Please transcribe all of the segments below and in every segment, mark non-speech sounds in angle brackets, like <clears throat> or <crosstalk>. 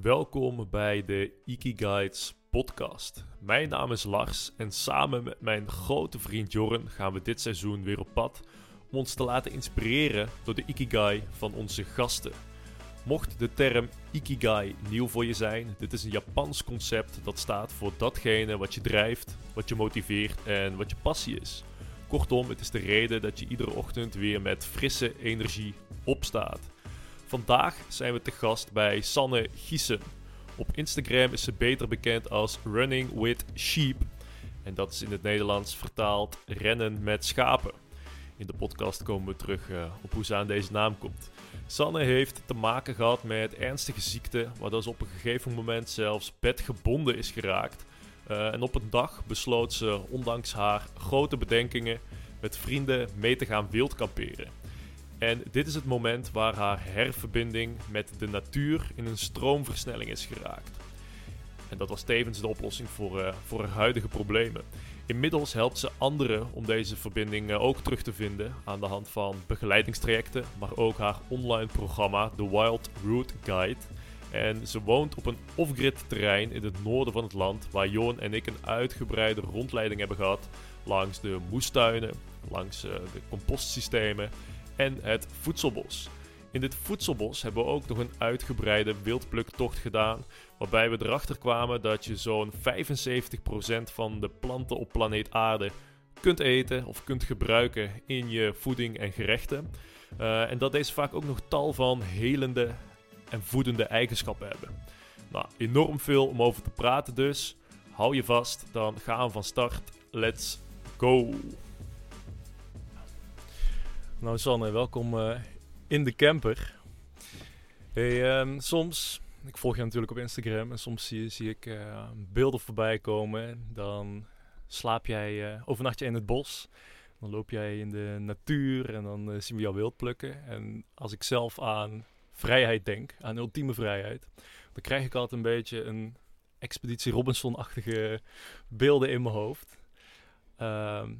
Welkom bij de Ikigaits podcast. Mijn naam is Lars en samen met mijn grote vriend Jorren gaan we dit seizoen weer op pad om ons te laten inspireren door de Ikigai van onze gasten. Mocht de term Ikigai nieuw voor je zijn, dit is een Japans concept dat staat voor datgene wat je drijft, wat je motiveert en wat je passie is. Kortom, het is de reden dat je iedere ochtend weer met frisse energie opstaat. Vandaag zijn we te gast bij Sanne Giesen. Op Instagram is ze beter bekend als Running with Sheep. En dat is in het Nederlands vertaald rennen met schapen. In de podcast komen we terug uh, op hoe ze aan deze naam komt. Sanne heeft te maken gehad met ernstige ziekte, waardoor ze op een gegeven moment zelfs bedgebonden is geraakt. Uh, en op een dag besloot ze, ondanks haar grote bedenkingen, met vrienden mee te gaan wildkamperen. En dit is het moment waar haar herverbinding met de natuur in een stroomversnelling is geraakt. En dat was tevens de oplossing voor, uh, voor haar huidige problemen. Inmiddels helpt ze anderen om deze verbinding uh, ook terug te vinden aan de hand van begeleidingstrajecten, maar ook haar online programma The Wild Route Guide. En ze woont op een off-grid terrein in het noorden van het land, waar Joon en ik een uitgebreide rondleiding hebben gehad langs de moestuinen, langs uh, de compostsystemen en het voedselbos. In dit voedselbos hebben we ook nog een uitgebreide wildpluktocht gedaan, waarbij we erachter kwamen dat je zo'n 75% van de planten op planeet Aarde kunt eten of kunt gebruiken in je voeding en gerechten. Uh, en dat deze vaak ook nog tal van helende en voedende eigenschappen hebben. Nou, enorm veel om over te praten dus. Hou je vast, dan gaan we van start. Let's go! Nou Sanne, welkom uh, in de camper. Hey, um, soms, ik volg je natuurlijk op Instagram en soms zie, zie ik uh, beelden voorbij komen. Dan slaap jij, uh, overnacht je in het bos. Dan loop jij in de natuur en dan zien we jou wild plukken. En als ik zelf aan vrijheid denk, aan ultieme vrijheid, dan krijg ik altijd een beetje een Expeditie Robinson-achtige beelden in mijn hoofd. Uh,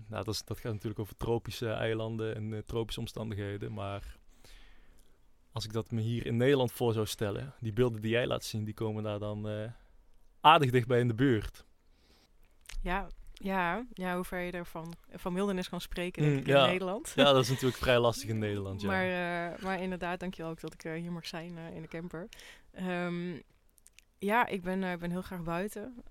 nou, dat, is, dat, gaat natuurlijk over tropische eilanden en uh, tropische omstandigheden. Maar als ik dat me hier in Nederland voor zou stellen, die beelden die jij laat zien, die komen daar dan uh, aardig dichtbij in de buurt. Ja, ja, ja, hoe ver je er van, van wildernis kan spreken denk mm, ja. in Nederland. Ja, dat is natuurlijk vrij lastig in Nederland. Ja. Maar, uh, maar inderdaad, dankjewel ook dat ik uh, hier mag zijn uh, in de camper. Um, ja, ik ben, ben heel graag buiten.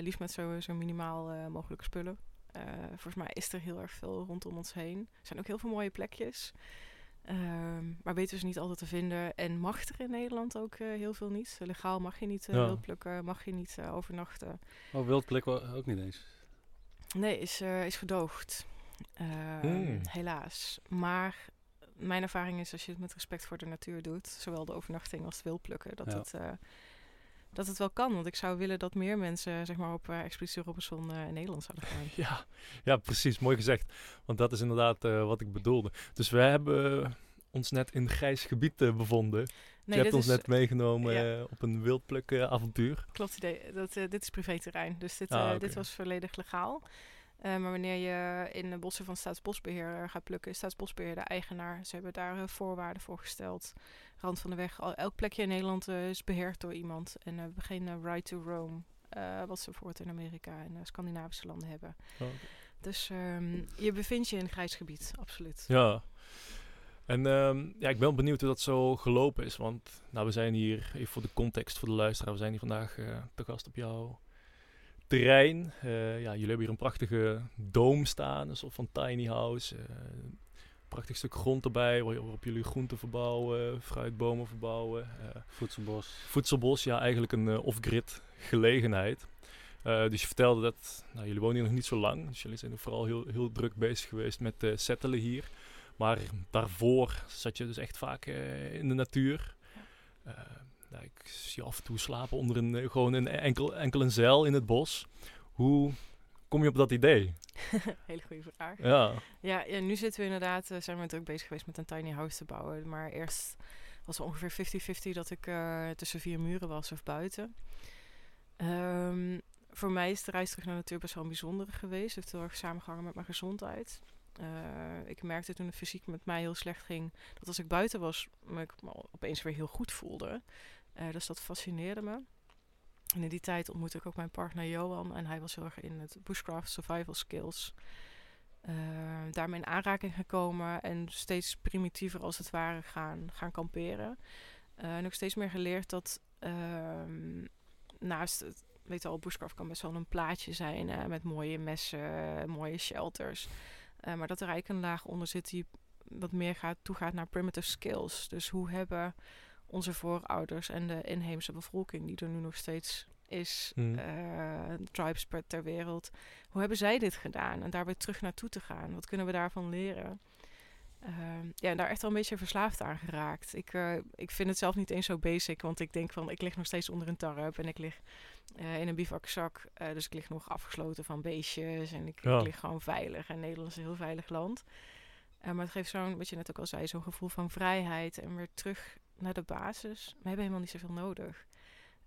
liefst met zo, zo minimaal mogelijke spullen. Uh, volgens mij is er heel erg veel rondom ons heen. Er zijn ook heel veel mooie plekjes. Um, maar weten we ze niet altijd te vinden. En mag er in Nederland ook uh, heel veel niet. Legaal mag je niet uh, ja. wild plukken, mag je niet overnachten. Oh, wild plukken ook niet eens? Nee, is, is gedoogd. Mm. Helaas. Maar mijn ervaring is als je het met respect voor de natuur doet, zowel de overnachting als het wild plukken, dat ja. het dat het wel kan. Want ik zou willen dat meer mensen zeg maar, op uh, Expeditie Robinson uh, in Nederland zouden gaan. <laughs> ja, ja, precies. Mooi gezegd. Want dat is inderdaad uh, wat ik bedoelde. Dus we hebben ons net in grijs gebied bevonden. Nee, je hebt ons is, net meegenomen ja. op een wildpluk-avontuur. Klopt, idee. Dat, dit is privéterrein. Dus dit, ah, okay. dit was volledig legaal. Uh, maar wanneer je in de bossen van Staatsbosbeheer gaat plukken, is Staatsbosbeheer de eigenaar. Ze hebben daar uh, voorwaarden voor gesteld. Rand van de weg. Al, elk plekje in Nederland uh, is beheerd door iemand. En we hebben geen right to roam. wat ze bijvoorbeeld in Amerika en Scandinavische landen hebben. Oh. Dus um, je bevindt je in een grijs gebied, absoluut. Ja. En um, ja, ik ben benieuwd hoe dat zo gelopen is. Want nou, we zijn hier, even voor de context voor de luisteraar, we zijn hier vandaag te gast op jou terrein. Uh, ja, jullie hebben hier een prachtige doom staan, een soort van tiny house. Uh, prachtig stuk grond erbij waarop jullie groenten verbouwen, fruitbomen verbouwen. Uh, voedselbos. Voedselbos, ja, eigenlijk een off-grid gelegenheid. dus je vertelde dat, nou, jullie wonen hier nog niet zo lang, dus jullie zijn vooral heel, heel druk bezig geweest met settelen hier. Maar daarvoor zat je dus echt vaak in de natuur. Nou, ik zie af en toe slapen onder een, gewoon een enkel, enkel een zeil in het bos. Hoe kom je op dat idee? <laughs> Hele goede vraag. Ja. ja. Ja, nu zitten we inderdaad, uh, zijn we druk bezig geweest met een tiny house te bouwen. Maar eerst was het ongeveer 50-50 dat ik uh, tussen vier muren was of buiten. Um, voor mij is de reis terug naar de natuur best wel een bijzondere geweest. Het heeft heel erg samengehangen met mijn gezondheid. Uh, ik merkte toen het fysiek met mij heel slecht ging, dat als ik buiten was, me ik me opeens weer heel goed voelde. Dus dat fascineerde me. En in die tijd ontmoette ik ook mijn partner Johan. En hij was heel erg in het bushcraft survival skills. Uh, daarmee in aanraking gekomen en steeds primitiever als het ware gaan, gaan kamperen. Uh, en ook steeds meer geleerd dat uh, naast het, weet al, bushcraft kan best wel een plaatje zijn met mooie messen, mooie shelters. Maar dat er eigenlijk een laag onder zit die wat meer gaat, toegaat naar primitive skills. Dus hoe hebben onze voorouders en de inheemse bevolking, die er nu nog steeds is, mm. uh, tribes ter wereld, hoe hebben zij dit gedaan? En daar weer terug naartoe te gaan. Wat kunnen we daarvan leren? Uh, ja, en daar echt wel een beetje verslaafd aan geraakt. Ik, uh, ik vind het zelf niet eens zo basic, want ik denk van, ik lig nog steeds onder een tarp en ik lig uh, in een bivakzak. dus ik lig nog afgesloten van beestjes en ik, ik lig gewoon veilig. En Nederland is een heel veilig land. maar het geeft zo'n, wat je net ook al zei, zo'n gevoel van vrijheid en weer terug naar de basis. We hebben helemaal niet zoveel nodig.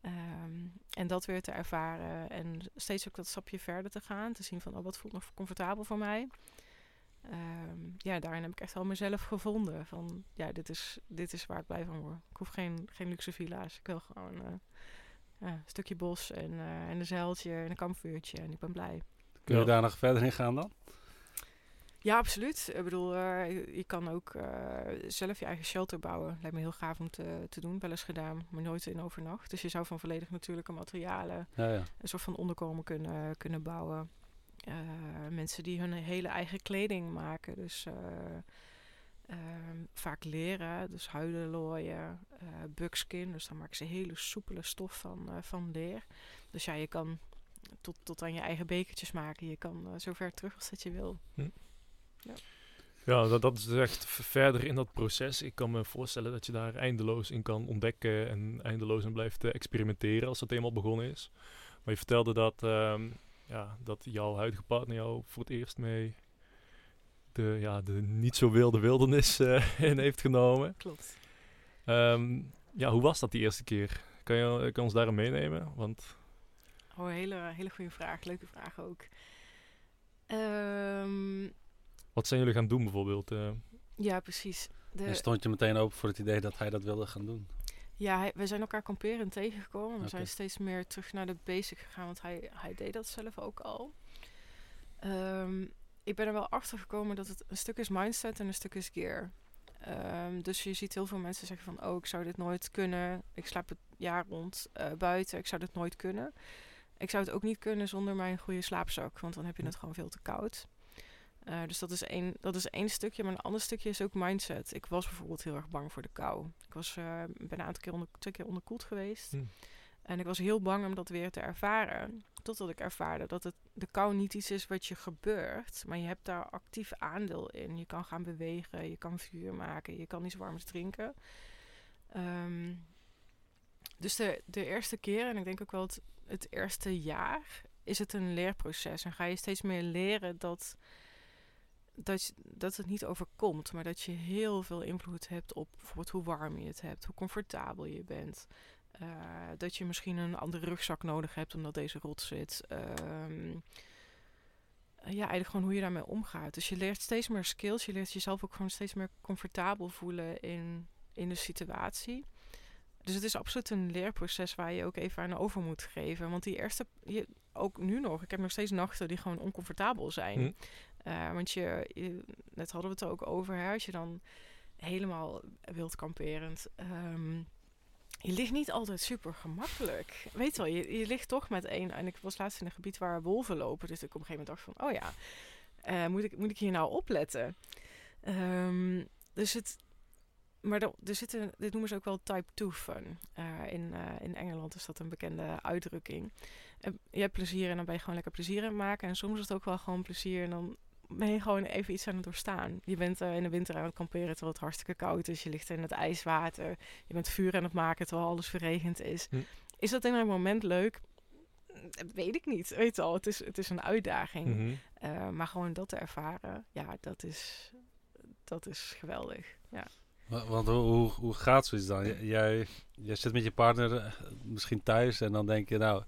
Um, en dat weer te ervaren en steeds ook dat stapje verder te gaan. Te zien van, oh, wat voelt nog comfortabel voor mij. Um, ja, daarin heb ik echt wel mezelf gevonden. Van, ja, dit is, dit is waar ik blij van word. Ik hoef geen, geen luxe villa's. Ik wil gewoon uh, ja, een stukje bos en, uh, en een zeiltje en een kampvuurtje. En ik ben blij. Kun je daar nog verder in gaan dan? Ja, absoluut. Ik bedoel, uh, je kan ook uh, zelf je eigen shelter bouwen. Lijkt me heel gaaf om te, te doen. Wel eens gedaan, maar nooit in overnacht. Dus je zou van volledig natuurlijke materialen ja, ja. een soort van onderkomen kunnen, kunnen bouwen. Uh, mensen die hun hele eigen kleding maken. Dus ehm, vaak leren, dus huidenlooien, buckskin. Dus dan maken ze hele soepele stof van, van leer. Dus ja, je kan tot, tot aan je eigen bekertjes maken. Je kan zo ver terug als dat je wil. Hm. Ja, ja dat, dat is echt verder in dat proces. Ik kan me voorstellen dat je daar eindeloos in kan ontdekken en eindeloos in blijft uh, experimenteren als het eenmaal begonnen is. Maar je vertelde dat, um, ja, dat jouw huidige partner jou voor het eerst mee de, ja, de niet zo wilde wildernis uh, <laughs> in heeft genomen. Klopt. Um, ja, hoe was dat die eerste keer? Kan je, kan ons daarin meenemen? Want... Oh, hele, hele goede vraag. Leuke vraag ook. Um, wat zijn jullie gaan doen bijvoorbeeld? Uh? Ja, precies. De... En stond je meteen open voor het idee dat hij dat wilde gaan doen? Ja, hij, we zijn elkaar kamperen tegengekomen. We zijn steeds meer terug naar de basic gegaan, want hij, hij deed dat zelf ook al. Um, ik ben er wel achter gekomen dat het een stuk is mindset en een stuk is gear. Um, dus je ziet heel veel mensen zeggen van, oh, ik zou dit nooit kunnen. Ik slaap het jaar rond uh, buiten. Ik zou dit nooit kunnen. Ik zou het ook niet kunnen zonder mijn goede slaapzak, want dan heb je hm. het gewoon veel te koud. Uh, dus dat is, één, dat is één stukje. Maar een ander stukje is ook mindset. Ik was bijvoorbeeld heel erg bang voor de kou. Ik was, uh, ben een aantal keer onder, twee keer onderkoeld geweest. Hmm. En ik was heel bang om dat weer te ervaren. Totdat ik ervaarde dat het, de kou niet iets is wat je gebeurt. Maar je hebt daar actief aandeel in. Je kan gaan bewegen, je kan vuur maken, je kan iets warms drinken. Um, dus de, de eerste keer, en ik denk ook wel het, het eerste jaar, is het een leerproces. En ga je steeds meer leren dat dat, dat het niet overkomt, maar dat je heel veel invloed hebt op bijvoorbeeld hoe warm je het hebt, hoe comfortabel je bent. Uh, dat je misschien een andere rugzak nodig hebt omdat deze rot zit. Um, ja, eigenlijk gewoon hoe je daarmee omgaat. Dus je leert steeds meer skills. Je leert jezelf ook gewoon steeds meer comfortabel voelen in, in de situatie. Dus het is absoluut een leerproces waar je ook even aan over moet geven. Want die eerste, ook nu nog, ik heb nog steeds nachten die gewoon oncomfortabel zijn. Hm. Uh, want je, net hadden we het er ook over, als je dan helemaal wild kamperend. Um, je ligt niet altijd super gemakkelijk. Weet wel, je, ligt toch met één. En ik was laatst in een gebied waar wolven lopen. Dus ik op een gegeven moment dacht van, oh ja, uh, moet, ik, moet ik hier nou opletten? Um, dus het, maar er, zitten, dit noemen ze ook wel type 2 fun. Uh, in, in Engeland is dat een bekende uitdrukking. Je hebt plezier en dan ben je gewoon lekker plezier aan maken. En soms is het ook wel gewoon plezier en dan ben je gewoon even iets aan het doorstaan. Je bent uh, in de winter aan het kamperen terwijl het hartstikke koud is. Je ligt in het ijswater. Je bent vuur aan het maken terwijl alles verregend is. Hm. Is dat in een moment leuk? Dat weet ik niet. Weet al, het is, het is een uitdaging. Mm -hmm. maar gewoon dat te ervaren, ja, dat is, dat is geweldig. Ja. Want hoe, hoe gaat zoiets dan? Jij, jij zit met je partner eh, misschien thuis en dan denk je, nou,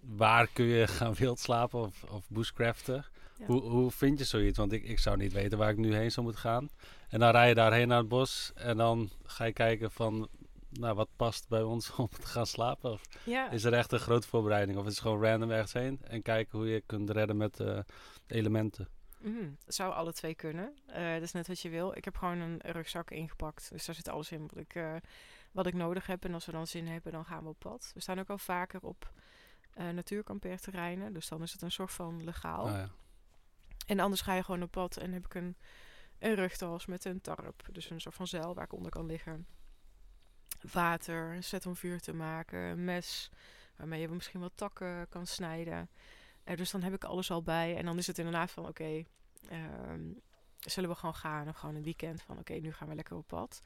waar kun je <laughs> gaan wild slapen of, of bushcraften? Hoe, hoe vind je zoiets? Want ik, ik zou niet weten waar ik nu heen zou moeten gaan. En dan rij je daarheen naar het bos en dan ga je kijken van nou, wat past bij ons <laughs> om te gaan slapen? Of ja. is er echt een grote voorbereiding? Of is het gewoon random ergens heen en kijken hoe je kunt redden met uh, elementen? Mm, zou alle twee kunnen. Uh, dat is net wat je wil. Ik heb gewoon een rugzak ingepakt. Dus daar zit alles in wat ik, uh, wat ik nodig heb. En als we dan zin hebben, dan gaan we op pad. We staan ook al vaker op uh, natuurkampeerterreinen. Dus dan is het een soort van legaal. Oh, ja. En anders ga je gewoon op pad en heb ik een, een rugtas met een tarp. Dus een soort van zeil waar ik onder kan liggen. Water, een set om vuur te maken, een mes waarmee je misschien wat takken kan snijden. Uh, dus dan heb ik alles al bij. En dan is het inderdaad van oké, um, zullen we gewoon gaan? Of gewoon een weekend van oké, nu gaan we lekker op pad.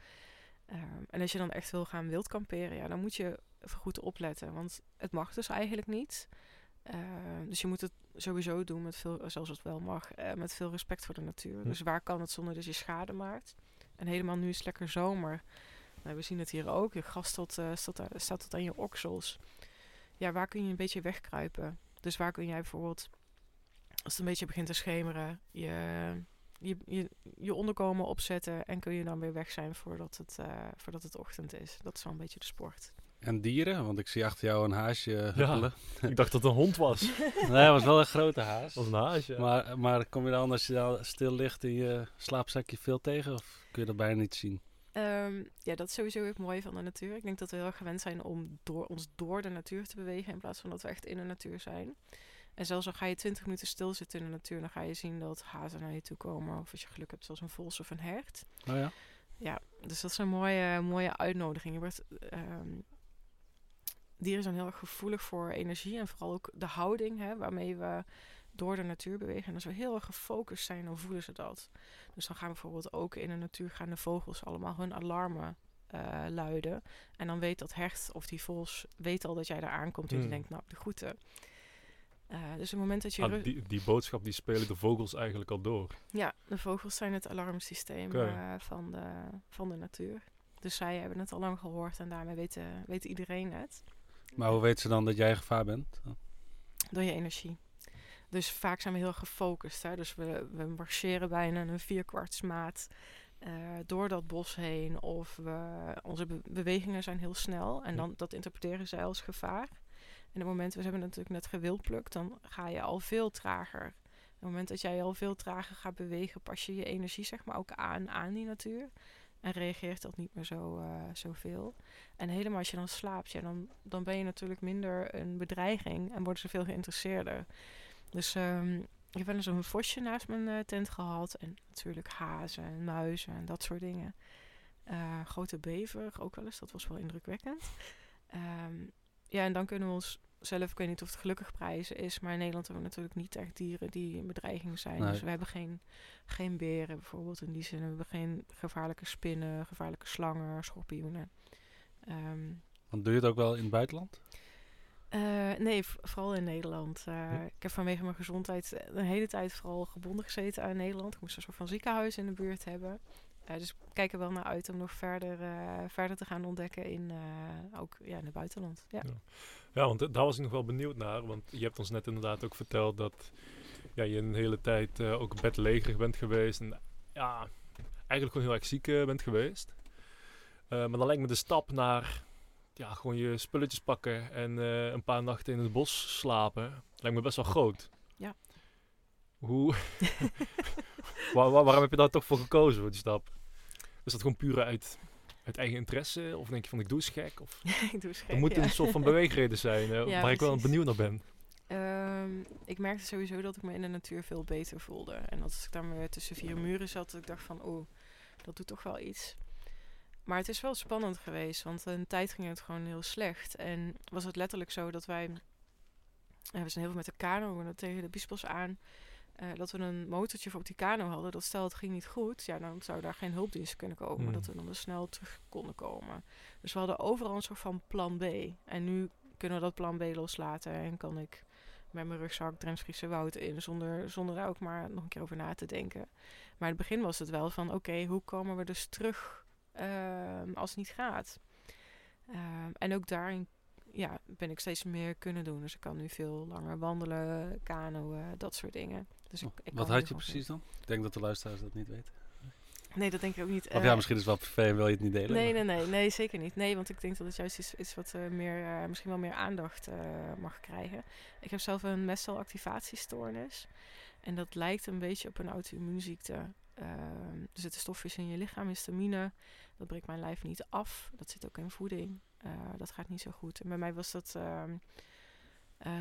Um, en als je dan echt wil gaan wild kamperen, ja, dan moet je goed opletten. Want het mag dus eigenlijk niet. Uh, dus je moet het sowieso doen met veel, zoals het wel mag, uh, met veel respect voor de natuur. Dus waar kan het zonder dat je schade maakt? En helemaal nu is het lekker zomer. Nou, we zien het hier ook. Je gras tot, uh, staat, staat tot aan je oksels. Ja, waar kun je een beetje wegkruipen? Dus waar kun jij bijvoorbeeld, als het een beetje begint te schemeren, je, je, je, je onderkomen opzetten en kun je dan weer weg zijn voordat het, uh, voordat het ochtend is. Dat is wel een beetje de sport. En dieren? Want ik zie achter jou een haasje huppelen. Ja, <laughs> ik dacht dat het een hond was. <laughs> nee, het was wel een grote haas. Dat was een haas, ja. Maar, maar kom je dan als je dan stil ligt in je slaapzakje veel tegen? Of kun je dat bijna niet zien? Um, ja, dat is sowieso het mooie van de natuur. Ik denk dat we heel erg gewend zijn om door, ons door de natuur te bewegen... in plaats van dat we echt in de natuur zijn. En zelfs al ga je 20 minuten stilzitten in de natuur... dan ga je zien dat hazen naar je toe komen. Of als je geluk hebt, zoals een vos of een hert. Oh ja? Ja, dus dat is een mooie, mooie uitnodiging. Je wordt, um, dieren zijn heel erg gevoelig voor energie... en vooral ook de houding hè, waarmee we door de natuur bewegen. En als we heel erg gefocust zijn, dan voelen ze dat. Dus dan gaan bijvoorbeeld ook in de natuur gaan de vogels allemaal hun alarmen uh, luiden. En dan weet dat hert of die vos weet al dat jij daar aankomt. En Hmm. die denkt, nou, de groeten. Uh, dus het moment dat je... Ah, die, die boodschap die spelen de vogels eigenlijk al door. Ja, de vogels zijn het alarmsysteem uh, van, de, van de natuur. Dus zij hebben het al lang gehoord en daarmee weet, weet iedereen het. Maar hoe weet ze dan dat jij gevaar bent? Door je energie. Dus vaak zijn we heel gefocust. Hè? Dus we, we marcheren bijna een vierkwartsmaat uh, door dat bos heen. Of we, onze be bewegingen zijn heel snel. En dan, dat interpreteren zij als gevaar. En op het moment, we hebben natuurlijk net gewildplukt, dan ga je al veel trager. Op het moment dat jij al veel trager gaat bewegen, pas je je energie zeg maar ook aan aan die natuur. En reageert dat niet meer zo, uh, zoveel. En helemaal als je dan slaapt, ja, dan, dan ben je natuurlijk minder een bedreiging en worden ze veel geïnteresseerder. Dus um, ik heb een vosje naast mijn uh, tent gehad. En natuurlijk hazen en muizen en dat soort dingen. Uh, grote bever ook wel eens, dat was wel indrukwekkend. Um, ja, en dan kunnen we ons zelf, ik weet niet of het gelukkig prijzen is, maar in Nederland hebben we natuurlijk niet echt dieren die een bedreiging zijn. Nee. Dus we hebben geen, geen beren bijvoorbeeld in die zin. We hebben geen gevaarlijke spinnen, gevaarlijke slangen, schorpioenen. Um, Want doe je het ook wel in het buitenland? Uh, nee, vooral in Nederland. Uh, Hm. ik heb vanwege mijn gezondheid een hele tijd vooral gebonden gezeten aan Nederland. Ik moest een soort van ziekenhuis in de buurt hebben. Uh, dus kijk er wel naar uit om nog verder, verder te gaan ontdekken in, ook ja, in het buitenland. Ja. Ja. ja, want daar was ik nog wel benieuwd naar. Want je hebt ons net inderdaad ook verteld dat ja, je een hele tijd ook bedlegerig bent geweest. En ja, eigenlijk gewoon heel erg ziek bent geweest. maar dan lijkt me de stap naar ja, gewoon je spulletjes pakken en een paar nachten in het bos slapen. Lijkt me best wel groot. Ja. Hoe? <laughs> waar, waar, waarom heb je daar toch voor gekozen voor die stap? Is dat gewoon puur uit, uit eigen interesse? Of denk je van ik doe eens gek? Of <laughs> ik doe eens gek, er moet ja. een soort van beweegreden zijn uh, <laughs> Ja, waar ik wel benieuwd naar ben. Um, ik merkte sowieso dat ik me in de natuur veel beter voelde. En als ik weer tussen vier muren zat, dat ik dacht van oeh, dat doet toch wel iets. Maar het is wel spannend geweest, want een tijd ging het gewoon heel slecht. En was het letterlijk zo dat wij... We zijn heel veel met de kano tegen de biesbos aan. Uh, dat we een motortje voor op die kano hadden. Dat stel het ging niet goed, ja, dan zou daar geen hulpdienst kunnen komen. Hmm. Dat we dan dus snel terug konden komen. Dus we hadden overal een soort van plan B. En nu kunnen we dat plan B loslaten. En kan ik met mijn rugzak Dremschiese woud in. Zonder, zonder daar ook maar nog een keer over na te denken. Maar in het begin was het wel van... Oké, okay, hoe komen we dus terug uh, als het niet gaat? Uh, en ook daarin ja, ben ik steeds meer kunnen doen. Dus ik kan nu veel langer wandelen, kanoën, dat soort dingen. Dus ik, ik Wat had je precies dan? Ik denk dat de luisteraars dat niet weten. Nee, dat denk ik ook niet. Of ja, misschien is het wel privé en wil je het niet delen. Nee, nee, nee, nee, zeker niet. Nee, want ik denk dat het juist iets is wat meer, misschien wel meer aandacht mag krijgen. Ik heb zelf een mestelactivatiestoornis. En dat lijkt een beetje op een auto-immuunziekte. Er zitten stofjes in je lichaam, histamine. Dat breekt mijn lijf niet af. Dat zit ook in voeding. Dat gaat niet zo goed. En bij mij was dat, uh,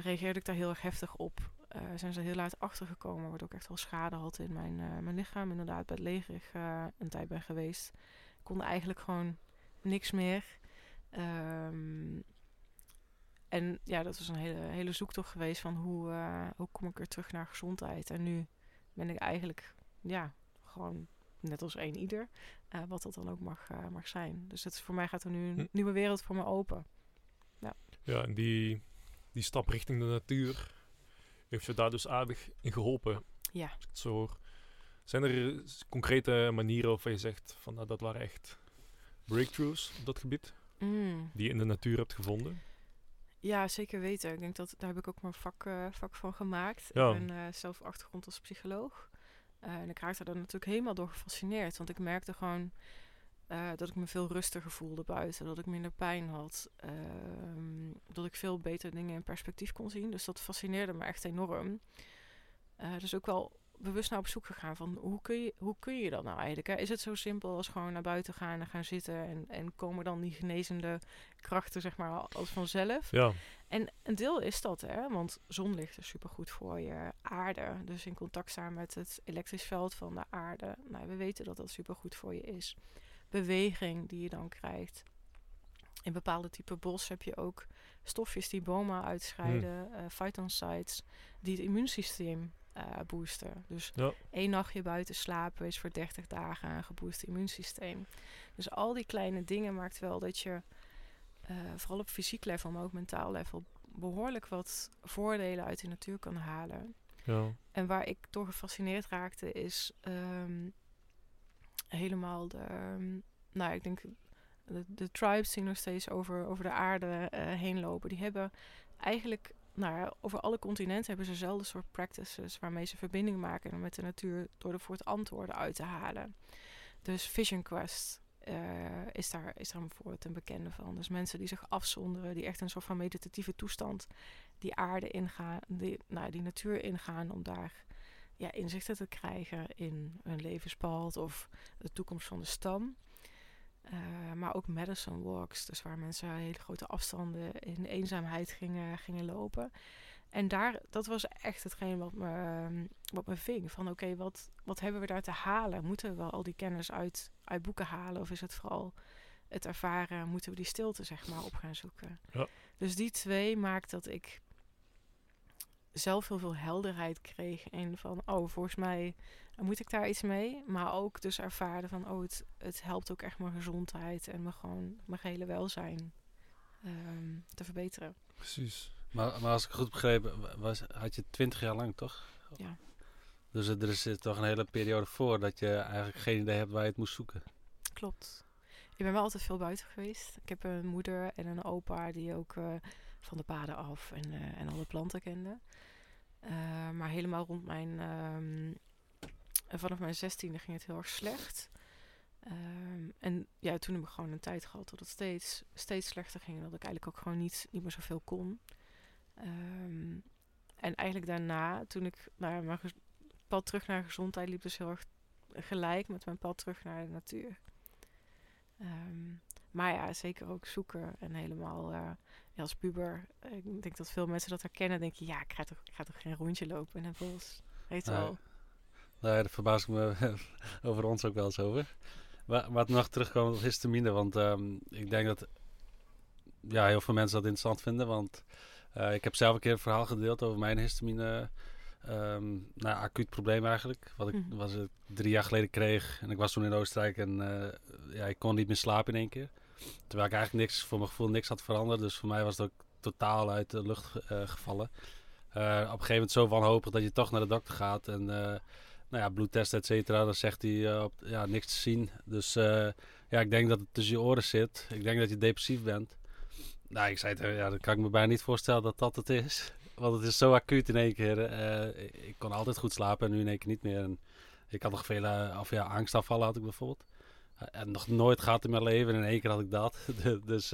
reageerde ik daar heel erg heftig op. zijn ze heel laat achtergekomen, waardoor ik echt wel schade had in mijn, mijn lichaam. Inderdaad, bij het leger een tijd ben geweest. Ik kon eigenlijk gewoon niks meer. Um, en ja, dat was een hele, hele zoektocht geweest van hoe, hoe kom ik weer terug naar gezondheid. En nu ben ik eigenlijk, ja, gewoon net als één ieder, wat dat dan ook mag, mag zijn. Dus het, voor mij gaat er nu een hm. nieuwe wereld voor me open. Ja, ja en die, die stap richting de natuur heeft je daar dus aardig in geholpen. Ja. Zo Zijn er concrete manieren waarvan je zegt van nou, dat waren echt breakthroughs op dat gebied? Mm. Die je in de natuur hebt gevonden? Ja, zeker weten. Ik denk dat daar heb ik ook mijn vak, uh, vak van gemaakt. Ja. Ik ben zelf achtergrond als psycholoog. Uh, en ik raakte er natuurlijk helemaal door gefascineerd. Want ik merkte gewoon uh, dat ik me veel rustiger voelde buiten. Dat ik minder pijn had. Uh, dat ik veel beter dingen in perspectief kon zien. Dus dat fascineerde me echt enorm. Uh, dus ook wel bewust naar op zoek gegaan van hoe kun je, hoe kun je dat nou eigenlijk? Hè? Is het zo simpel als gewoon naar buiten gaan en gaan zitten en, en komen dan die genezende krachten zeg maar als vanzelf? Ja. En een deel is dat hè, want zonlicht is supergoed voor je aarde. Dus in contact staan met het elektrisch veld van de aarde. Nou, we weten dat dat supergoed voor je is. Beweging die je dan krijgt. In bepaalde type bos heb je ook stofjes die bomen uitscheiden, hmm. uh, phytoncides, die het immuunsysteem uh, boosten. Dus ja. één nachtje buiten slapen is voor 30 dagen een geboost immuunsysteem. Dus al die kleine dingen maakt wel dat je, uh, vooral op fysiek level, maar ook mentaal level, behoorlijk wat voordelen uit de natuur kan halen. Ja. En waar ik door gefascineerd raakte is um, helemaal de, um, nou ik denk de, tribes die nog steeds over, over de aarde uh, heen lopen, die hebben eigenlijk nou over alle continenten hebben ze dezelfde soort practices waarmee ze verbinding maken met de natuur door er voor het antwoorden uit te halen. Dus Vision Quest uh, is, daar, is daar bijvoorbeeld een bekende van. Dus mensen die zich afzonderen, die echt een soort van meditatieve toestand die aarde ingaan, die, nou, die natuur ingaan om daar ja, inzichten te krijgen in hun levenspad of de toekomst van de stam. Uh, maar ook medicine walks, dus waar mensen hele grote afstanden in eenzaamheid gingen, gingen lopen. En daar, dat was echt hetgeen wat me, ehm, wat me ving. Van oké, wat, wat hebben we daar te halen? Moeten we wel al die kennis uit, uit boeken halen? Of is het vooral het ervaren, moeten we die stilte zeg maar op gaan zoeken? Ja. Dus die twee maakt dat ik zelf heel veel helderheid kreeg. En van, oh, volgens mij moet ik daar iets mee. Maar ook dus ervaren van, oh, het, het helpt ook echt mijn gezondheid en mijn, gewoon, mijn gehele welzijn ehm, te verbeteren. Precies. Maar, maar als ik goed begrepen, was, had je twintig jaar lang toch? Ja. Dus er is toch een hele periode voor dat je eigenlijk geen idee hebt waar je het moest zoeken. Klopt. Ik ben wel altijd veel buiten geweest. Ik heb een moeder en een opa die ook uh, van de paden af en, uh, en alle planten kenden. Uh, maar helemaal rond mijn um, vanaf mijn zestiende ging het heel erg slecht. Um, en ja, toen heb ik gewoon een tijd gehad dat het steeds, steeds slechter ging. Dat ik eigenlijk ook gewoon niet, niet meer zoveel kon. Um, en eigenlijk daarna, toen ik naar mijn pad terug naar gezondheid liep, dus heel erg gelijk met mijn pad terug naar de natuur. Maar ja, zeker ook zoeken en helemaal uh, ja, als puber. Ik denk dat veel mensen dat herkennen. Denk je, ja, ik ga toch, ik ga toch geen rondje lopen in het bos. Weet je wel. Nou ja, daar verbaas ik me <laughs> over ons ook wel eens over. Maar, maar nog terugkomen op histamine, want um, ik denk dat ja, heel veel mensen dat interessant vinden. Want uh, ik heb zelf een keer een verhaal gedeeld over mijn histamine. Um, nou, acuut probleem eigenlijk. Wat ik mm. was het drie jaar geleden kreeg. En ik was toen in Oostenrijk en uh, ja, ik kon niet meer slapen in één keer. Terwijl ik eigenlijk niks, voor mijn gevoel niks had veranderd. Dus voor mij was het ook totaal uit de lucht uh, gevallen. op een gegeven moment zo wanhopig dat je toch naar de dokter gaat. En nou ja, bloedtest, et cetera, dan zegt hij uh, ja, niks te zien. Dus ja, ik denk dat het tussen je oren zit. Ik denk dat je depressief bent. Nou, ik zei het, ja, dat kan ik me bijna niet voorstellen dat dat het is. <laughs> Want het is zo acuut in één keer. Ik kon altijd goed slapen en nu in één keer niet meer. En Ik had nog veel of ja, angstafvallen had ik bijvoorbeeld. En nog nooit gehad in mijn leven. En in één keer had ik dat. <laughs> dus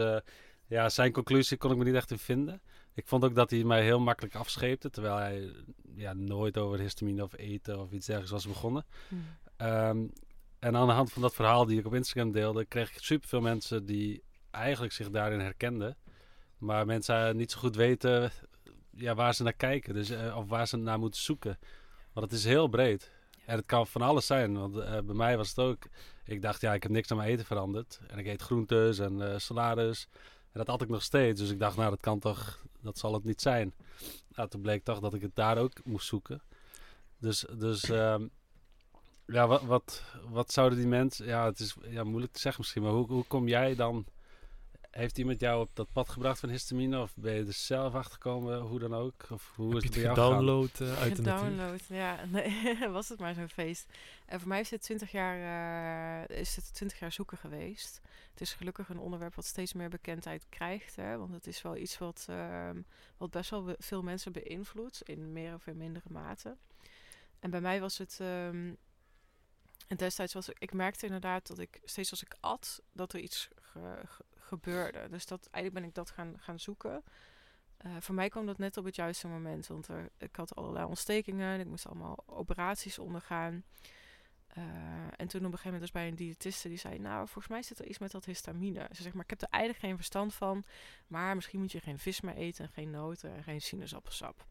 ja, zijn conclusie kon ik me niet echt in vinden. Ik vond ook dat hij mij heel makkelijk afscheepte. Terwijl hij ja, nooit over histamine of eten of iets dergelijks was begonnen. Hmm. Ehm, en aan de hand van dat verhaal die ik op Instagram deelde, kreeg ik superveel mensen die eigenlijk zich daarin herkenden. Maar mensen niet zo goed weten ja, waar ze naar kijken. Dus, uh, of waar ze naar moeten zoeken. Want het is heel breed. En het kan van alles zijn. Want uh, bij mij was het ook. Ik dacht, ja, ik heb niks aan mijn eten veranderd. En ik eet groentes en uh, salades. En dat had ik nog steeds. Dus ik dacht, nou, dat kan toch, dat zal het niet zijn. Nou, toen bleek toch dat ik het daar ook moest zoeken. Dus, dus um, ja, wat, wat, wat zouden die mensen... Ja, het is ja, moeilijk te zeggen misschien, maar hoe, hoe kom jij dan... Heeft iemand jou op dat pad gebracht van histamine? Of ben je er zelf achter gekomen, hoe dan ook? Of hoe Heb is het bij jou gedownload uh, uit de ja. <laughs> Nee, was het maar zo'n feest. En voor mij is het 20 jaar, uh, is het 20 jaar zoeken geweest. Het is gelukkig een onderwerp wat steeds meer bekendheid krijgt. Hè? Want het is wel iets wat, uh, wat best wel veel mensen beïnvloedt. In meer of in mindere mate. En bij mij was het... Um, en destijds was ik, ik merkte inderdaad dat ik steeds als ik at, dat er iets gebeurde. Dus dat, eigenlijk ben ik dat gaan, gaan zoeken. Uh, voor mij kwam dat net op het juiste moment. Want er, ik had allerlei ontstekingen. Ik moest allemaal operaties ondergaan. Uh, en toen op een gegeven moment dus bij een diëtiste die zei... Nou, volgens mij zit er iets met dat histamine. Ze zegt, maar ik heb er eigenlijk geen verstand van. Maar misschien moet je geen vis meer eten, geen noten en geen sinaasappelsap.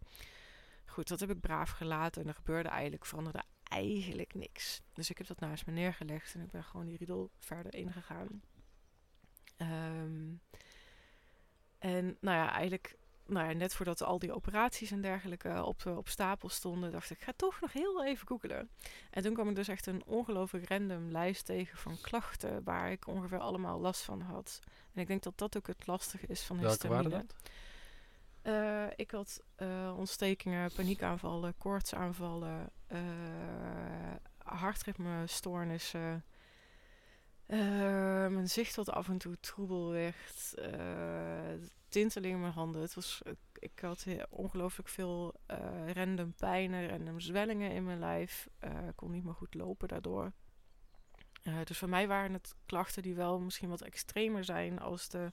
Goed, dat heb ik braaf gelaten. En er gebeurde eigenlijk, veranderde eigenlijk niks. Dus ik heb dat naast me neergelegd. En ik ben gewoon die riedel verder ingegaan. Um, en nou ja, eigenlijk nou ja, net voordat al die operaties en dergelijke op, op stapel stonden, dacht ik, ga toch nog heel even googelen. En toen kwam ik dus echt een ongelooflijk random lijst tegen van klachten waar ik ongeveer allemaal last van had. En ik denk dat dat ook het lastige is van Welke histamine. Waren dat? Uh, ik had uh, ontstekingen, paniekaanvallen, koortsaanvallen, uh, hartritmestoornissen, uh, mijn zicht wat af en toe troebel werd. Uh, tinteling in mijn handen. Het was, ik had ongelooflijk veel random pijnen, random zwellingen in mijn lijf. Ik kon niet meer goed lopen daardoor. dus voor mij waren het klachten die wel misschien wat extremer zijn als de...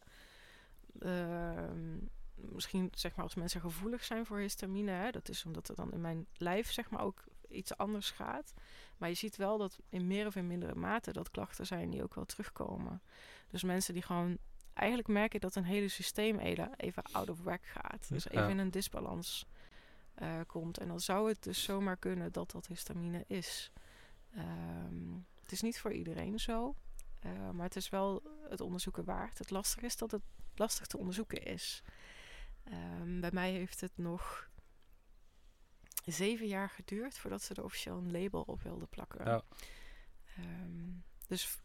Ehm, misschien zeg maar als mensen gevoelig zijn voor histamine. Hè, dat is omdat er dan in mijn lijf zeg maar ook iets anders gaat. Maar je ziet wel dat in meer of in mindere mate dat klachten zijn die ook wel terugkomen. Dus mensen die gewoon eigenlijk merken dat een hele systeem even out of whack gaat. Dus even in een disbalans uh, komt. En dan zou het dus zomaar kunnen dat dat histamine is. Um, het is niet voor iedereen zo. Uh, maar het is wel het onderzoeken waard. Het lastige is dat het lastig te onderzoeken is. Um, bij mij heeft het nog zeven jaar geduurd voordat ze er officieel een label op wilden plakken. Ja. Um, dus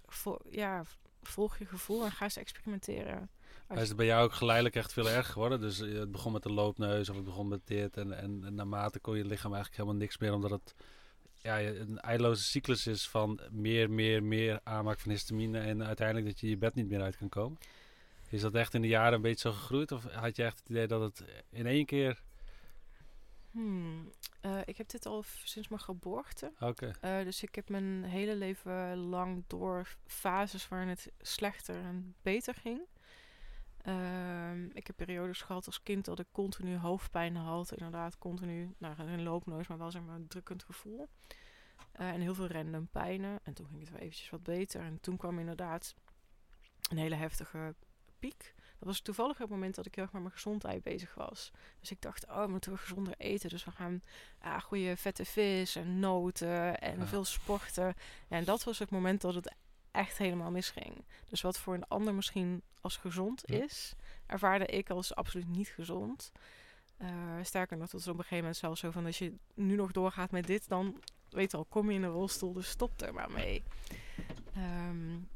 ja, volg je gevoel en ga eens experimenteren. is het bij jou ook geleidelijk echt veel erger geworden? Dus eh, het begon met een loopneus of het begon met dit. En, en, en naarmate kon je lichaam eigenlijk helemaal niks meer. Omdat het ja, een eindeloze cyclus is van meer, meer, meer aanmaak van histamine. En uiteindelijk dat je je bed niet meer uit kan komen. Is dat echt in de jaren een beetje zo gegroeid? Of had je echt het idee dat het in één keer Hmm. Uh, ik heb dit al sinds mijn geboorte. Oké. Uh, dus ik heb mijn hele leven lang door fases waarin het slechter en beter ging. Uh, ik heb periodes gehad als kind dat ik continu hoofdpijn had. Inderdaad, continu, nou een loopneus, maar wel zeg maar een drukkend gevoel. Uh, en heel veel random pijnen. En toen ging het wel eventjes wat beter. En toen kwam inderdaad een hele heftige piek. Dat was toevallig het moment dat ik heel erg met mijn gezondheid bezig was. Dus ik dacht, oh, we moeten gezonder eten. Dus we gaan goede vette vis en noten en veel sporten. en dat was het moment dat het echt helemaal misging. Dus wat voor een ander misschien als gezond is, ervaarde ik als absoluut niet gezond. Uh, sterker nog, dat is op een gegeven moment zelfs zo van als je nu nog doorgaat met dit, dan weet al, kom je in een rolstoel, dus stop er maar mee. Um,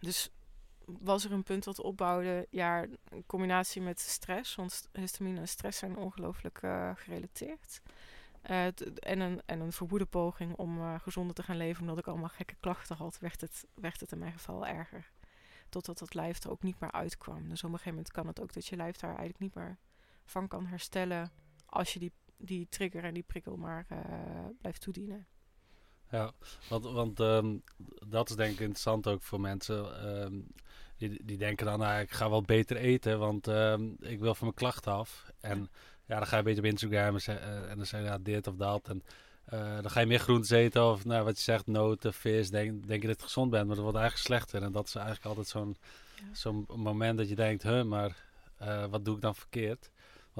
dus was er een punt dat opbouwde, ja, een combinatie met stress, want histamine en stress zijn ongelooflijk uh, gerelateerd. Uh, en, een, en een verwoede poging om uh, gezonder te gaan leven, omdat ik allemaal gekke klachten had, werd het, werd het in mijn geval erger. Totdat het lijf er ook niet meer uitkwam. Dus op een gegeven moment kan het ook dat je lijf daar eigenlijk niet meer van kan herstellen als je die, die trigger en die prikkel maar blijft toedienen. Ja, want, want ehm, dat is denk ik interessant ook voor mensen. Ehm, die, die denken dan, nou, ik ga wel beter eten, want ehm, ik wil van mijn klachten af. En ja, dan ga je een beetje op Instagram en, uh, en dan zeg je ja, dit of dat. En uh, dan ga je meer groenten eten of nou, wat je zegt, noten, vis. Denk, denk je dat je gezond bent, maar dat wordt eigenlijk slechter. En dat is eigenlijk altijd zo'n zo'n moment dat je denkt, huh, maar uh, wat doe ik dan verkeerd?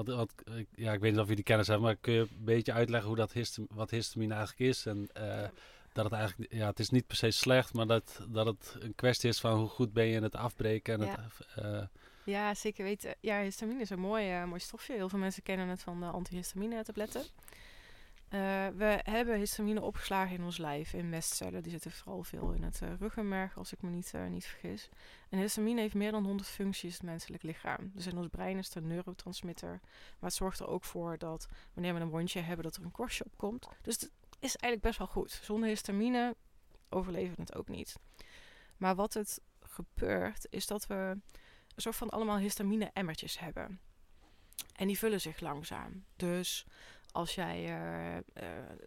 Want, want ja, ik weet niet of jullie kennis hebben, maar kun je een beetje uitleggen hoe dat histam wat histamine eigenlijk is? En uh, dat het eigenlijk, ja, het is niet per se slecht, maar dat, dat het een kwestie is van hoe goed ben je in het afbreken. En ja. Het, uh, ja, zeker weten. Ja, histamine is een mooi, mooi stofje. Heel veel mensen kennen het van de antihistamine tabletten. Uh, we hebben histamine opgeslagen in ons lijf, in mestcellen. Die zitten vooral veel in het uh, ruggenmerg, als ik me niet, uh, niet vergis. En histamine heeft meer dan 100 functies in het menselijk lichaam. Dus in ons brein is het een neurotransmitter. Maar het zorgt er ook voor dat wanneer we een wondje hebben, dat er een korstje op komt. Dus het is eigenlijk best wel goed. Zonder histamine overleven we het ook niet. Maar wat het gebeurt, is dat we een soort van allemaal histamine-emmertjes hebben. En die vullen zich langzaam. Dus als jij uh,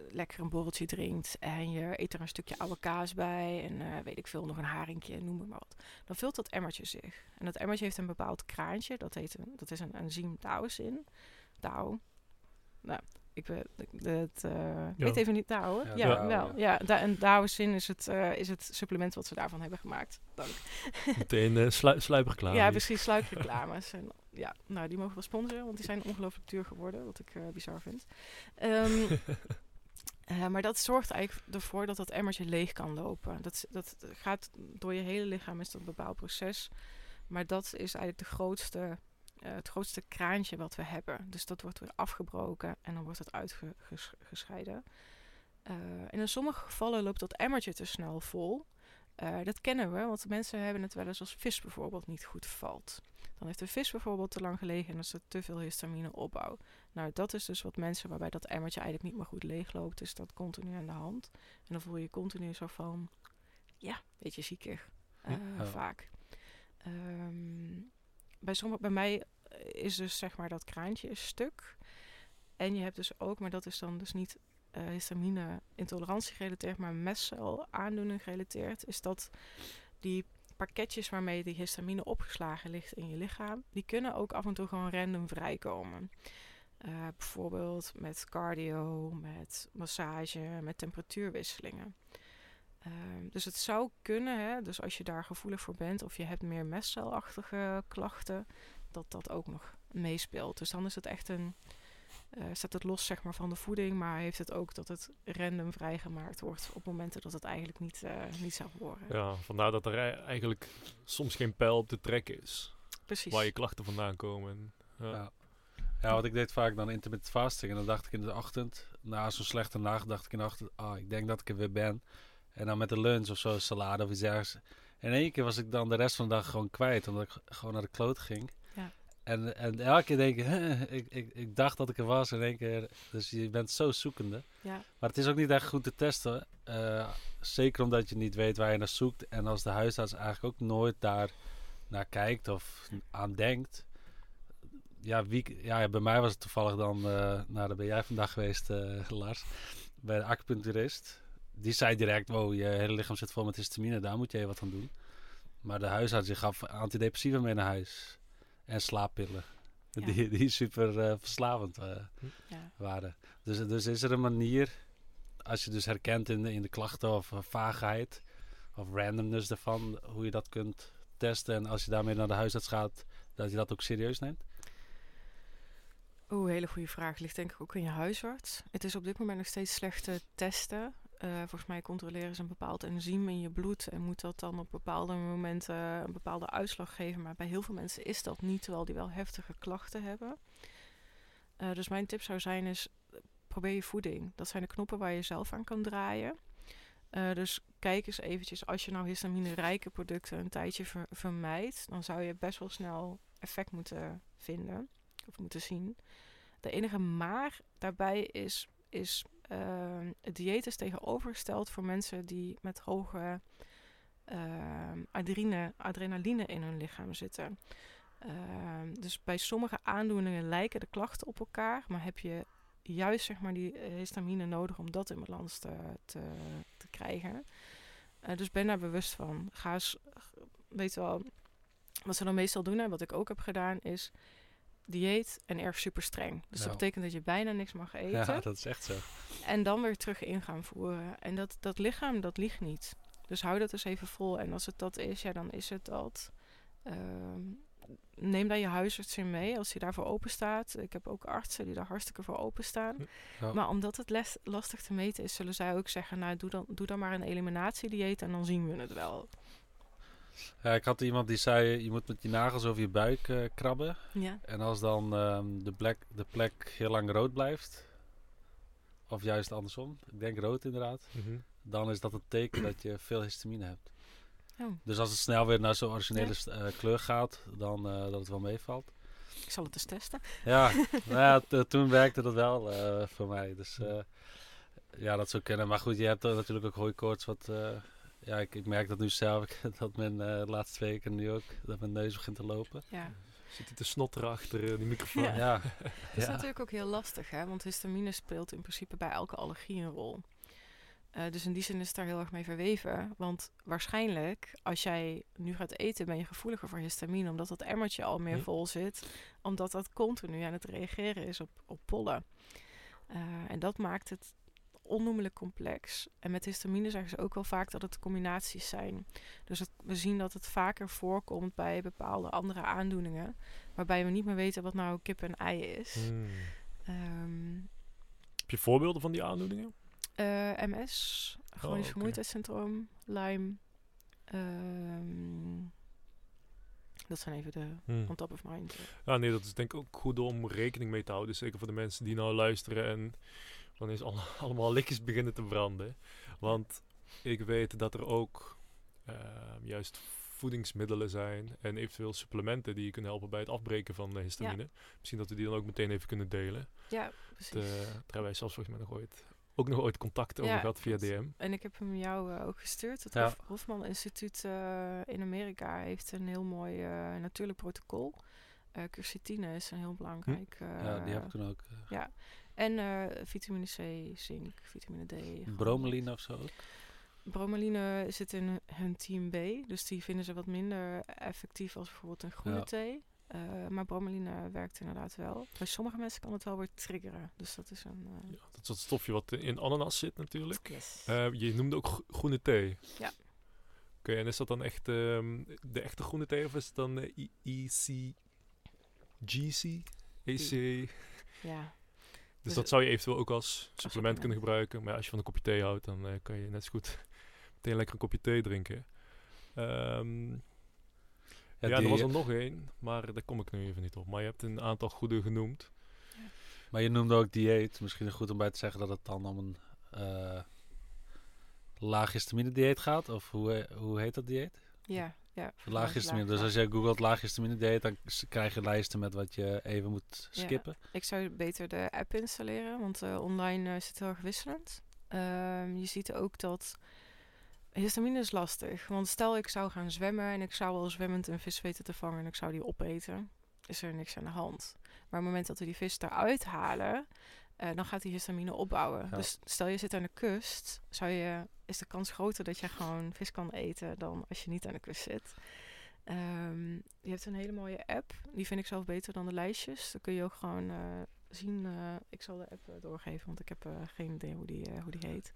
lekker een borreltje drinkt en je eet er een stukje oude kaas bij en uh, weet ik veel, nog een haringje, noem maar wat. Dan vult dat emmertje zich. En dat emmertje heeft een bepaald kraantje, dat, heet een, dat is een enzym Taosin. Tao. Nou, ik weet, het, ja. weet even niet Tao, ja, ja, wel. Ja, da en Taosin is het, is het supplement wat ze daarvan hebben gemaakt. Dank. <laughs> Meteen uh, slu sluipreclame. Ja, precies, sluipreclames. <laughs> en ja, nou, die mogen we sponsoren, want die zijn ongelooflijk duur geworden, wat ik uh, bizar vind. Um, uh, <laughs> maar dat zorgt eigenlijk ervoor dat dat emmertje leeg kan lopen. Dat, dat gaat door je hele lichaam, is dat een bepaald proces. Maar dat is eigenlijk de grootste, uh, het grootste kraantje wat we hebben. Dus dat wordt weer afgebroken en dan wordt het uitgescheiden. en in sommige gevallen loopt dat emmertje te snel vol. dat kennen we, want mensen hebben het wel eens als vis bijvoorbeeld niet goed valt. Dan heeft de vis bijvoorbeeld te lang gelegen en is er te veel histamine opbouw. Nou, dat is dus wat mensen waarbij dat emmertje eigenlijk niet meer goed leegloopt. Is dat continu aan de hand. En dan voel je je continu zo van, ja, beetje ziekig. Uh, ja. Vaak. Um, bij, sommige, bij mij is dus zeg maar dat kraantje is stuk. En je hebt dus ook, maar dat is dan dus niet uh, histamine intolerantie gerelateerd, maar mestcel aandoening gerelateerd. Is dat die pakketjes waarmee die histamine opgeslagen ligt in je lichaam, die kunnen ook af en toe gewoon random vrijkomen. Uh, bijvoorbeeld met cardio, met massage, met temperatuurwisselingen. Uh, dus het zou kunnen, hè, dus als je daar gevoelig voor bent of je hebt meer mestcelachtige klachten, dat dat ook nog meespeelt. Dus dan is het echt een uh, staat het los zeg maar, van de voeding, maar heeft het ook dat het random vrijgemaakt wordt op momenten dat het eigenlijk niet, uh, niet zou horen. Ja, vandaar dat er eigenlijk soms geen pijl op te trekken is. Precies. Waar je klachten vandaan komen. Ja. ja. ja want ik deed vaak dan intermittent fasting en dan dacht ik in de ochtend, na zo'n slechte nacht, dacht ik in de ochtend, ah, ik denk dat ik er weer ben. En dan met de lunch of zo, salade of iets ergens. En in één keer was ik dan de rest van de dag gewoon kwijt, omdat ik gewoon naar de kloot ging. En, en elke keer denk ik, ik, ik, ik dacht dat ik er was in één keer. Dus je bent zo zoekende. Ja. Maar het is ook niet echt goed te testen. Uh, zeker omdat je niet weet waar je naar zoekt. En als de huisarts eigenlijk ook nooit daar naar kijkt of aan denkt. Ja, wie, ja bij mij was het toevallig dan, uh, nou daar ben jij vandaag geweest uh, Lars, bij de acupuncturist. Die zei direct, wow, je hele lichaam zit vol met histamine, daar moet je wat aan doen. Maar de huisarts die gaf antidepressiva mee naar huis en slaappillen. Ja. <laughs> Die, die super uh, verslavend uh, ja. waren. Dus, dus is er een manier, als je dus herkent in, in de klachten of vaagheid of randomness ervan, hoe je dat kunt testen en als je daarmee naar de huisarts gaat, dat je dat ook serieus neemt? Oeh, hele goede vraag. Ligt denk ik ook in je huisarts. Het is op dit moment nog steeds slecht te testen. Uh, volgens mij controleren ze een bepaald enzym in je bloed en moet dat dan op bepaalde momenten een bepaalde uitslag geven. Maar bij heel veel mensen is dat niet, terwijl die wel heftige klachten hebben. Uh, dus mijn tip zou zijn is, probeer je voeding. Dat zijn de knoppen waar je zelf aan kan draaien. Uh, dus kijk eens eventjes, als je nou histamine-rijke producten een tijdje ver vermijdt, dan zou je best wel snel effect moeten vinden of moeten zien. De enige maar daarbij is, is uh, het dieet is tegenovergesteld voor mensen die met hoge uh, adrine, adrenaline in hun lichaam zitten. Uh, dus bij sommige aandoeningen lijken de klachten op elkaar, maar heb je juist zeg maar, die histamine nodig om dat in balans te, te, te krijgen. dus ben daar bewust van. Ga eens, weet wel, wat ze dan meestal doen en wat ik ook heb gedaan is dieet en erg super streng. Dus dat betekent dat je bijna niks mag <laughs> eten. Ja, dat is echt zo. En dan weer terug in gaan voeren. En dat, dat lichaam, dat ligt niet. Dus hou dat eens even vol. En als het dat is, ja, dan is het dat. Ehm, neem dan je huisarts in mee als hij daarvoor open staat. Ik heb ook artsen die daar hartstikke voor openstaan. Ja. Maar omdat het les, lastig te meten is, zullen zij ook zeggen: Nou, doe dan, doe dan maar een eliminatiedieet en dan zien we het wel. Ja, ik had iemand die zei, je moet met je nagels over je buik uh, krabben. Ja. En als dan um, de, plek, de plek heel lang rood blijft, of juist andersom, ik denk rood inderdaad, mm -hmm. dan is dat het teken dat je veel histamine hebt. Oh. Dus als het snel weer naar zo'n originele ja. uh, kleur gaat, dan uh, dat het wel meevalt. Ik zal het eens testen. Ja, <laughs> nou ja toen werkte dat wel voor mij. Dus ja, dat zou kunnen. Maar goed, je hebt natuurlijk ook hooikoorts wat ja, ik, ik merk dat nu zelf, <laughs> dat mijn uh, laatste weken nu ook, dat mijn neus begint te lopen. Ja. Zit hij te snotteren achter uh, die microfoon? Ja. ja. Dat is natuurlijk ook heel lastig, hè? want histamine speelt in principe bij elke allergie een rol. Uh, dus in die zin is het daar heel erg mee verweven. Want waarschijnlijk, als jij nu gaat eten, ben je gevoeliger voor histamine. Omdat dat emmertje al meer hm. vol zit. Omdat dat continu aan het reageren is op, op pollen. Uh, en dat maakt het onnoemelijk complex. En met histamine zeggen ze ook wel vaak dat het combinaties zijn. Dus we zien dat het vaker voorkomt bij bepaalde andere aandoeningen. Waarbij we niet meer weten wat nou kip en ei is. Hmm. Ehm, Heb je voorbeelden van die aandoeningen? Uh, eh, MS, chronisch oh, okay. vermoeidheidssyndroom, Lyme. Um, dat zijn even de hmm. on top of mind. Ja, nee, dat is denk ik ook goed om rekening mee te houden. Zeker voor de mensen die nou luisteren en dan is al, <laughs> allemaal lichtjes beginnen te branden. Want ik weet dat er ook ehm, juist voedingsmiddelen zijn en eventueel supplementen die je kunnen helpen bij het afbreken van histamine. Misschien dat we die dan ook meteen even kunnen delen. Ja, precies. De, daar hebben wij zelfs volgens mij nog ooit ook nog ooit contact over gehad via DM. En ik heb hem jou uh, ook gestuurd. Het ja. Hofman Instituut uh, in Amerika heeft een heel mooi uh, natuurlijk protocol. quercetine is een heel belangrijk. Hm? ja, die heb ik toen ook. ja, en uh, vitamine C, zink, vitamine D. Bromeline of zo Bromeline zit in hun team B. Dus die vinden ze wat minder effectief als bijvoorbeeld een groene thee. Uh, maar bromeline werkt inderdaad wel. Bij sommige mensen kan het wel weer triggeren. Dus dat is een... Uh... Ja, dat is dat stofje wat in ananas zit natuurlijk. Yes. je noemde ook groene thee. Ja. Oké, en is dat dan echt um, de echte groene thee of is het dan EC... GC? EC... Ja. Dus, dat zou je eventueel ook als supplement kunnen gebruiken. Maar als je van een kopje thee houdt, dan uh, kan je net zo goed <laughs> meteen lekker een kopje thee drinken. Um, ja, ja er was er nog één, maar daar kom ik nu even niet op. Maar je hebt een aantal goede genoemd. Maar je noemde ook dieet. Misschien goed om bij te zeggen dat het dan om een uh, laag histamine dieet gaat. Of hoe, hoe heet dat dieet? Ja, ja. Dus als je googelt laag histamine dieet, dan krijg je lijsten met wat je even moet skippen. ik zou beter de app installeren, want uh, online uh, is het heel erg wisselend. Um, je ziet ook dat histamine is lastig. Want stel ik zou gaan zwemmen en ik zou wel zwemmend een vis weten te vangen en ik zou die opeten, is er niks aan de hand. Maar op het moment dat we die vis eruit halen, uh, dan gaat die histamine opbouwen. Dus stel je zit aan de kust, zou je, is de kans groter dat je gewoon vis kan eten dan als je niet aan de kust zit. Um, je hebt een hele mooie app. Die vind ik zelf beter dan de lijstjes. Dan kun je ook gewoon uh, zien. Uh, ik zal de app doorgeven, want ik heb geen idee hoe die, hoe die heet.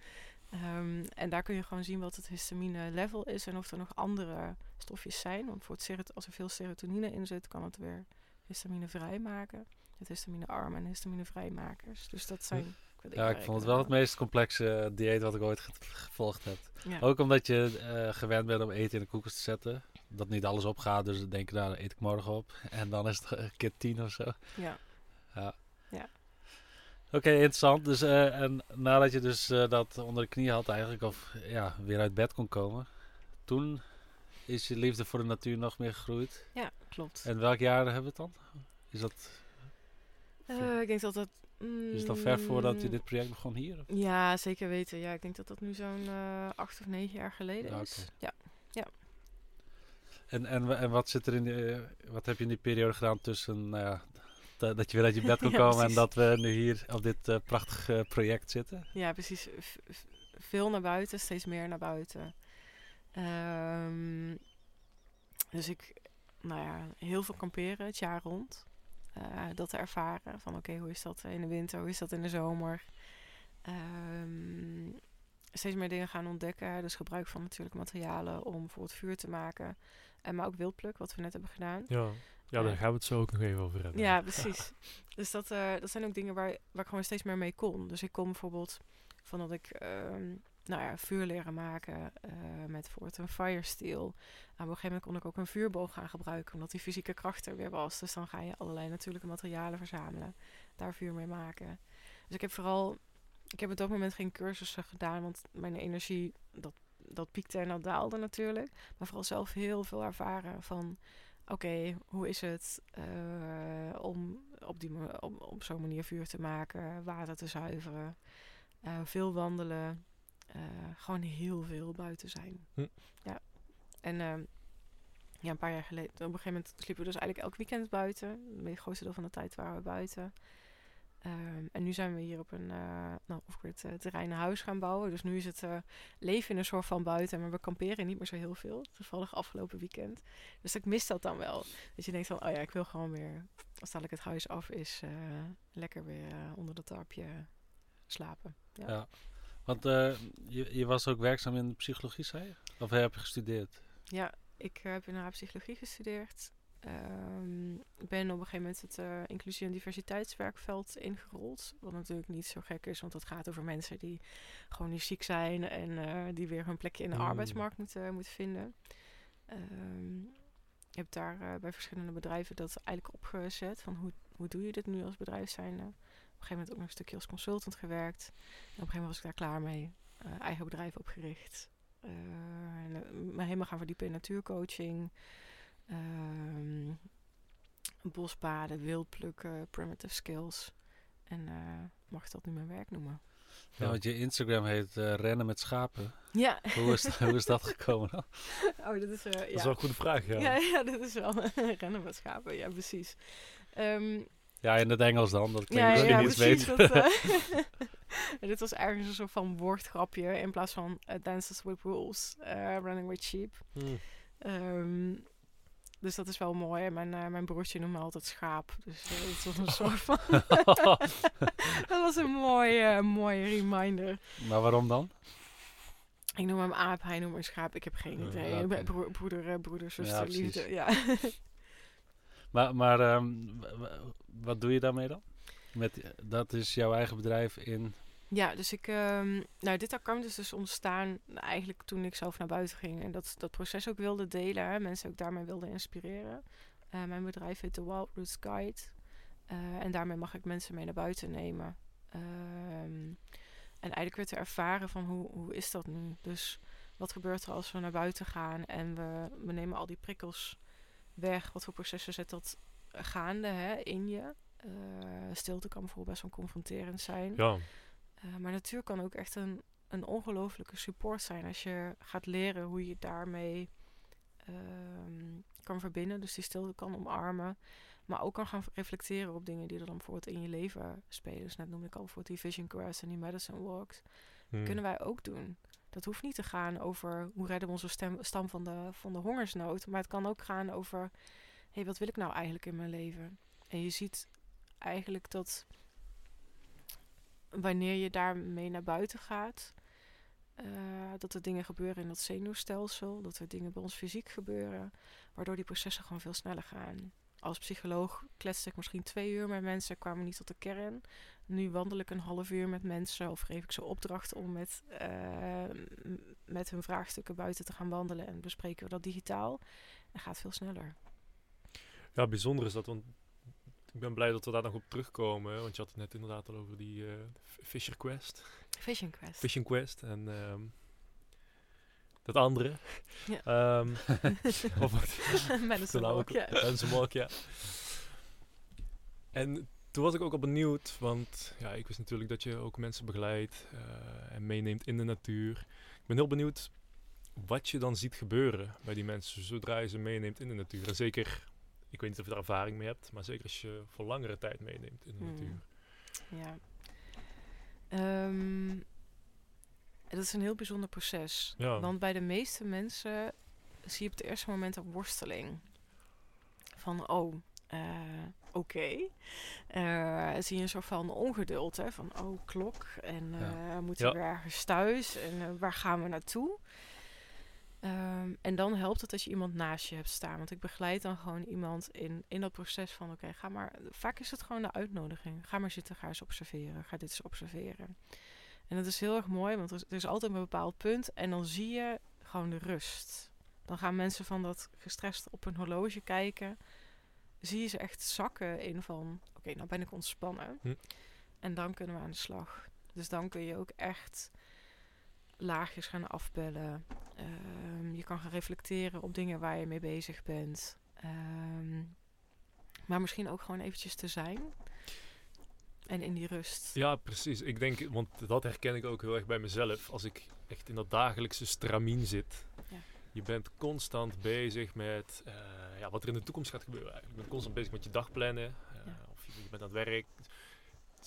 Um, en daar kun je gewoon zien wat het histamine level is en of er nog andere stofjes zijn. Want voor het als er veel serotonine in zit, kan het weer histamine vrijmaken het histamine-arm en histamine-vrijmakers. Dus dat zijn... ja, ik vond het wel het meest complexe eh, dieet wat ik ooit gevolgd heb. Ook omdat je uh, gewend bent om eten in de koekjes te zetten. Dat niet alles opgaat, dus dan denk je, nou, eet ik morgen op. <laughs> En dan is het een keer tien of zo. Ja. Ja. ja. Oké, interessant. Dus, uh, en nadat je dus dat onder de knie had eigenlijk, of ja, weer uit bed kon komen. Toen is je liefde voor de natuur nog meer gegroeid. Ja, klopt. En welk jaar hebben we het dan? Is dat uh, ik denk dat dat... Mm, is het al ver voordat je dit project begon hier? Ja, zeker weten. Ja, ik denk dat dat nu zo'n uh, acht of negen jaar geleden ja, is. Ja, ja. En, en, en wat zit er in die, uh, wat heb je in die periode gedaan tussen nou ja, dat je weer uit je bed <laughs> kon komen en dat we nu hier op dit prachtige project zitten. Ja, precies. veel naar buiten, steeds meer naar buiten. Um, dus ik, nou ja, heel veel kamperen het jaar rond. Dat te ervaren van oké, hoe is dat in de winter, hoe is dat in de zomer. Um, steeds meer dingen gaan ontdekken. Dus gebruik van natuurlijke materialen om voor het vuur te maken. En maar ook wildpluk, wat we net hebben gedaan. Ja, ja daar gaan we het zo ook nog even over hebben. Ja, <laughs> precies. dus dat, uh, dat zijn ook dingen waar, waar ik gewoon steeds meer mee kon. Dus ik kom bijvoorbeeld van dat ik uh, nou ja, vuur leren maken uh, met bijvoorbeeld een fire steel. op een gegeven moment kon ik ook een vuurboog gaan gebruiken, omdat die fysieke kracht er weer was. Dus dan ga je allerlei natuurlijke materialen verzamelen, daar vuur mee maken. Dus ik heb vooral ik heb op dat moment geen cursussen gedaan, want mijn energie, dat, dat piekte en dat daalde natuurlijk. Maar vooral zelf heel veel ervaren van, oké, hoe is het uh, om op, die, op, op zo'n manier vuur te maken, water te zuiveren, uh, veel wandelen, uh, gewoon heel veel buiten zijn. Hm. Ja, en ehm, ja, een paar jaar geleden, op een gegeven moment sliepen we dus eigenlijk elk weekend buiten. Het grootste deel van de tijd waren we buiten. Ehm, en nu zijn we hier op een uh, nou, off-grid uh, terrein een huis gaan bouwen. Dus nu is het uh, leven in een soort van buiten. Maar we kamperen niet meer zo heel veel. Toevallig afgelopen weekend. Dus ik mis dat dan wel. Dat je denkt van, oh ja, ik wil gewoon weer, als dadelijk het huis af is, lekker weer onder dat tarpje slapen. Ja, ja. Want je, je was ook werkzaam in psychologie, zei je? Of heb je gestudeerd? Ja, ik heb in psychologie gestudeerd. Um, ik ben op een gegeven moment het uh, inclusie- en diversiteitswerkveld ingerold. Wat natuurlijk niet zo gek is, want het gaat over mensen die gewoon niet ziek zijn en uh, die weer hun plekje in de mm. arbeidsmarkt moeten, moeten vinden. Um, ik heb daar bij verschillende bedrijven dat eigenlijk opgezet. Van hoe, hoe doe je dit nu als bedrijf zijn? Op een gegeven moment ook nog een stukje als consultant gewerkt. En op een gegeven moment was ik daar klaar mee. eigen bedrijf opgericht. en, me helemaal gaan verdiepen in natuurcoaching. Um, bospaden, wildplukken, primitive skills. En uh, mag dat nu mijn werk noemen? Ja, want je Instagram heet uh, Rennen met schapen. Ja. Hoe is, hoe is dat gekomen dan? <laughs> Oh, dat is, uh, dat is wel een goede vraag, ja. Ja, ja dat is wel <laughs> Rennen met schapen, ja, precies. Um, ja, in het Engels dan, dat klinkt ja, ja, iets beter. Dat, <laughs> <laughs> dit was ergens een soort van woordgrapje in plaats van Dances with Rules, Running with Sheep. Hmm. Um, dus dat is wel mooi. Mijn, uh, mijn broertje noemde me altijd schaap. Dus uh, het was een soort van... <laughs> dat was een mooie, uh, mooie reminder. Maar waarom dan? Ik noem hem aap, hij noemt me schaap. Ik heb geen idee. Okay. Bro broeder, broeder, zuster, ja, liefde. Ja. Maar maar um, wat doe je daarmee dan? Met, dat is jouw eigen bedrijf in ja, dus ik, um, nou, dit account is dus ontstaan eigenlijk toen ik zelf naar buiten ging en dat, dat proces ook wilde delen, mensen ook daarmee wilde inspireren. Uh, mijn bedrijf heet The Wild Roots Guide uh, en daarmee mag ik mensen mee naar buiten nemen. Um, en eigenlijk weer te ervaren van hoe, hoe is dat nu? Dus wat gebeurt er als we naar buiten gaan en we, we nemen al die prikkels weg? Wat voor processen zet dat gaande hè, in je? Uh, stilte kan bijvoorbeeld best wel confronterend zijn. Ja. Uh, maar natuur kan ook echt een, een ongelofelijke support zijn als je gaat leren hoe je daarmee um, kan verbinden. Dus die stilte kan omarmen. Maar ook kan gaan reflecteren op dingen die er dan bijvoorbeeld in je leven spelen. Dus net noemde ik al bijvoorbeeld die vision quest en die medicine walks. Hmm. Kunnen wij ook doen. Dat hoeft niet te gaan over hoe redden we onze stam van de, van de hongersnood. Maar het kan ook gaan over, hé, hey, wat wil ik nou eigenlijk in mijn leven? En je ziet eigenlijk dat wanneer je daarmee naar buiten gaat, uh, dat er dingen gebeuren in dat zenuwstelsel, dat er dingen bij ons fysiek gebeuren, waardoor die processen gewoon veel sneller gaan. Als psycholoog kletste ik misschien twee uur met mensen, kwamen niet tot de kern. Nu wandel ik een half uur met mensen of geef ik ze opdracht om met, uh, met hun vraagstukken buiten te gaan wandelen en bespreken we dat digitaal. En gaat veel sneller. Ja, bijzonder is dat, want ik ben blij dat we daar nog op terugkomen. Want je had het net inderdaad al over die uh, Fisher Quest. Fishing Quest. Fishing Quest. En um, dat andere. <laughs> Ja. Um, <laughs> of wat? Mensen Walk, ja. Mensen Walk, ja. En toen was ik ook al benieuwd, want ja, ik wist natuurlijk dat je ook mensen begeleidt uh, en meeneemt in de natuur. Ik ben heel benieuwd wat je dan ziet gebeuren bij die mensen zodra je ze meeneemt in de natuur. En zeker ik weet niet of je er ervaring mee hebt, maar zeker als je voor langere tijd meeneemt in de hmm. natuur. Ja. Um, dat is een heel bijzonder proces. Want bij de meeste mensen zie je op het eerste moment een worsteling. Van, oh, uh, oké. Okay. Uh, zie je een soort van ongeduld, hè? Van, oh, klok. En uh, moeten we ergens thuis? En waar gaan we naartoe? Ehm, en dan helpt het als je iemand naast je hebt staan. Want ik begeleid dan gewoon iemand in, in dat proces van... oké, ga maar... Vaak is het gewoon de uitnodiging. Ga maar zitten, ga eens observeren. Ga dit eens observeren. En dat is heel erg mooi, want er is altijd een bepaald punt... en dan zie je gewoon de rust. Dan gaan mensen van dat gestrest op een horloge kijken... zie je ze echt zakken in van... oké, nou ben ik ontspannen. Hm. En dan kunnen we aan de slag. Dus dan kun je ook echt laagjes gaan afbellen. Ehm, je kan gaan reflecteren op dingen waar je mee bezig bent. Ehm, maar misschien ook gewoon eventjes te zijn. En in die rust. Ja, precies. Ik denk, want dat herken ik ook heel erg bij mezelf. Als ik echt in dat dagelijkse stramien zit. Ja. Je bent constant bezig met uh, ja, wat er in de toekomst gaat gebeuren. Eigenlijk. Je bent constant bezig met je dag plannen. Uh, Of je, je, bent aan het werk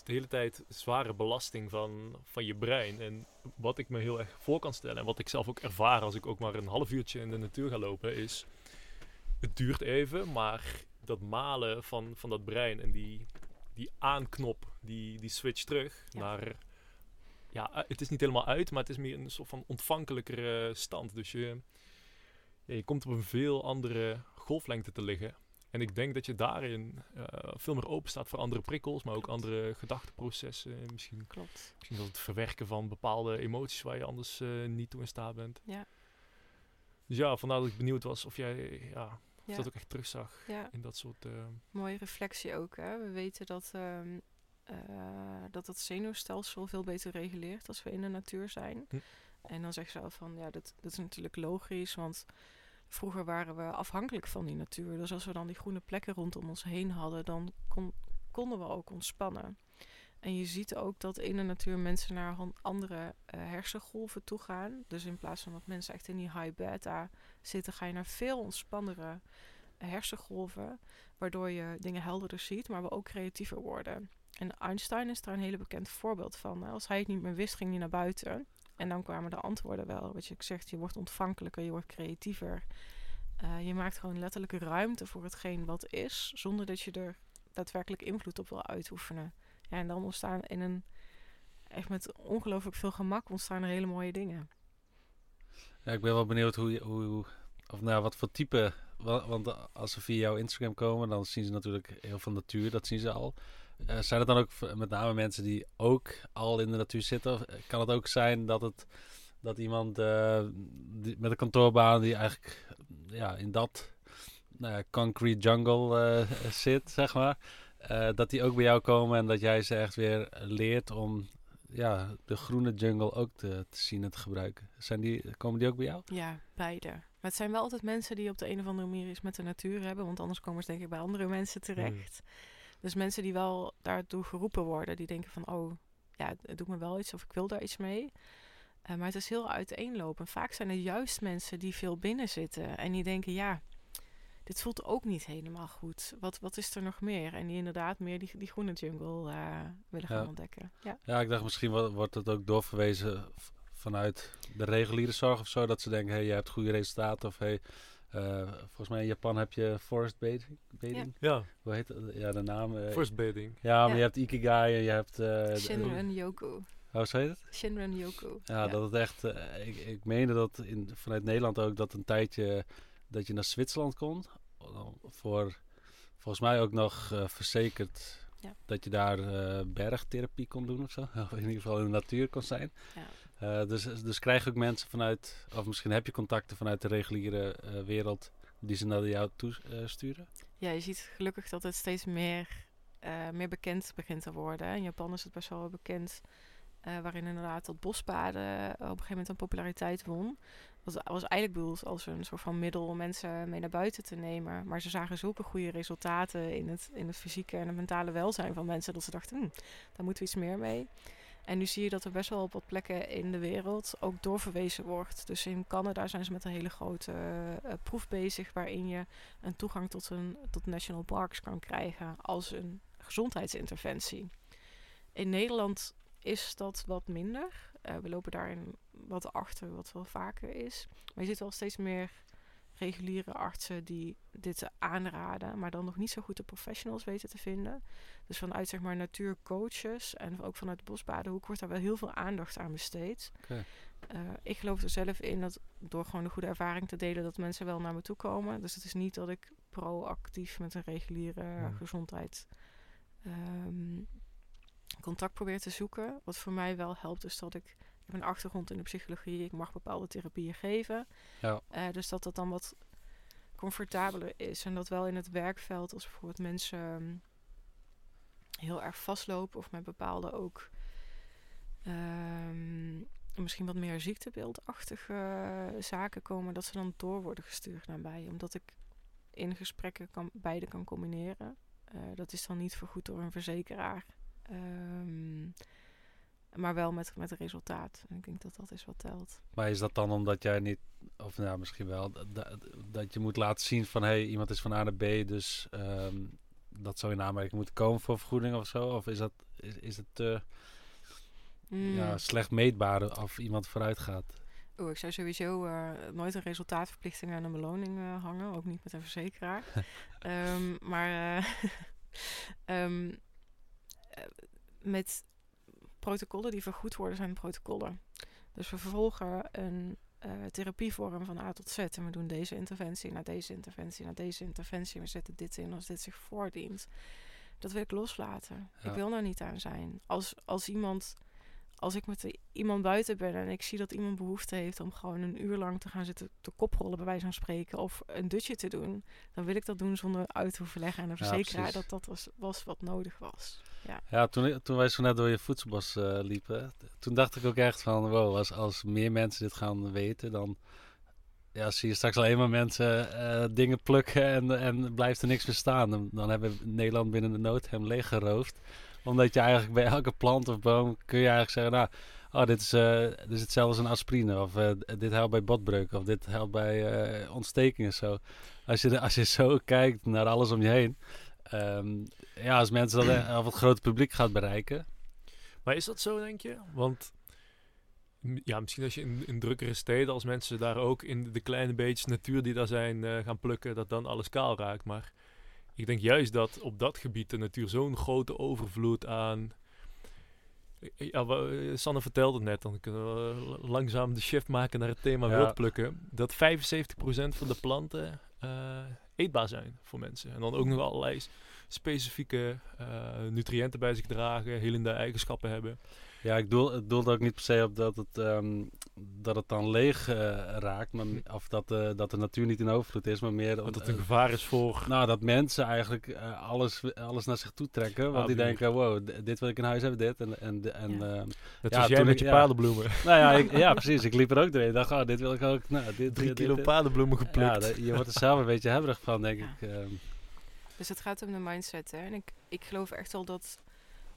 de hele tijd zware belasting van, van je brein. En wat ik me heel erg voor kan stellen en wat ik zelf ook ervaar als ik ook maar een half uurtje in de natuur ga lopen, is het duurt even, maar dat malen van, van dat brein en die, die aanknop, die, die switch terug naar. Ja, eh, het is niet helemaal uit, maar het is meer een soort van ontvankelijkere stand. Dus je, ja, je komt op een veel andere golflengte te liggen. En ik denk dat je daarin uh, veel meer open staat voor andere prikkels, maar ook andere gedachteprocessen. Misschien, Klopt. misschien dat het verwerken van bepaalde emoties waar je anders uh, niet toe in staat bent. Ja. Dus ja, vandaar dat ik benieuwd was of jij ja, of dat ook echt terugzag ja. in dat soort... Uh... Mooie reflectie ook. Hè? We weten dat, um, dat het zenuwstelsel veel beter reguleert als we in de natuur zijn. Hm. En dan zeg je zo van, ja, dat, dat is natuurlijk logisch, want Vroeger waren we afhankelijk van die natuur. Dus als we dan die groene plekken rondom ons heen hadden, dan kon, konden we ook ontspannen. En je ziet ook dat in de natuur mensen naar andere uh, hersengolven toe gaan. Dus in plaats van dat mensen echt in die high beta zitten, ga je naar veel ontspannere hersengolven. Waardoor je dingen helderder ziet, maar we ook creatiever worden. En Einstein is daar een hele bekend voorbeeld van. Als hij het niet meer wist, ging hij naar buiten. En dan kwamen de antwoorden wel. Wat je zegt, je wordt ontvankelijker, je wordt creatiever. Uh, je maakt gewoon letterlijk ruimte voor hetgeen wat is, zonder dat je er daadwerkelijk invloed op wil uitoefenen. Ja, en dan ontstaan in een, echt met ongelooflijk veel gemak ontstaan er hele mooie dingen. Ja, ik ben wel benieuwd hoe, hoe of nou, wat voor type, want als ze via jouw Instagram komen, dan zien ze natuurlijk heel veel natuur, dat zien ze al. Uh, zijn het dan ook met name mensen die ook al in de natuur zitten? Of kan het ook zijn dat, het, dat iemand uh, die, met een kantoorbaan die eigenlijk ja, in dat nou ja, concrete jungle uh, <laughs> zit, zeg maar, dat die ook bij jou komen en dat jij ze echt weer leert om ja, de groene jungle ook te, te zien en te gebruiken? Zijn die, komen die ook bij jou? Ja, beide. Maar het zijn wel altijd mensen die op de een of andere manier iets met de natuur hebben, want anders komen ze denk ik bij andere mensen terecht. Hmm. Dus mensen die wel daartoe geroepen worden, die denken van, oh, ja, het doet me wel iets of ik wil daar iets mee. Uh, maar het is heel uiteenlopend. Vaak zijn het juist mensen die veel binnen zitten en die denken, ja, dit voelt ook niet helemaal goed. Wat, wat is er nog meer? En die inderdaad meer die, die groene jungle uh, willen gaan ontdekken. Ja. ja, ik dacht misschien wordt het ook doorverwezen vanuit de reguliere zorg of zo. Dat ze denken, hé, hey, je hebt goede resultaten. Of hey, uh, volgens mij in Japan heb je forest bathing. Ja. Hoe heet dat? Ja, de naam. Uh, forest bathing. Ja, maar je hebt Ikigai en je hebt... Uh, Shinran Yoku. Hoe heet het? Shinran Yoku. Ja, dat het echt... ik, ik meende dat in, vanuit Nederland ook dat een tijdje dat je naar Zwitserland kon. Voor volgens mij ook nog verzekerd dat je daar bergtherapie kon doen of zo. <laughs> Of in ieder geval in de natuur kon zijn. Uh, dus, dus krijg je ook mensen vanuit, of misschien heb je contacten vanuit de reguliere uh, wereld die ze naar jou toe uh, sturen? Ja, je ziet gelukkig dat het steeds meer, meer bekend begint te worden. In Japan is het best wel bekend, waarin inderdaad dat bospaden op een gegeven moment een populariteit won. Dat was eigenlijk bedoeld als een soort van middel om mensen mee naar buiten te nemen. Maar ze zagen zulke goede resultaten in het, in het fysieke en het mentale welzijn van mensen dat ze dachten, hm, daar moeten we iets meer mee. En nu zie je dat er best wel op wat plekken in de wereld ook doorverwezen wordt. Dus in Canada zijn ze met een hele grote uh, proef bezig waarin je een toegang tot, een, tot national parks kan krijgen als een gezondheidsinterventie. In Nederland is dat wat minder. Uh, we lopen daarin wat achter, wat wel vaker is. Maar je ziet wel steeds meer reguliere artsen die dit aanraden, maar dan nog niet zo goed de professionals weten te vinden. Dus vanuit zeg maar natuurcoaches en ook vanuit de bosbadenhoek wordt daar wel heel veel aandacht aan besteed. Okay. Uh, eh, ik geloof er zelf in dat door gewoon een goede ervaring te delen, dat mensen wel naar me toe komen. Dus het is niet dat ik proactief met een reguliere gezondheid um, contact probeer te zoeken. Wat voor mij wel helpt, is dat ik heb een achtergrond in de psychologie. Ik mag bepaalde therapieën geven. Ja. Uh, dus dat dat dan wat comfortabeler is. En dat wel in het werkveld, als bijvoorbeeld mensen ehm, heel erg vastlopen of met bepaalde ook um, misschien wat meer ziektebeeldachtige zaken komen, dat ze dan door worden gestuurd naar mij. Omdat ik in gesprekken kan, beide kan combineren. Uh, dat is dan niet vergoed door een verzekeraar. Um, maar wel met, met resultaat. En ik denk dat dat is wat telt. Maar is dat dan omdat jij niet, of nou misschien wel, dat, dat je moet laten zien van hé, hey, iemand is van A naar B, dus ehm, dat zou in aanmerking moeten komen voor vergoeding of zo? Of is, dat, is, is het te ja, hmm. slecht meetbaar of iemand vooruit gaat? Oh, ik zou sowieso uh, nooit een resultaatverplichting aan een beloning uh, hangen, ook niet met een verzekeraar. um, <laughs> maar uh, <laughs> met protocollen die vergoed worden, zijn protocollen. Dus we vervolgen een uh, therapievorm van A tot Z. En we doen deze interventie, naar deze interventie, naar deze interventie. We zetten dit in als dit zich voordient. Dat wil ik loslaten. Ik wil er niet aan zijn. Als, als iemand als ik met iemand buiten ben en ik zie dat iemand behoefte heeft om gewoon een uur lang te gaan zitten te koprollen, bij wijze van spreken, of een dutje te doen, dan wil ik dat doen zonder uit te hoeven leggen aan de verzekeraar dat dat was, was wat nodig was. Ja, ja toen, toen wij zo net door je voedselbos uh, liepen, toen dacht ik ook echt van, wow, als, als meer mensen dit gaan weten, dan ja, zie je straks alleen maar mensen uh, dingen plukken en, en blijft er niks meer staan. Dan, hebben we Nederland binnen de nood hem leeggeroofd omdat je eigenlijk bij elke plant of boom kun je eigenlijk zeggen, nou, oh, dit is, uh, dit is hetzelfde als een aspirine. Of dit helpt bij botbreuken. Of dit helpt bij uh, ontstekingen. Zo. Als, je, als je zo kijkt naar alles om je heen. Um, ja, als mensen dat of het grote publiek gaat bereiken. Maar is dat zo, denk je? Want ja, misschien als je in, in drukkere steden, als mensen daar ook in de kleine beetjes natuur die daar zijn gaan plukken, dat dan alles kaal raakt. Maar ik denk juist dat op dat gebied de natuur zo'n grote overvloed aan. Ja, Sanne vertelde het net, dan kunnen we langzaam de shift maken naar het thema ja. wildplukken. Dat 75% van de planten uh, eetbaar zijn voor mensen. En dan ook nog allerlei specifieke uh, nutriënten bij zich dragen, helende eigenschappen hebben. Ja, ik doel, het doelde ook niet per se op dat het, um, dat het dan leeg uh, raakt. Maar, hm. of dat, uh, dat de natuur niet in overvloed is, maar meer... Dat het een gevaar is voor... Nou, dat mensen eigenlijk uh, alles, alles naar zich toe trekken. Want die denken, wow, dit wil ik in huis hebben, dit. En, en, en, ja. Net ja, jij met je ja, paardenbloemen. <laughs> Nou ja, ik, <laughs> ja, precies. Ik liep er ook doorheen. Ik dacht, oh, dit wil ik ook. Nou, dit, Drie kilo dit, paardenbloemen geplukt. Ja, je wordt er zelf een beetje hebberig van, denk ik. Um. Dus het gaat om de mindset, hè. En ik, ik geloof echt wel dat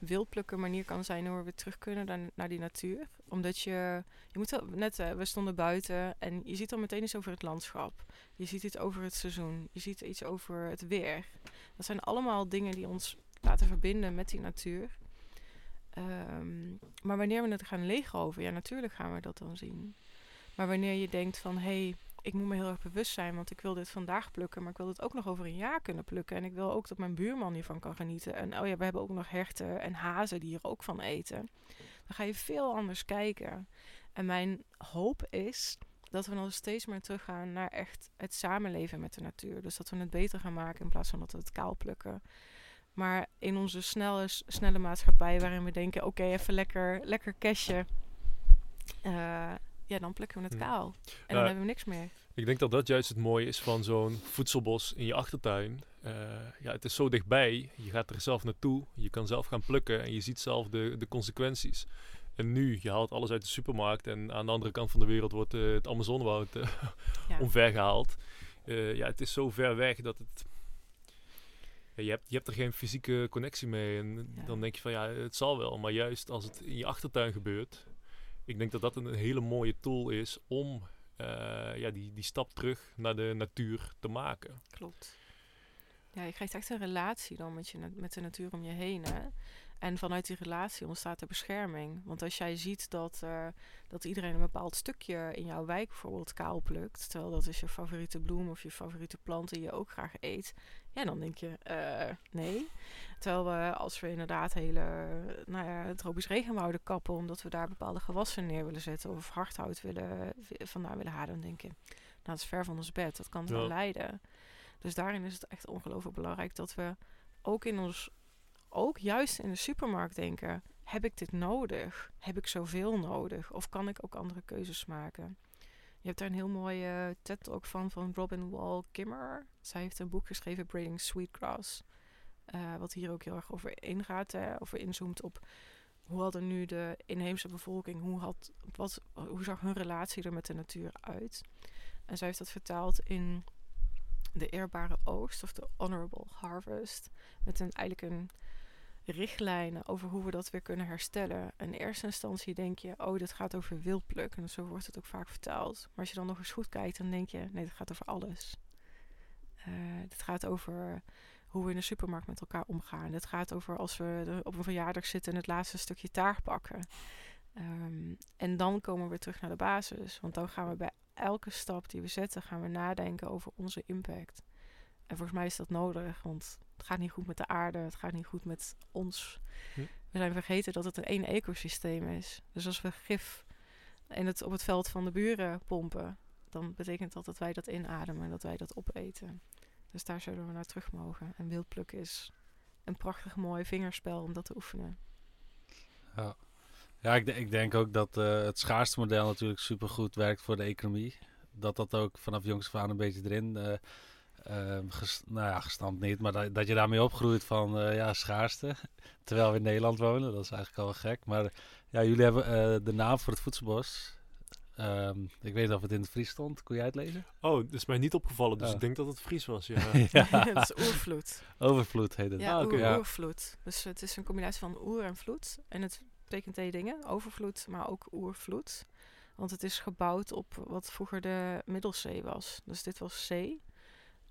wildplukken manier kan zijn hoe we weer terug kunnen naar, die natuur. Omdat je, je moet wel, net, uh, we stonden buiten en je ziet al meteen iets over het landschap. Je ziet iets over het seizoen. Je ziet iets over het weer. Dat zijn allemaal dingen die ons laten verbinden met die natuur. Um, maar wanneer we het gaan leegoven, ja, natuurlijk gaan we dat dan zien. Maar wanneer je denkt van, hé, hey, ik moet me heel erg bewust zijn, want ik wil dit vandaag plukken, maar ik wil het ook nog over een jaar kunnen plukken. En ik wil ook dat mijn buurman hiervan kan genieten. En oh ja, we hebben ook nog herten en hazen die hier ook van eten. Dan ga je veel anders kijken. En mijn hoop is dat we dan steeds meer teruggaan naar echt het samenleven met de natuur. Dus dat we het beter gaan maken in plaats van dat we het kaal plukken. Maar in onze snelle, snelle maatschappij, waarin we denken: oké, even lekker, lekker cashje. Uh, ja, dan plukken we het hm. kaal. En dan hebben we niks meer. Ik denk dat dat juist het mooie is van zo'n voedselbos in je achtertuin. Uh, ja, het is zo dichtbij. Je gaat er zelf naartoe. Je kan zelf gaan plukken en je ziet zelf de, de consequenties. En nu, je haalt alles uit de supermarkt en aan de andere kant van de wereld wordt uh, het Amazonewoud uh, <laughs> ja. omvergehaald. ja, het is zo ver weg dat het... je, hebt, je hebt er geen fysieke connectie mee. En dan denk je van ja, het zal wel. Maar juist als het in je achtertuin gebeurt, ik denk dat dat een hele mooie tool is om uh, ja, die, die stap terug naar de natuur te maken. Klopt. Ja, je krijgt echt een relatie dan met, je, met de natuur om je heen. Hè? En vanuit die relatie ontstaat er bescherming. Want als jij ziet dat, uh, dat iedereen een bepaald stukje in jouw wijk bijvoorbeeld kaal plukt, terwijl dat is je favoriete bloem of je favoriete plant die je ook graag eet, ja, dan denk je, uh, nee. Terwijl we, als we inderdaad hele nou ja, tropisch regenwouden kappen, omdat we daar bepaalde gewassen neer willen zetten of hardhout willen, vandaan willen halen, dan denk je, nou, dat is ver van ons bed, dat kan wel leiden. Dus daarin is het echt ongelooflijk belangrijk dat we ook in ons ook juist in de supermarkt denken: heb ik dit nodig? Heb ik zoveel nodig? Of kan ik ook andere keuzes maken? Je hebt daar een heel mooie TED-talk van van Robin Wall Kimmerer. Zij heeft een boek geschreven, Braiding Sweetgrass. Uh, wat hier ook heel erg over ingaat, hè, over inzoomt op hoe hadden nu de inheemse bevolking, hoe, had, wat, hoe zag hun relatie er met de natuur uit? En zij heeft dat vertaald in de eerbare oogst, of de honorable harvest. Met een, eigenlijk een richtlijnen over hoe we dat weer kunnen herstellen. In eerste instantie denk je, oh, dit gaat over wildpluk. En zo wordt het ook vaak vertaald. Maar als je dan nog eens goed kijkt, dan denk je, nee, dit gaat over alles. Uh, gaat over hoe we in de supermarkt met elkaar omgaan. Dit gaat over als we op een verjaardag zitten en het laatste stukje taart pakken. Um, en dan komen we terug naar de basis. Want dan gaan we bij elke stap die we zetten, gaan we nadenken over onze impact. En volgens mij is dat nodig, want het gaat niet goed met de aarde, het gaat niet goed met ons. Hm. We zijn vergeten dat het een één ecosysteem is. Dus als we gif in het, op het veld van de buren pompen, dan betekent dat dat wij dat inademen en dat wij dat opeten. Dus daar zullen we naar terug mogen. En wildplukken is een prachtig mooi vingerspel om dat te oefenen. Ja, ja ik, ik denk ook dat uh, het schaarste model natuurlijk supergoed werkt voor de economie. Dat dat ook vanaf jongs af aan een beetje erin... Uh, Ehm, nou ja, gestampt niet, maar dat, dat je daarmee opgroeit van uh, ja, schaarste. <laughs> Terwijl we in Nederland wonen, dat is eigenlijk al wel gek. Maar ja, jullie hebben uh, de naam voor het voedselbos. Um, ik weet niet of het in het Fries stond. Kon jij het lezen? Oh, dat is mij niet opgevallen, dus oh. ik denk dat het Fries was. Ja, <laughs> <laughs> ja. het is oervloed. Overvloed heet het. Ja, ah, okay. oervloed. Dus het is een combinatie van oer en vloed. En het betekent twee dingen. Overvloed, maar ook oervloed. Want het is gebouwd op wat vroeger de Middelzee was. Dus dit was zee.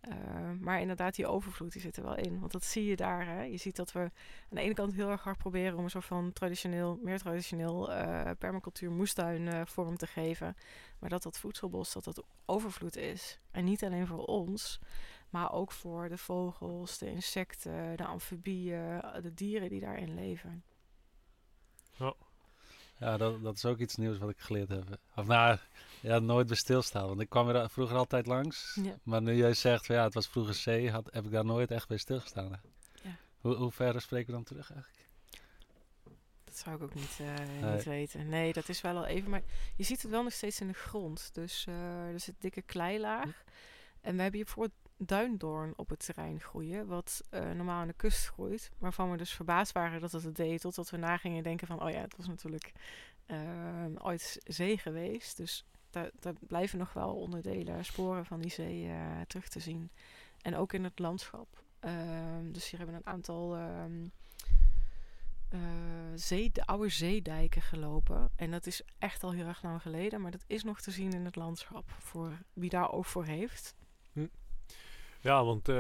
Uh, maar inderdaad, die overvloed die zit er wel in. Want dat zie je daar. Hè? Je ziet dat we aan de ene kant heel erg hard proberen om een soort van traditioneel, meer traditioneel uh, permacultuur moestuin uh, vorm te geven. Maar dat dat voedselbos, dat dat overvloed is. En niet alleen voor ons, maar ook voor de vogels, de insecten, de amfibieën, de dieren die daarin leven. Ja. Ja, dat, dat is ook iets nieuws wat ik geleerd heb. Of nou, ja, nooit bij stilstaan. Want ik kwam er vroeger altijd langs. Maar nu jij zegt, van, ja, het was vroeger C, had, heb ik daar nooit echt bij stilgestaan. Ja. Hoe, hoe ver spreken we dan terug eigenlijk? Dat zou ik ook niet, uh, niet weten. Nee, dat is wel al even. Maar je ziet het wel nog steeds in de grond. Dus uh, er zit dikke kleilaag. Hm. En we hebben hier bijvoorbeeld duindoorn op het terrein groeien. Wat uh, normaal aan de kust groeit. Waarvan we dus verbaasd waren dat het het deed. Totdat we na gingen denken van... Oh ja, het was natuurlijk ooit zee geweest. Dus daar, blijven nog wel onderdelen, sporen van die zee uh, terug te zien. En ook in het landschap. Um, dus hier hebben we een aantal um, uh, zee, de oude zeedijken gelopen. En dat is echt al heel erg lang geleden, maar dat is nog te zien in het landschap. Voor wie daar ook voor heeft. Hm. Ja, want uh,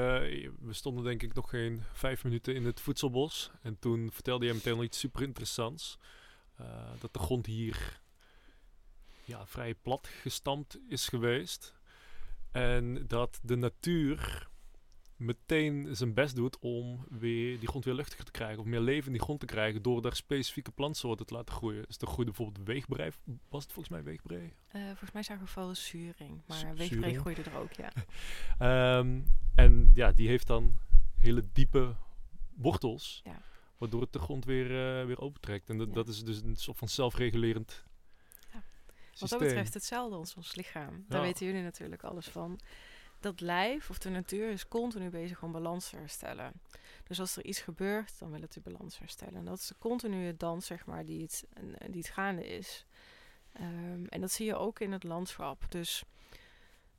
we stonden denk ik nog geen vijf minuten in het voedselbos. En toen vertelde je meteen al iets super interessants. dat de grond hier ja, vrij plat gestampt is geweest. En dat de natuur meteen zijn best doet om weer die grond weer luchtiger te krijgen. Of meer leven in die grond te krijgen door daar specifieke plantsoorten te laten groeien. Dus er groeide bijvoorbeeld weegbrei. Was het volgens mij weegbrei? Uh, volgens mij zagen we vooral zuring. Maar weegbrei groeide er ook, ja. um, <laughs> en ja, die heeft dan hele diepe wortels. Ja. Waardoor het de grond weer, uh, weer opentrekt. En dat, ja. dat is dus een soort van zelfregulerend wat dat betreft hetzelfde als ons lichaam. Daar weten jullie natuurlijk alles van. Dat lijf of de natuur is continu bezig om balans te herstellen. Dus als er iets gebeurt, dan wil het de balans herstellen. En dat is de continue dans, zeg maar, die het, die het gaande is. Um, en dat zie je ook in het landschap. Dus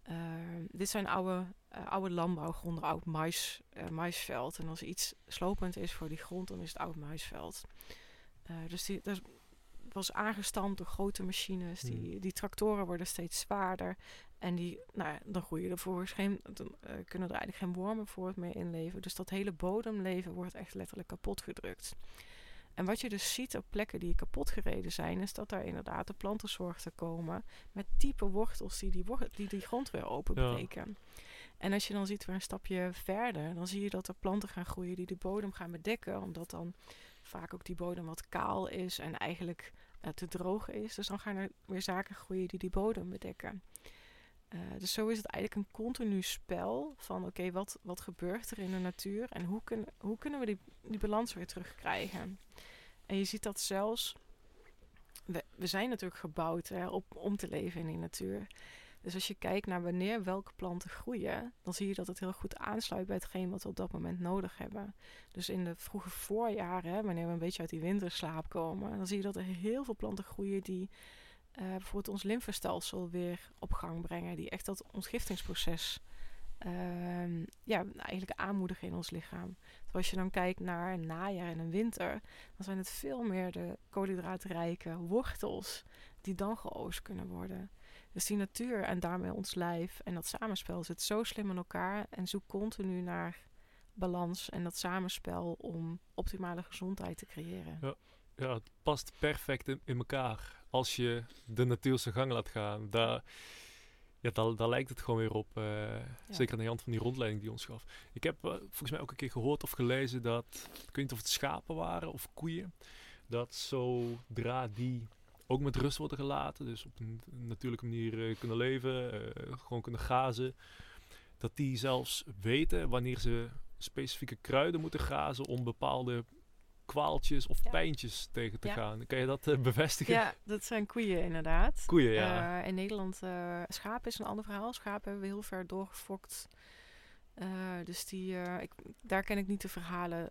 Ehm, dit zijn oude, uh, oude landbouwgronden, oud mais, uh, maisveld. En als iets slopend is voor die grond, dan is het oud maisveld. dus die, dat was aangestampt door grote machines. Die, hmm. die tractoren worden steeds zwaarder. En die, nou, dan groeien er volgens geen, dan kunnen er eigenlijk geen wormen voor het meer inleven. Dus dat hele bodemleven wordt echt letterlijk kapot gedrukt. En wat je dus ziet op plekken die kapot gereden zijn, is dat daar inderdaad de plantenzorg te komen met diepe wortels die die, die, die grond weer openbreken. En als je dan ziet weer een stapje verder, dan zie je dat er planten gaan groeien die de bodem gaan bedekken, omdat dan vaak ook die bodem wat kaal is en eigenlijk te droog is. Dus dan gaan er weer zaken groeien die die bodem bedekken. Uh, dus zo is het eigenlijk een continu spel van oké, wat, wat gebeurt er in de natuur en hoe, kun, hoe kunnen we die, die balans weer terugkrijgen? En je ziet dat zelfs, we, we zijn natuurlijk gebouwd hè, op, om te leven in die natuur. Dus als je kijkt naar wanneer welke planten groeien, dan zie je dat het heel goed aansluit bij hetgeen wat we op dat moment nodig hebben. Dus in de vroege voorjaren, wanneer we een beetje uit die winterslaap komen, dan zie je dat er heel veel planten groeien die uh, bijvoorbeeld ons lymfestelsel weer op gang brengen. Die echt dat ontgiftingsproces uh, ja, eigenlijk aanmoedigen in ons lichaam. Terwijl als je dan kijkt naar een najaar en een winter, dan zijn het veel meer de koolhydraatrijke wortels die dan geoost kunnen worden. Dus die natuur en daarmee ons lijf en dat samenspel zit zo slim in elkaar en zoekt continu naar balans en dat samenspel om optimale gezondheid te creëren. Ja, ja het past perfect in, in elkaar als je de natuur zijn gang laat gaan. Daar, ja, daar, daar lijkt het gewoon weer op. Uh, Zeker aan de hand van die rondleiding die ons gaf. Ik heb uh, volgens mij ook een keer gehoord of gelezen dat, ik weet niet of het schapen waren of koeien, dat zodra die ook met rust worden gelaten, dus op een natuurlijke manier uh, kunnen leven, gewoon kunnen grazen, dat die zelfs weten wanneer ze specifieke kruiden moeten grazen om bepaalde kwaaltjes of pijntjes tegen te gaan. Kan je dat uh, bevestigen? Ja, dat zijn koeien inderdaad. Koeien, ja. Uh, in Nederland, uh, schapen is een ander verhaal. Schapen hebben we heel ver doorgefokt. Dus die, ik, daar ken ik niet de verhalen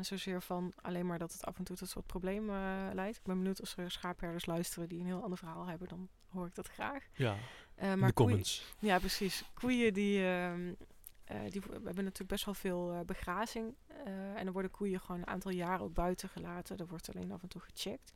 zozeer van alleen maar dat het af en toe tot soort problemen leidt. Ik ben benieuwd als er schaapherders luisteren die een heel ander verhaal hebben, dan hoor ik dat graag. Ja, maar de comments. ja, precies. Koeien die, ehm, die, we hebben natuurlijk best wel veel begrazing. En dan worden koeien gewoon een aantal jaren ook buiten gelaten. Er wordt alleen af en toe gecheckt.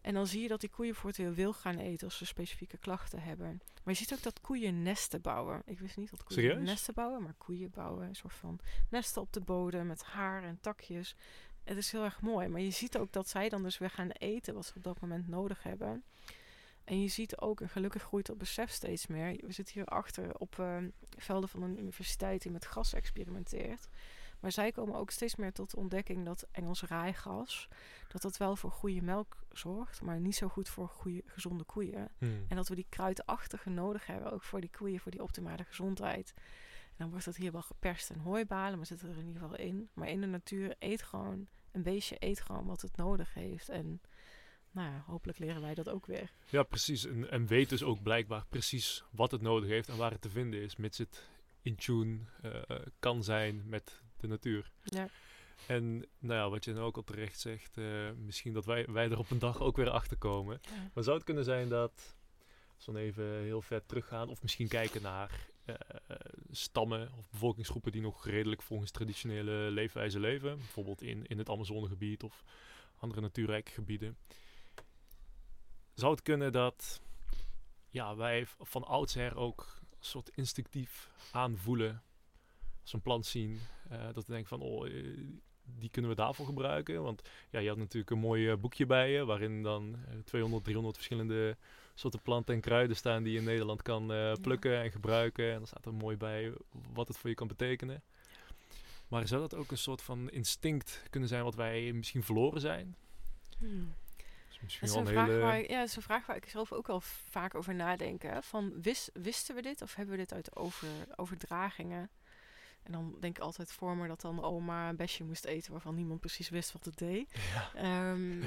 En dan zie je dat die koeien voortaan wil gaan eten als ze specifieke klachten hebben. Maar je ziet ook dat koeien nesten bouwen. Ik wist niet dat koeien Serieus? nesten bouwen, maar koeien bouwen een soort van nesten op de bodem met haar en takjes. Het is heel erg mooi. Maar je ziet ook dat zij dan dus weer gaan eten wat ze op dat moment nodig hebben. En je ziet ook, en gelukkig groeit dat besef steeds meer. We zitten hier achter op uh, velden van een universiteit die met gas experimenteert. Maar zij komen ook steeds meer tot de ontdekking dat Engels raaigas, dat dat wel voor goede melk zorgt, maar niet zo goed voor goede, gezonde koeien. Hmm. En dat we die kruidachtige nodig hebben, ook voor die koeien, voor die optimale gezondheid. En dan wordt dat hier wel geperst en hooibalen, maar zit er in ieder geval in. Maar in de natuur eet gewoon, een beestje eet gewoon wat het nodig heeft. En nou ja, hopelijk leren wij dat ook weer. Ja, precies. En, en weet dus ook blijkbaar precies wat het nodig heeft en waar het te vinden is, mits het in tune uh, kan zijn met de natuur. Ja. En nou ja, wat je dan ook al terecht zegt, uh, misschien dat wij, wij er op een dag ook weer achter komen. Maar zou het kunnen zijn dat, als we dan even heel ver teruggaan, of misschien kijken naar uh, stammen of bevolkingsgroepen die nog redelijk volgens traditionele leefwijze leven, bijvoorbeeld in, in het Amazonegebied of andere natuurrijke gebieden zou het kunnen dat ja, wij van oudsher ook een soort instinctief aanvoelen als een plant zien. Uh, dat we denken van, oh, eh, die kunnen we daarvoor gebruiken. Want ja, je had natuurlijk een mooi eh, boekje bij je, waarin dan 200, 300 verschillende soorten planten en kruiden staan die je in Nederland kan plukken en gebruiken. En dan staat er mooi bij wat het voor je kan betekenen. Maar zou dat ook een soort van instinct kunnen zijn wat wij misschien verloren zijn? Hmm dat is een, vraag waar ik, ja, dat is een vraag waar ik zelf ook wel vaak over nadenk. Van wist, wisten we dit of hebben we dit uit over, overdragingen? En dan denk ik altijd voor me dat dan oma een besje moest eten waarvan niemand precies wist wat het deed. Ja. Um,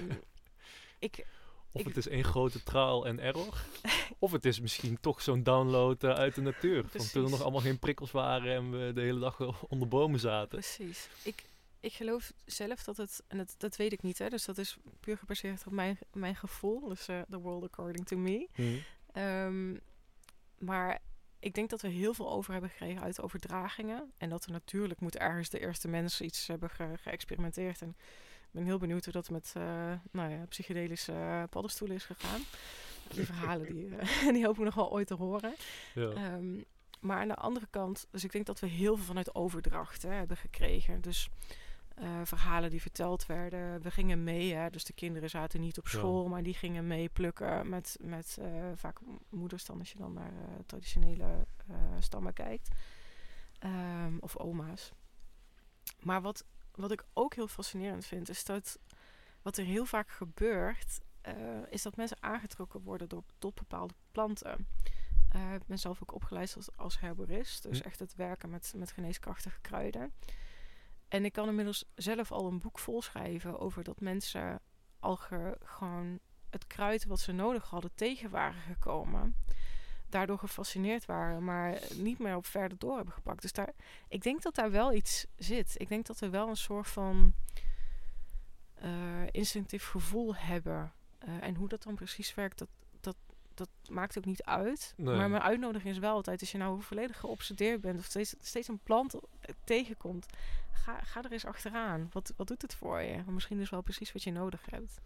<laughs> ik, of het is één grote trial en error. <laughs> of het is misschien toch zo'n download uh, uit de natuur. Van toen er nog allemaal geen prikkels waren en we de hele dag onder bomen zaten. Precies. Ik, ik geloof zelf dat het, en dat, dat weet ik niet, hè, dus dat is puur gebaseerd op mijn, mijn gevoel, dus uh, The World According to Me. Hmm. Um, maar ik denk dat we heel veel over hebben gekregen uit overdragingen. En dat er natuurlijk moet ergens de eerste mensen iets hebben geëxperimenteerd. En ik ben heel benieuwd hoe dat met uh, nou ja, psychedelische paddenstoelen is gegaan. Die verhalen die, uh, <laughs> die hopen we nog wel ooit te horen. Ja. Ehm, maar aan de andere kant, dus ik denk dat we heel veel vanuit overdracht hè, hebben gekregen. Dus uh, verhalen die verteld werden. We gingen mee, hè, dus de kinderen zaten niet op school, maar die gingen mee plukken met, met uh, vaak moeders dan als je dan naar uh, traditionele stammen kijkt. Um, of oma's. Maar wat, wat ik ook heel fascinerend vind, is dat wat er heel vaak gebeurt, is dat mensen aangetrokken worden door, tot bepaalde planten. ik ben zelf ook opgeleid als, als herborist, dus hm. echt het werken met, met geneeskrachtige kruiden. En ik kan inmiddels zelf al een boek volschrijven over dat mensen al gewoon het kruid wat ze nodig hadden tegen waren gekomen. Daardoor gefascineerd waren, maar niet meer op verder door hebben gepakt. Dus daar, ik denk dat daar wel iets zit. Ik denk dat we wel een soort van uh, instinctief gevoel hebben. Uh, en hoe dat dan precies werkt, dat, dat, maakt ook niet uit. Maar mijn uitnodiging is wel altijd, als je nou volledig geobsedeerd bent of steeds, steeds een plant tegenkomt, ga, ga er eens achteraan. Wat, wat doet het voor je? misschien is wel precies wat je nodig hebt.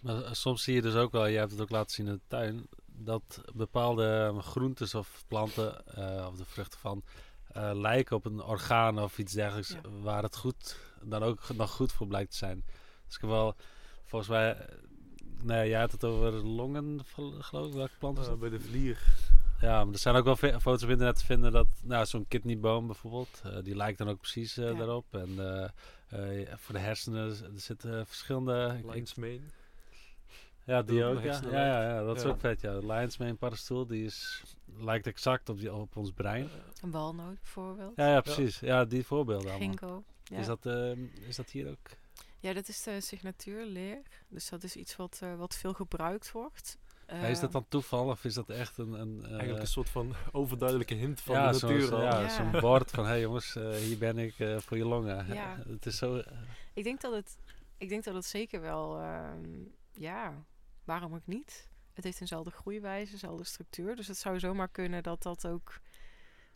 Maar eh, soms zie je dus ook wel, je hebt het ook laten zien in de tuin, dat bepaalde groentes of planten, uh, of de vruchten van, uh, lijken op een orgaan of iets dergelijks, waar het goed, dan ook nog goed voor blijkt te zijn. Dus ik heb wel, volgens mij, nee, jij had het over longen, geloof ik, welke planten? bij de vlier. Ja, maar er zijn ook wel foto's op internet te vinden dat nou, zo'n kidneyboom bijvoorbeeld, uh, die lijkt dan ook precies uh, daarop. En uh, voor de hersenen er zitten verschillende... Lion's mane. Ja, die ook. Ja. Ja, ja, ja, dat is ook vet. Ja. De Lion's mane paddenstoel, die is, lijkt exact op, die, op ons brein. Een walnoot bijvoorbeeld. Ja, ja precies. Ja, die voorbeelden allemaal. Ginkgo. Is, dat, ehm, is dat hier ook? Ja, dat is de signatuurleer. Dus dat is iets wat, wat veel gebruikt wordt is dat dan toeval of is dat echt een... een Eigenlijk een soort van <laughs> overduidelijke hint van de natuur. ja, ja. zo'n bord van... Hé hey jongens, uh, hier ben ik uh, voor je longen. Ja. het is zo... ik, denk dat het, ik denk dat het zeker wel... Uh, ja, waarom ook niet? Het heeft eenzelfde groeiwijze, dezelfde structuur. Dus het zou zomaar kunnen dat dat ook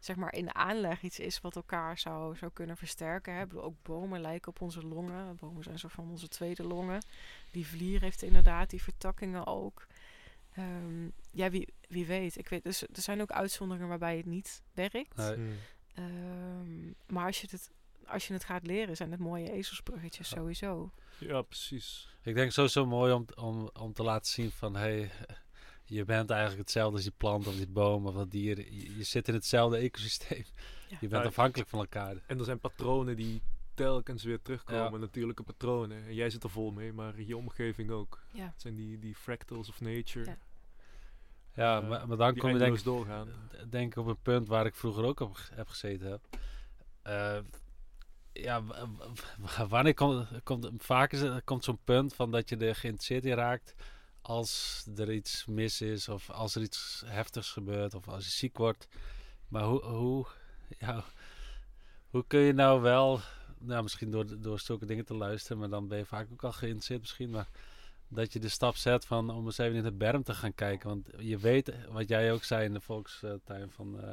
zeg maar in de aanleg iets is wat elkaar zou, zou kunnen versterken. Hè. Bedoel, ook bomen lijken op onze longen. Bomen zijn zo van onze tweede longen. Die vlier heeft inderdaad die vertakkingen ook. Um, ja, wie, wie weet. Ik weet. Dus er zijn ook uitzonderingen waarbij het niet werkt. Nee. Um, maar als je, het, als je het gaat leren, zijn het mooie ezelsbruggetjes sowieso. Ja, precies. Ik denk sowieso mooi om, om, om te laten zien van... Hey, je bent eigenlijk hetzelfde als die plant of die boom of dat dier. Je, je zit in hetzelfde ecosysteem. Je bent afhankelijk van elkaar. En er zijn patronen die telkens weer terugkomen, natuurlijke patronen. En jij zit er vol mee, maar je omgeving ook. Ja. Het zijn die, die fractals of nature. Ja, ja uh, maar, maar, dan kom je denk, doorgaan. denk op een punt waar ik vroeger ook op heb gezeten heb. Uh, ja, wanneer komt, komt vaak is het, komt zo'n punt van dat je er geïnteresseerd in raakt als er iets mis is of als er iets heftigs gebeurt of als je ziek wordt. Maar hoe, hoe, ja, hoe kun je nou wel nou, misschien door, door zulke dingen te luisteren, maar dan ben je vaak ook al geïnteresseerd misschien. Maar dat je de stap zet van om eens even in de berm te gaan kijken. Want je weet, wat jij ook zei in de volkstuin van, uh,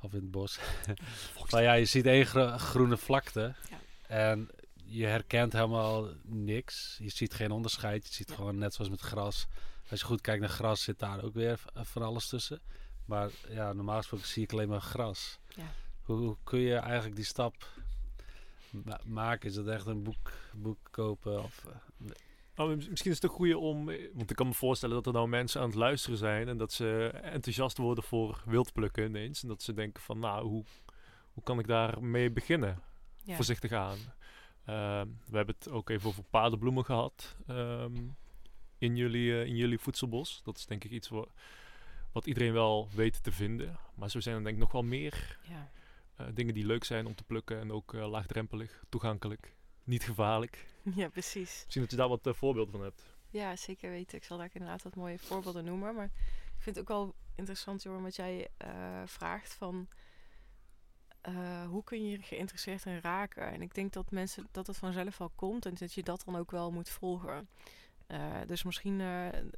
of in het bos. <laughs> van ja, je ziet één groene vlakte. Ja. En je herkent helemaal niks. Je ziet geen onderscheid. Je ziet gewoon net zoals met gras. Als je goed kijkt naar gras, zit daar ook weer van alles tussen. Maar ja, normaal gesproken zie ik alleen maar gras. Ja. Hoe, hoe, kun je eigenlijk die stap maken? Is dat echt een boek, boek kopen? Of, uh, nou, misschien is het een goede om, eh, want ik kan me voorstellen dat er nou mensen aan het luisteren zijn en dat ze enthousiast worden voor wildplukken ineens. En dat ze denken van, nou, hoe, hoe kan ik daar mee beginnen? Voorzichtig aan. Ehm, we hebben het ook even over paardenbloemen gehad um, in, jullie, uh, in jullie voedselbos. Dat is denk ik iets wat, wat iedereen wel weet te vinden. Maar zo zijn er denk ik nog wel meer ja. Uh, dingen die leuk zijn om te plukken en ook uh, laagdrempelig, toegankelijk, niet gevaarlijk. <laughs> Ja, precies. Misschien dat je daar wat uh, voorbeelden van hebt. Ja, zeker weten. Ik zal daar inderdaad wat mooie voorbeelden noemen. Maar ik vind het ook wel interessant, Joran, wat jij vraagt van... hoe kun je je geïnteresseerd in raken? En ik denk dat mensen dat het vanzelf wel komt en dat je dat dan ook wel moet volgen. dus misschien,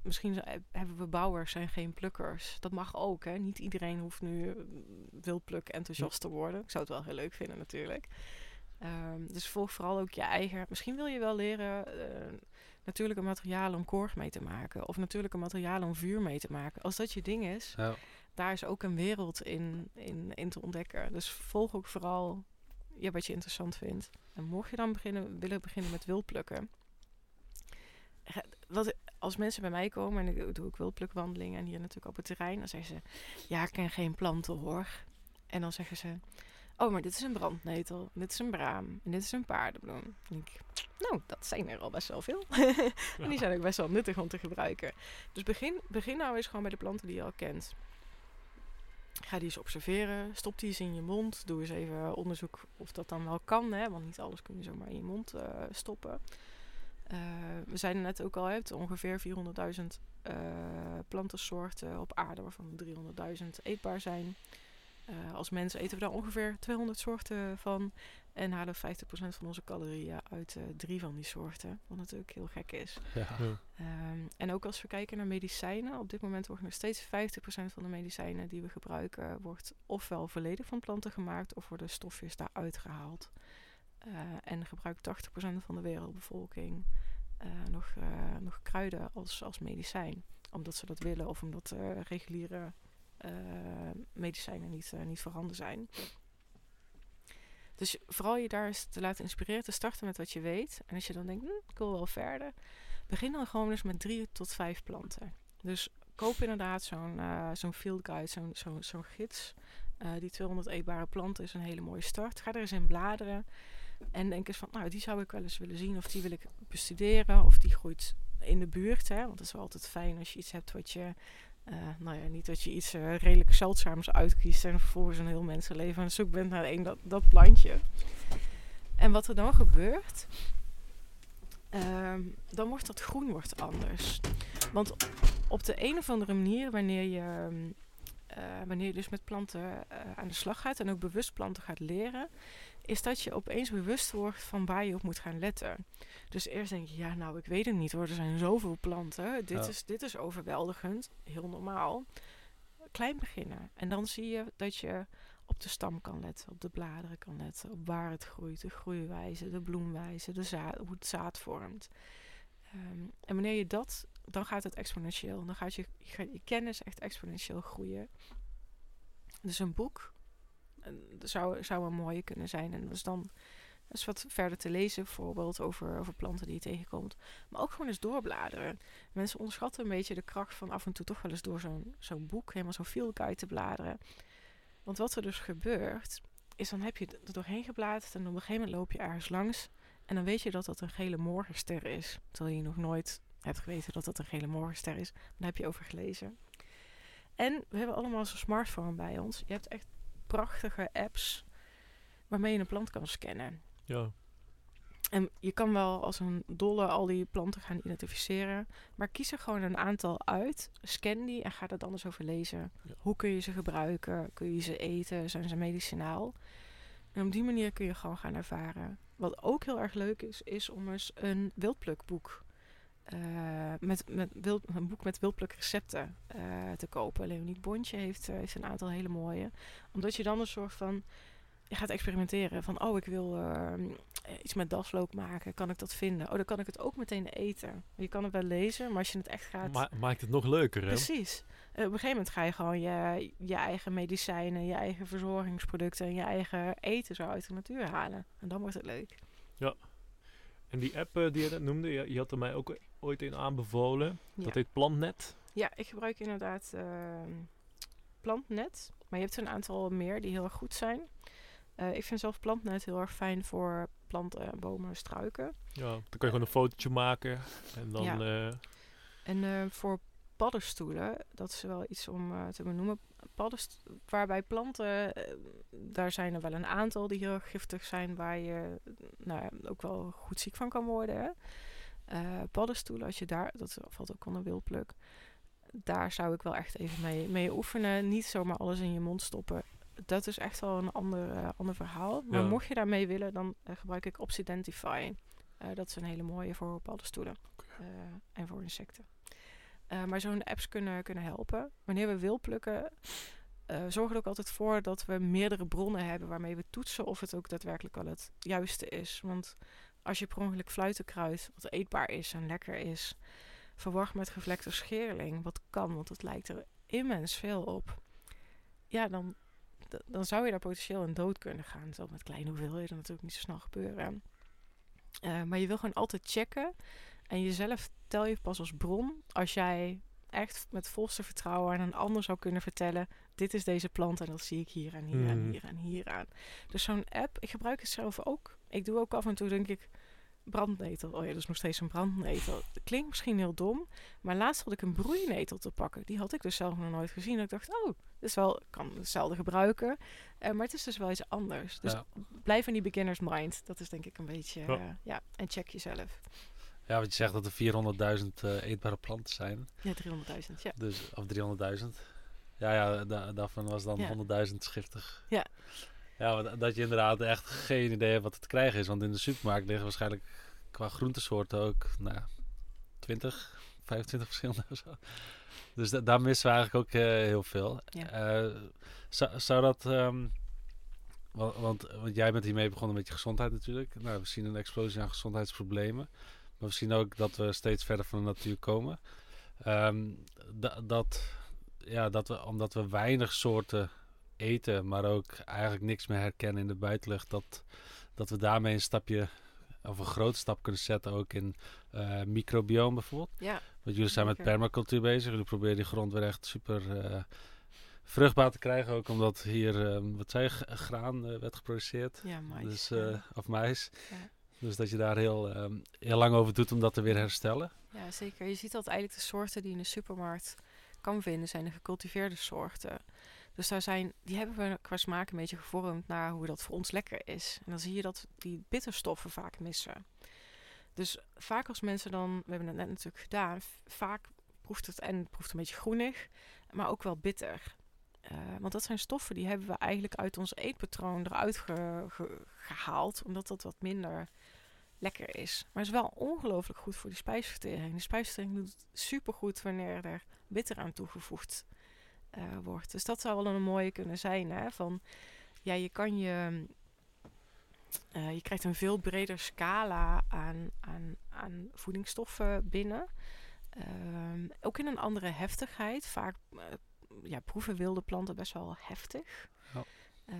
misschien hebben we bouwers en geen plukkers. Dat mag ook. Hè? Niet iedereen hoeft nu wildpluk enthousiast te worden. Ik zou het wel heel leuk vinden natuurlijk. Ehm, dus volg vooral ook je eigen. Misschien wil je wel leren natuurlijke materialen om korg mee te maken. Of natuurlijke materialen om vuur mee te maken. Als dat je ding is, ja. Daar is ook een wereld in, in, in te ontdekken. Dus volg ook vooral ja, wat je interessant vindt. En mocht je dan beginnen, willen beginnen met wildplukken. Wat, als mensen bij mij komen en ik doe ik wildplukwandelingen en hier natuurlijk op het terrein, dan zeggen ze: Ja, ik ken geen planten hoor. En dan zeggen ze: Oh, maar dit is een brandnetel, dit is een braam en dit is een paardenbloem. En ik, nou, dat zijn er al best wel veel. <laughs> en die <laughs> zijn ook best wel nuttig om te gebruiken. Dus begin, begin nou eens gewoon bij de planten die je al kent. Ga die eens observeren. Stop die eens in je mond. Doe eens even onderzoek of dat dan wel kan. Hè? Want niet alles kun je zomaar in je mond uh, stoppen. Uh, we zeiden net ook al, het ongeveer 400.000 uh, plantensoorten op aarde, waarvan 300.000 eetbaar zijn. Als mensen eten we daar ongeveer 200 soorten van. En halen 50% van onze calorieën uit uh, drie van die soorten. Wat natuurlijk heel gek is. Ja. Um, en ook als we kijken naar medicijnen. Op dit moment wordt nog steeds 50% van de medicijnen die we gebruiken... wordt ofwel volledig van planten gemaakt... of worden stofjes daaruit gehaald. Uh, en gebruikt 80% van de wereldbevolking nog, nog kruiden als, als medicijn. Omdat ze dat willen of omdat reguliere uh, medicijnen niet, uh, niet voorhanden zijn. Dus vooral je daar eens te laten inspireren, te starten met wat je weet. En als je dan denkt, hm, ik wil wel verder, begin dan gewoon eens met drie tot vijf planten. Dus koop inderdaad zo'n uh, zo'n field guide, zo'n zo'n gids. die 200 eetbare planten is een hele mooie start. Ga er eens in bladeren. En denk eens van, nou, die zou ik wel eens willen zien. Of die wil ik bestuderen. Of die groeit in de buurt. Hè? Want het is wel altijd fijn als je iets hebt wat je uh, nou ja, niet dat je iets uh, redelijk zeldzaams uitkiest en vervolgens een heel mensenleven aan zoek bent naar één dat, dat plantje. En wat er dan gebeurt, uh, dan wordt dat groen wordt anders. Want op de een of andere manier, wanneer je, uh, wanneer je dus met planten aan de slag gaat en ook bewust planten gaat leren, is dat je opeens bewust wordt van waar je op moet gaan letten. Dus eerst denk je, ja, nou, ik weet het niet hoor, er zijn zoveel planten. Dit, is, dit is overweldigend, heel normaal. Klein beginnen. En dan zie je dat je op de stam kan letten, op de bladeren kan letten, op waar het groeit, de groeiwijze, de bloemwijze, de zaad, hoe het zaad vormt. Ehm, en wanneer je dat, dan gaat het exponentieel. Dan gaat je, je kennis echt exponentieel groeien. Dus een boek zou, zou een mooie kunnen zijn. En is dan is wat verder te lezen, bijvoorbeeld over, over planten die je tegenkomt. Maar ook gewoon eens doorbladeren. Mensen onderschatten een beetje de kracht van af en toe toch wel eens door zo'n zo'n boek, helemaal zo'n field guide te bladeren. Want wat er dus gebeurt, is dan heb je er doorheen gebladerd en op een gegeven moment loop je ergens langs. En dan weet je dat dat een gele morgenster is. Terwijl je nog nooit hebt geweten dat dat een gele morgenster is. Daar heb je over gelezen. En we hebben allemaal zo'n smartphone bij ons. Je hebt echt prachtige apps waarmee je een plant kan scannen. Ja. En je kan wel als een dolle al die planten gaan identificeren. Maar kies er gewoon een aantal uit. Scan die en ga er dan eens over lezen. Hoe kun je ze gebruiken? Kun je ze eten? Zijn ze medicinaal? En op die manier kun je gewoon gaan ervaren. Wat ook heel erg leuk is, is om eens een wildplukboek uh, met, met wild, een boek met wildplukrecepten uh, te kopen. Leonie Bontje heeft, uh, heeft een aantal hele mooie. Omdat je dan een soort van... Je gaat experimenteren van, oh, ik wil ehm, iets met dasloop maken. Kan ik dat vinden? Oh, dan kan ik het ook meteen eten. Je kan het wel lezen, maar als je het echt gaat... Ma maakt het nog leuker, hè? Precies. op een gegeven moment ga je gewoon je, je eigen medicijnen, je eigen verzorgingsproducten en je eigen eten zo uit de natuur halen. En dan wordt het leuk. Ja. En die app die je net noemde, je, je had er mij ook ooit een aanbevolen. Dat heet Plantnet. Ja, ik gebruik inderdaad uh, Plantnet. Maar je hebt er een aantal meer die heel erg goed zijn. Uh, ik vind zelf Plantnet heel erg fijn voor planten, bomen, struiken. Ja, dan kan je gewoon een fotootje maken. En dan... Ja. Uh, en uh, voor paddenstoelen, dat is wel iets om te benoemen. Paddenst waarbij planten, daar zijn er wel een aantal die heel giftig zijn, waar je nou ja, ook wel goed ziek van kan worden. Hè? Uh, paddenstoelen, als je daar, dat valt ook onder wildpluk. Daar zou ik wel echt even mee, mee oefenen. Niet zomaar alles in je mond stoppen. Dat is echt wel een ander, uh, ander verhaal. Maar mocht je daarmee willen, dan uh, gebruik ik Obsidentify. dat is een hele mooie voor paddenstoelen. en voor insecten. maar zo'n apps kunnen, kunnen helpen. Wanneer we wil plukken, zorg er ook altijd voor dat we meerdere bronnen hebben waarmee we toetsen of het ook daadwerkelijk wel het juiste is. Want als je per ongeluk fluitenkruid, wat eetbaar is en lekker is, verwacht met gevlekte scheerling, wat kan, want het lijkt er immens veel op. Ja, dan, dan zou je daar potentieel in dood kunnen gaan. Dat zal met kleine hoeveelheden natuurlijk niet zo snel gebeuren. Uh, maar je wil gewoon altijd checken. En jezelf tel je pas als bron als jij echt met volste vertrouwen aan een ander zou kunnen vertellen: dit is deze plant en dat zie ik hier en hier en hmm. hier en hier aan. Dus zo'n app, ik gebruik het zelf ook. Ik doe ook af en toe, denk ik, brandnetel. Oh ja, dat is nog steeds een brandnetel. Dat klinkt misschien heel dom, maar laatst had ik een broeinetel te pakken. Die had ik dus zelf nog nooit gezien. Ik dacht, oh, dit is wel, kan hetzelfde gebruiken. Uh, maar het is dus wel iets anders. Dus blijf in die beginner's mind. Dat is denk ik een beetje, uh, ja, en check jezelf. Ja, want je zegt dat er 400.000 uh, eetbare planten zijn. Ja, 300.000, ja. Dus, of 300.000. Ja, ja daarvan was dan ja. 100.000 schiftig. Ja. Ja, dat je inderdaad echt geen idee hebt wat het te krijgen is. Want in de supermarkt liggen waarschijnlijk qua groentesoorten ook nou, 20, 25 verschillende of zo. Dus daar missen we eigenlijk ook uh, heel veel. Ja. Uh, zou, zou dat... Um, want, want, want, jij bent hiermee begonnen met je gezondheid natuurlijk. Nou, we zien een explosie aan gezondheidsproblemen. Maar we zien ook dat we steeds verder van de natuur komen. Um, dat ja, dat we, omdat we weinig soorten eten, maar ook eigenlijk niks meer herkennen in de buitenlucht, dat, dat we daarmee een stapje of een grote stap kunnen zetten ook in uh, microbiome bijvoorbeeld. Ja. Want jullie zijn met permacultuur bezig. Jullie proberen die grond weer echt super uh, vruchtbaar te krijgen. Ook omdat hier, um, wat zei je, graan uh, werd geproduceerd. Ja, mais. Dus, Of mais. Ja. Dus dat je daar heel, um, heel lang over doet om dat te weer herstellen. Ja, zeker. Je ziet dat eigenlijk de soorten die in de supermarkt kan vinden, zijn de gecultiveerde soorten. Dus daar zijn, die hebben we qua smaak een beetje gevormd naar hoe dat voor ons lekker is. En dan zie je dat die bitterstoffen vaak missen. Dus vaak als mensen dan, we hebben het net natuurlijk gedaan, vaak proeft het en proeft een beetje groenig, maar ook wel bitter. Uh, want dat zijn stoffen die hebben we eigenlijk uit ons eetpatroon eruit gehaald, omdat dat wat minder lekker is. Maar het is wel ongelooflijk goed voor die spijsvertering. De spijsvertering doet het supergoed wanneer er bitter aan toegevoegd uh, wordt. Dus dat zou wel een mooie kunnen zijn. Hè? Van, ja, je kan je... Uh, je krijgt een veel breder scala aan, aan, aan voedingsstoffen binnen. Uh, ook in een andere heftigheid. Vaak uh, ja, proeven wilde planten best wel heftig. Oh. Uh,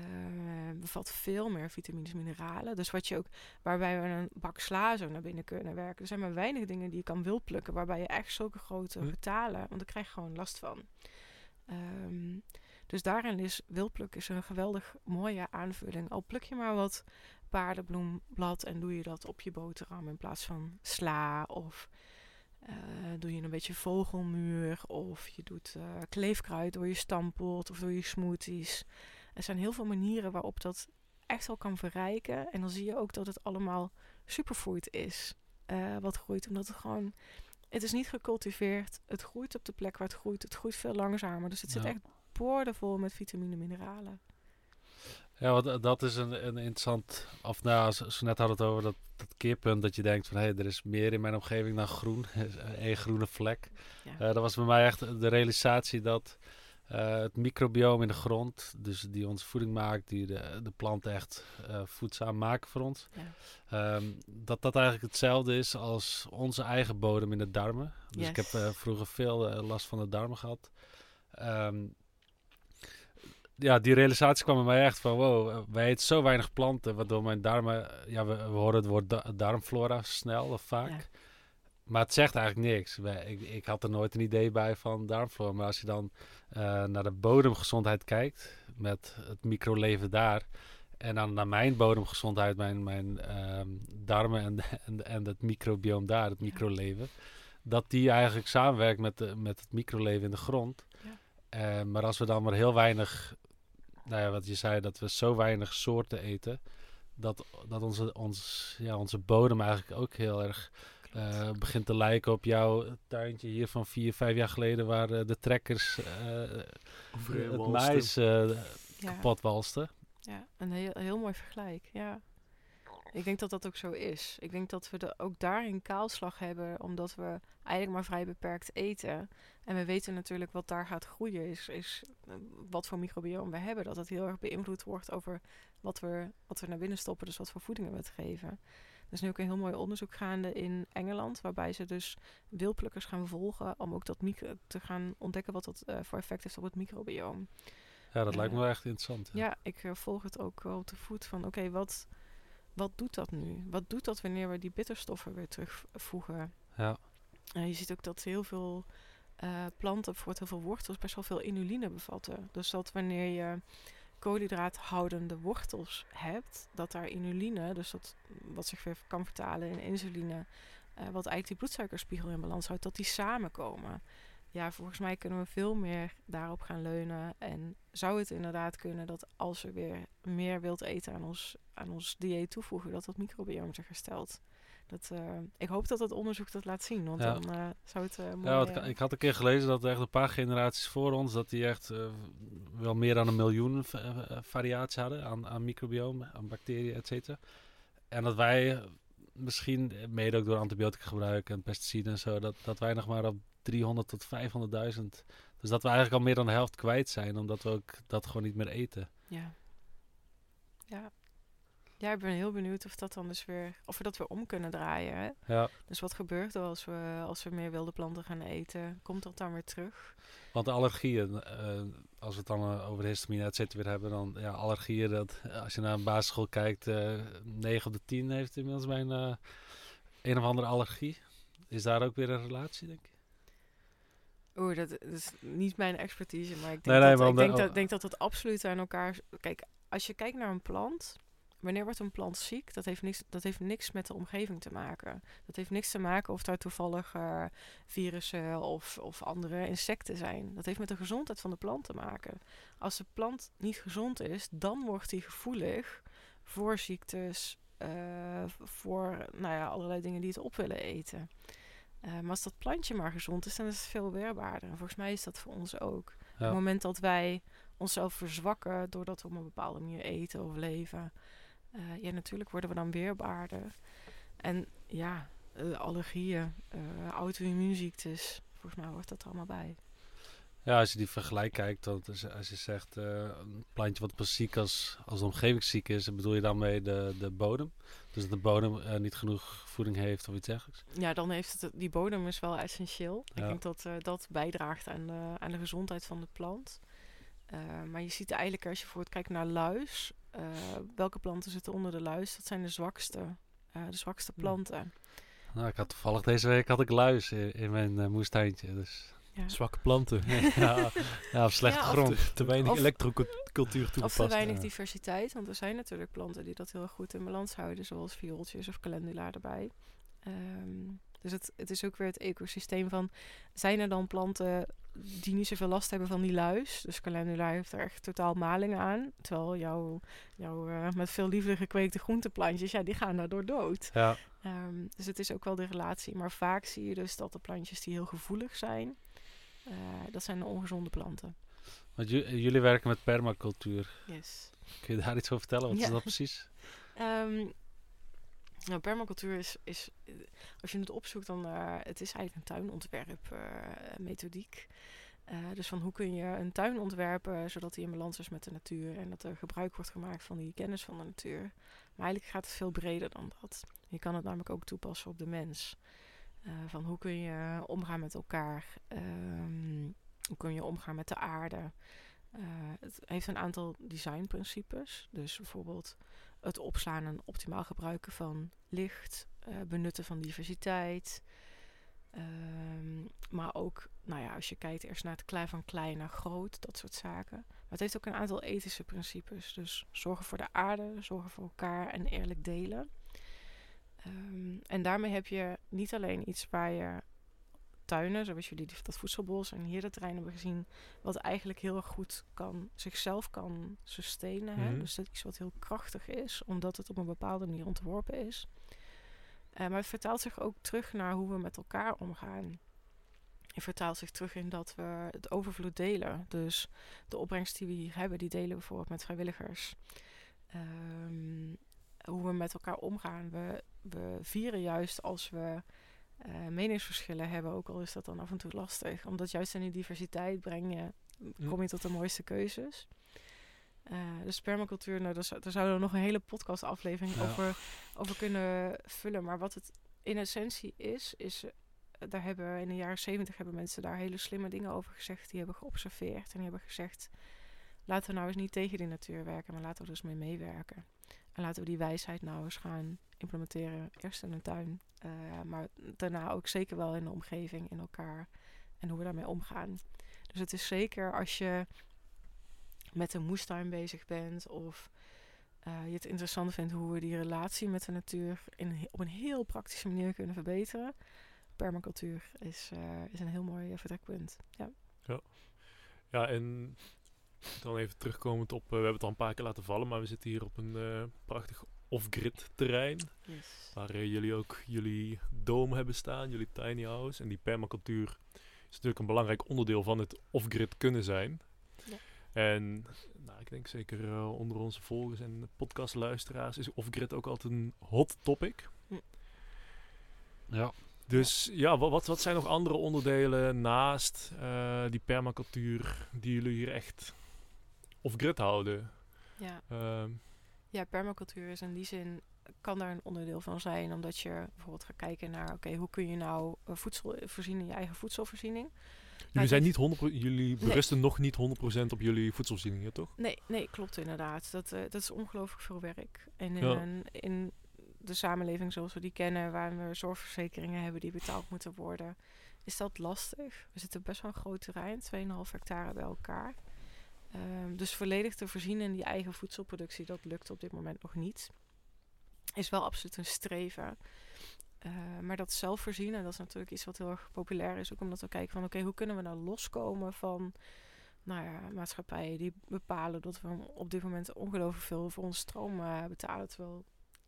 bevat veel meer vitamines, mineralen. Dus wat je ook, waarbij we een bak sla zo naar binnen kunnen werken. Er zijn maar weinig dingen die je kan wild plukken, waarbij je echt zulke grote hm. getalen, want daar krijg je gewoon last van. Um, dus daarin is wildpluk is een geweldig mooie aanvulling. Al pluk je maar wat paardenbloemblad en doe je dat op je boterham in plaats van sla of uh, doe je een beetje vogelmuur of je doet uh, kleefkruid door je stampot of door je smoothies. Er zijn heel veel manieren waarop dat echt wel kan verrijken. En dan zie je ook dat het allemaal superfood is. Uh, wat groeit, omdat het gewoon... Het is niet gecultiveerd. Het groeit op de plek waar het groeit. Het groeit veel langzamer. Dus het zit echt boordevol met vitamine en mineralen. Ja, want dat is een, een interessant... Of nou, zo, net hadden het over dat, dat keerpunt dat je denkt van... hé, hey, er is meer in mijn omgeving dan groen. <laughs> Een groene vlek. Ja. Uh, dat was bij mij echt de realisatie dat... Uh, het microbiome in de grond, dus die onze voeding maakt, die de, de planten echt uh, voedzaam maken voor ons. Ja. Um, dat dat eigenlijk hetzelfde is als onze eigen bodem in de darmen. Dus yes. ik heb uh, vroeger veel last van de darmen gehad. Um, ja, die realisatie kwam bij mij echt van, wow, wij eten zo weinig planten, waardoor mijn darmen, ja, we, we horen het woord da darmflora snel of vaak. Ja. Maar het zegt eigenlijk niks. Ik, ik had er nooit een idee bij van darmflora. Maar als je dan uh, naar de bodemgezondheid kijkt, met het microleven daar. En dan naar mijn bodemgezondheid, mijn, mijn um, darmen en, <laughs> en, en het microbiome daar, het microleven. Dat die eigenlijk samenwerkt met, de, met het microleven in de grond. Ja. Uh, maar als we dan maar heel weinig, nou ja, wat je zei, dat we zo weinig soorten eten. Dat, dat onze, ons, ja, onze bodem eigenlijk ook heel erg uh, begint te lijken op jouw tuintje hier van vier, vijf jaar geleden, waar uh, de trekkers uh, het mais ja. kapot walsten. Ja, een heel, heel mooi vergelijk, ja. ik denk dat dat ook zo is. Ik denk dat we de, ook daarin kaalslag hebben, omdat we eigenlijk maar vrij beperkt eten. En we weten natuurlijk wat daar gaat groeien, is, is eh, wat voor microbiome we hebben. Dat het heel erg beïnvloed wordt over wat we, wat we naar binnen stoppen, dus wat voor voedingen we het geven. Er is nu ook een heel mooi onderzoek gaande in Engeland, waarbij ze dus wilplukkers gaan volgen om ook dat micro te gaan ontdekken wat dat uh, voor effect heeft op het microbiome. Ja, dat lijkt me wel echt interessant. Ja, ik uh, volg het ook op de voet van oké, wat, wat doet dat nu? Wat doet dat wanneer we die bitterstoffen weer terugvoegen? Ja. Je ziet ook dat heel veel planten, bijvoorbeeld heel veel wortels, best wel veel inuline bevatten. Dus dat wanneer je koolhydraathoudende wortels hebt, dat daar inuline, dus dat wat zich weer kan vertalen in insuline, uh, wat eigenlijk die bloedsuikerspiegel in balans houdt, dat die samenkomen ja, volgens mij kunnen we veel meer daarop gaan leunen. En zou het inderdaad kunnen dat als we weer meer wild eten aan ons, aan ons dieet toevoegen, dat dat microbiome zich herstelt. Dat, uh, ik hoop dat het onderzoek dat laat zien, want dan uh, zou het uh, mooi... Ja, wat, ik had een keer gelezen dat echt een paar generaties voor ons, dat die echt wel meer dan een miljoen variaties hadden aan, aan aan bacteriën, et cetera. En dat wij misschien, mede ook door antibiotica gebruik en pesticiden en zo, dat, dat wij nog maar op 300 tot 500.000. Dus dat we eigenlijk al meer dan de helft kwijt zijn, omdat we ook dat gewoon niet meer eten. Ja. Ja. Ja, ik ben heel benieuwd of dat dan dus weer, of we dat weer om kunnen draaien. Hè? Ja. Dus wat gebeurt er als we, als we meer wilde planten gaan eten? Komt dat dan weer terug? Want de allergieën, uh, als we het dan uh, over histamine et cetera weer hebben, dan ja, allergieën, dat, als je naar een basisschool kijkt, uh, eh, 9 op de 10 heeft inmiddels mijn een of andere allergie. Is daar ook weer een relatie, denk ik? Oeh, dat, is niet mijn expertise, maar ik denk, dat, ik denk, dat, denk dat het absoluut aan elkaar... Kijk, als je kijkt naar een plant, wanneer wordt een plant ziek? Dat heeft niks, dat heeft niks met de omgeving te maken. Dat heeft niks te maken of daar toevallig uh, virussen of, of andere insecten zijn. Dat heeft met de gezondheid van de plant te maken. Als de plant niet gezond is, dan wordt die gevoelig voor ziektes, uh, voor nou ja, allerlei dingen die het op willen eten. Uh, maar als dat plantje maar gezond is, dan is het veel weerbaarder. En volgens mij is dat voor ons ook. Op het moment dat wij onszelf verzwakken doordat we op een bepaalde manier eten of leven, uh, ja, natuurlijk worden we dan weerbaarder. En ja, uh, allergieën, auto-immuunziektes, volgens mij hoort dat er allemaal bij. Ja, als je die vergelijk kijkt, dan als je zegt een plantje wat pas ziek als, als de omgeving ziek is, bedoel je daarmee de, de bodem? Dus dat de bodem uh, niet genoeg voeding heeft of iets dergelijks? Ja, dan heeft het, die bodem is wel essentieel. Ik denk dat uh, dat bijdraagt aan de, aan de gezondheid van de plant. Maar je ziet eigenlijk als je bijvoorbeeld kijkt naar luis, welke planten zitten onder de luis? Dat zijn de zwakste, de zwakste planten. Nou, ik had toevallig deze week had ik luis in, in mijn moestuintje, dus... Ja. Zwakke planten. <laughs> ja, ja, of slechte ja, grond. Te, te weinig elektrocultuur toegepast. Of te weinig diversiteit. Want er zijn natuurlijk planten die dat heel goed in balans houden. Zoals viooltjes of calendula erbij. Um, dus het, het is ook weer het ecosysteem van... Zijn er dan planten die niet zoveel last hebben van die luis? Dus calendula heeft er echt totaal maling aan. Terwijl jouw, jouw uh, met veel liefde gekweekte groenteplantjes... Ja, die gaan daardoor dood. Ja. Um, dus het is ook wel de relatie. Maar vaak zie je dus dat de plantjes die heel gevoelig zijn... Uh, dat zijn de ongezonde planten. Want jullie werken met permacultuur. Yes. Kun je daar iets over vertellen? Wat ja. is dat precies? um, <laughs> nou, permacultuur is, is, als je het opzoekt, dan uh, het is eigenlijk een tuinontwerp uh, methodiek. dus van hoe kun je een tuin ontwerpen zodat die in balans is met de natuur en dat er gebruik wordt gemaakt van die kennis van de natuur. Maar eigenlijk gaat het veel breder dan dat. Je kan het namelijk ook toepassen op de mens. Uh, van hoe kun je omgaan met elkaar? Um, hoe kun je omgaan met de aarde? Uh, het heeft een aantal designprincipes. Dus bijvoorbeeld het opslaan en optimaal gebruiken van licht, uh, benutten van diversiteit. Um, maar ook, nou ja, als je kijkt eerst naar het klein van klein naar groot, dat soort zaken. Maar het heeft ook een aantal ethische principes. Dus zorgen voor de aarde, zorgen voor elkaar en eerlijk delen. Um, en daarmee heb je niet alleen iets waar je tuinen, zoals jullie dat voedselbos en hier het terrein hebben gezien, wat eigenlijk heel erg goed kan, zichzelf kan sustainen. Mm -hmm. hè? Dus dat is iets wat heel krachtig is, omdat het op een bepaalde manier ontworpen is. Uh, maar het vertaalt zich ook terug naar hoe we met elkaar omgaan. Het vertaalt zich terug in dat we het overvloed delen. Dus de opbrengst die we hier hebben, die delen we bijvoorbeeld met vrijwilligers. Um, hoe we met elkaar omgaan. We, we vieren juist als we uh, meningsverschillen hebben, ook al is dat dan af en toe lastig. Omdat juist in die diversiteit breng je, kom je tot de mooiste keuzes. Uh, de spermacultuur, nou, daar, zouden we nog een hele podcastaflevering over, over kunnen vullen. Maar wat het in essentie is, is daar hebben in de jaren zeventig hebben mensen daar hele slimme dingen over gezegd. Die hebben geobserveerd en die hebben gezegd: laten we nou eens niet tegen die natuur werken, maar laten we er eens mee meewerken. En laten we die wijsheid nou eens gaan implementeren. Eerst in een tuin, uh, maar daarna ook zeker wel in de omgeving, in elkaar en hoe we daarmee omgaan. Dus het is zeker als je met een moestuin bezig bent of uh, je het interessant vindt hoe we die relatie met de natuur in, op een heel praktische manier kunnen verbeteren permacultuur is, uh, is een heel mooi vertrekpunt. Ja. ja. Ja, en dan even terugkomend op, uh, we hebben het al een paar keer laten vallen, maar we zitten hier op een prachtig off-grid terrein. Yes. Waar jullie ook jullie dome hebben staan, jullie tiny house. En die permacultuur is natuurlijk een belangrijk onderdeel van het off-grid kunnen zijn. Ja. En nou, ik denk zeker onder onze volgers en podcastluisteraars is off-grid ook altijd een hot topic. Hm. Ja, dus ja, wat, wat zijn nog andere onderdelen naast uh, die permacultuur die jullie hier echt off-grid houden? Ja. Uh, ja, permacultuur is in die zin kan daar een onderdeel van zijn, omdat je bijvoorbeeld gaat kijken naar, oké, hoe kun je nou uh, voedsel voorzien in je eigen voedselvoorziening? Jullie, zijn niet 100 jullie berusten nog niet 100% op jullie voedselvoorzieningen, toch? Nee, nee, klopt inderdaad. Dat, uh, dat is ongelooflijk veel werk. En in, ja. een, in de samenleving zoals we die kennen, waar we zorgverzekeringen hebben die betaald moeten worden, is dat lastig. We zitten best wel een groot terrein, 2,5 hectare bij elkaar. Um, dus volledig te voorzien in die eigen voedselproductie, dat lukt op dit moment nog niet. Is wel absoluut een streven. Uh, maar dat zelfvoorzienen, dat is natuurlijk iets wat heel erg populair is. Ook omdat we kijken van oké, hoe kunnen we nou loskomen van nou ja, maatschappijen die bepalen dat we op dit moment ongelooflijk veel voor ons stroom uh, betalen. Terwijl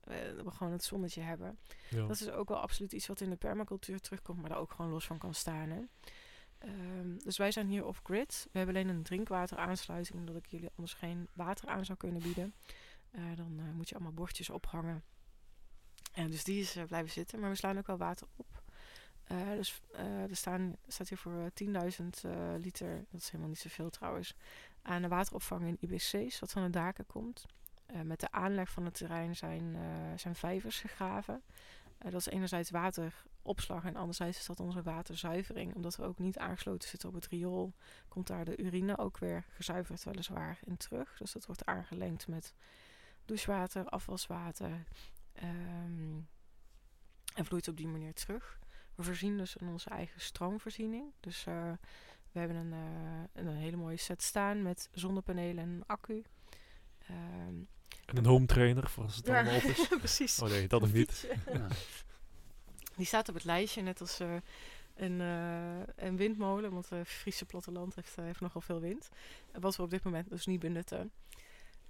uh, we gewoon het zonnetje hebben. Ja. Dat is ook wel absoluut iets wat in de permacultuur terugkomt, maar daar ook gewoon los van kan staan. Hè? Um, dus wij zijn hier off-grid. We hebben alleen een drinkwateraansluiting, omdat ik jullie anders geen water aan zou kunnen bieden. Uh, dan uh, moet je allemaal bordjes ophangen. En dus die is blijven zitten, maar we slaan ook wel water op. dus er staan, staat hier voor 10.000 liter, dat is helemaal niet zoveel trouwens, aan de wateropvang in IBC's, wat van de daken komt. Met de aanleg van het terrein zijn, zijn vijvers gegraven. Uh, dat is enerzijds wateropslag en anderzijds is dat onze waterzuivering. Omdat we ook niet aangesloten zitten op het riool, komt daar de urine ook weer gezuiverd weliswaar in terug. Dus dat wordt aangelengd met douchewater, afwaswater um, en vloeit op die manier terug. We voorzien dus in onze eigen stroomvoorziening. Dus we hebben een, een, hele mooie set staan met zonnepanelen en een accu. Um, en een home trainer voor als het ja. allemaal op is. <laughs> Precies. Oh nee, dat nog niet. Ja. <laughs> Die staat op het lijstje, net als uh, een, uh, een windmolen. Want het Friese platteland heeft, uh, heeft nogal veel wind. Wat we op dit moment dus niet benutten.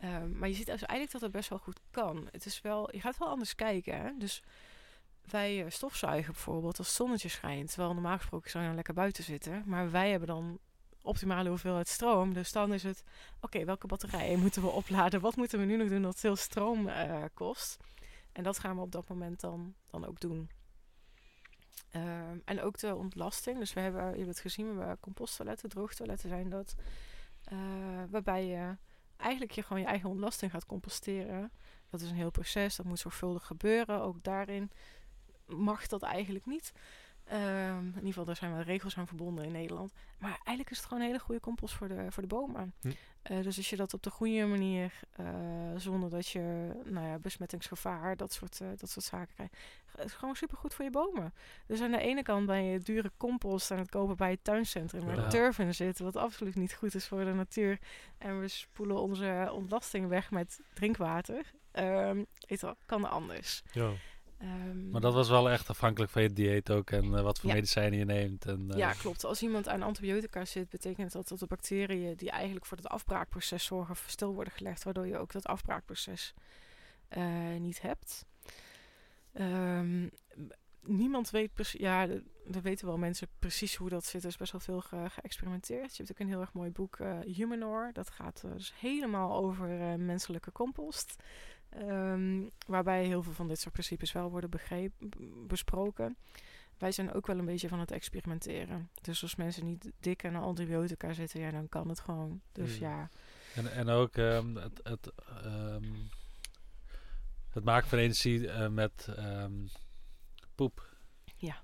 Um, maar je ziet dus eigenlijk dat het best wel goed kan. Het is wel, je gaat wel anders kijken. Hè? Dus wij stofzuigen bijvoorbeeld als het zonnetje schijnt. Terwijl normaal gesproken zou je dan lekker buiten zitten. Maar wij hebben dan optimale hoeveelheid stroom. Dus dan is het, oké, welke batterijen moeten we opladen? Wat moeten we nu nog doen dat veel stroom uh, kost? En dat gaan we op dat moment dan, dan ook doen. Uh, en ook de ontlasting. Dus we hebben, je hebt het gezien, we hebben composttoiletten, droogtoiletten zijn dat. Uh, waarbij je eigenlijk je gewoon je eigen ontlasting gaat composteren. Dat is een heel proces, dat moet zorgvuldig gebeuren. Ook daarin mag dat eigenlijk niet. Um, in ieder geval, daar zijn wel regels aan verbonden in Nederland. Maar eigenlijk is het gewoon een hele goede compost voor de, voor de bomen. Hm. Uh, dus als je dat op de goede manier, uh, zonder dat je nou ja, besmettingsgevaar, dat soort, uh, dat soort zaken krijgt, is gewoon supergoed voor je bomen. Dus aan de ene kant ben je dure compost aan het kopen bij het tuincentrum, waar ja. turf in zit, wat absoluut niet goed is voor de natuur. En we spoelen onze ontlasting weg met drinkwater. Um, weet wel, kan anders. Ja. Um, maar dat was wel echt afhankelijk van je dieet ook en uh, wat voor ja. medicijnen je neemt. En, uh, ja, klopt. Als iemand aan antibiotica zit, betekent dat dat de bacteriën die eigenlijk voor het afbraakproces zorgen, stil worden gelegd, waardoor je ook dat afbraakproces uh, niet hebt. Um, niemand weet precies, ja, we weten wel mensen precies hoe dat zit. Er is best wel veel ge geëxperimenteerd. Je hebt ook een heel erg mooi boek, Humanor. Dat gaat dus helemaal over menselijke compost. Ehm, waarbij heel veel van dit soort principes wel worden begrepen, besproken. Wij zijn ook wel een beetje van het experimenteren. Dus als mensen niet dik aan antibiotica zitten, ja, dan kan het gewoon. Dus hmm. ja. En, en ook um, het, het, um, het maken van energie uh, met poep. Ja.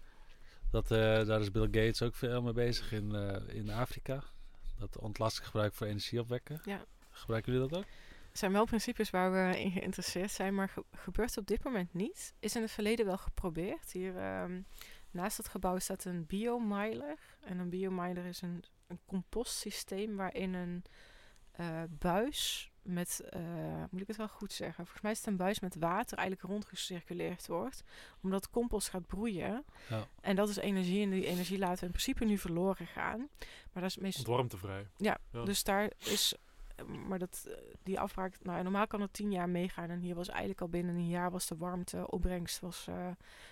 Dat, uh, daar is Bill Gates ook veel mee bezig in, uh, in Afrika. Dat ontlasting gebruik voor energie opwekken. Ja. Gebruiken jullie dat ook? Er zijn wel principes waar we in geïnteresseerd zijn, maar ge gebeurt op dit moment niet. Is in het verleden wel geprobeerd. Hier um, naast het gebouw staat een biomiler. En een biomiler is een, een compostsysteem waarin een uh, buis met, uh, moet ik het wel goed zeggen? Volgens mij is het een buis met water eigenlijk rondgecirculeerd wordt. Omdat compost gaat broeien. Ja. En dat is energie en die energie laten we in principe nu verloren gaan. Maar dat is meestal... Warmtevrij. Ja, ja, dus daar is maar dat, eh, die afbraak, nou, normaal kan het tien jaar meegaan. En hier was eigenlijk al binnen een jaar was de warmte opbrengst was, uh,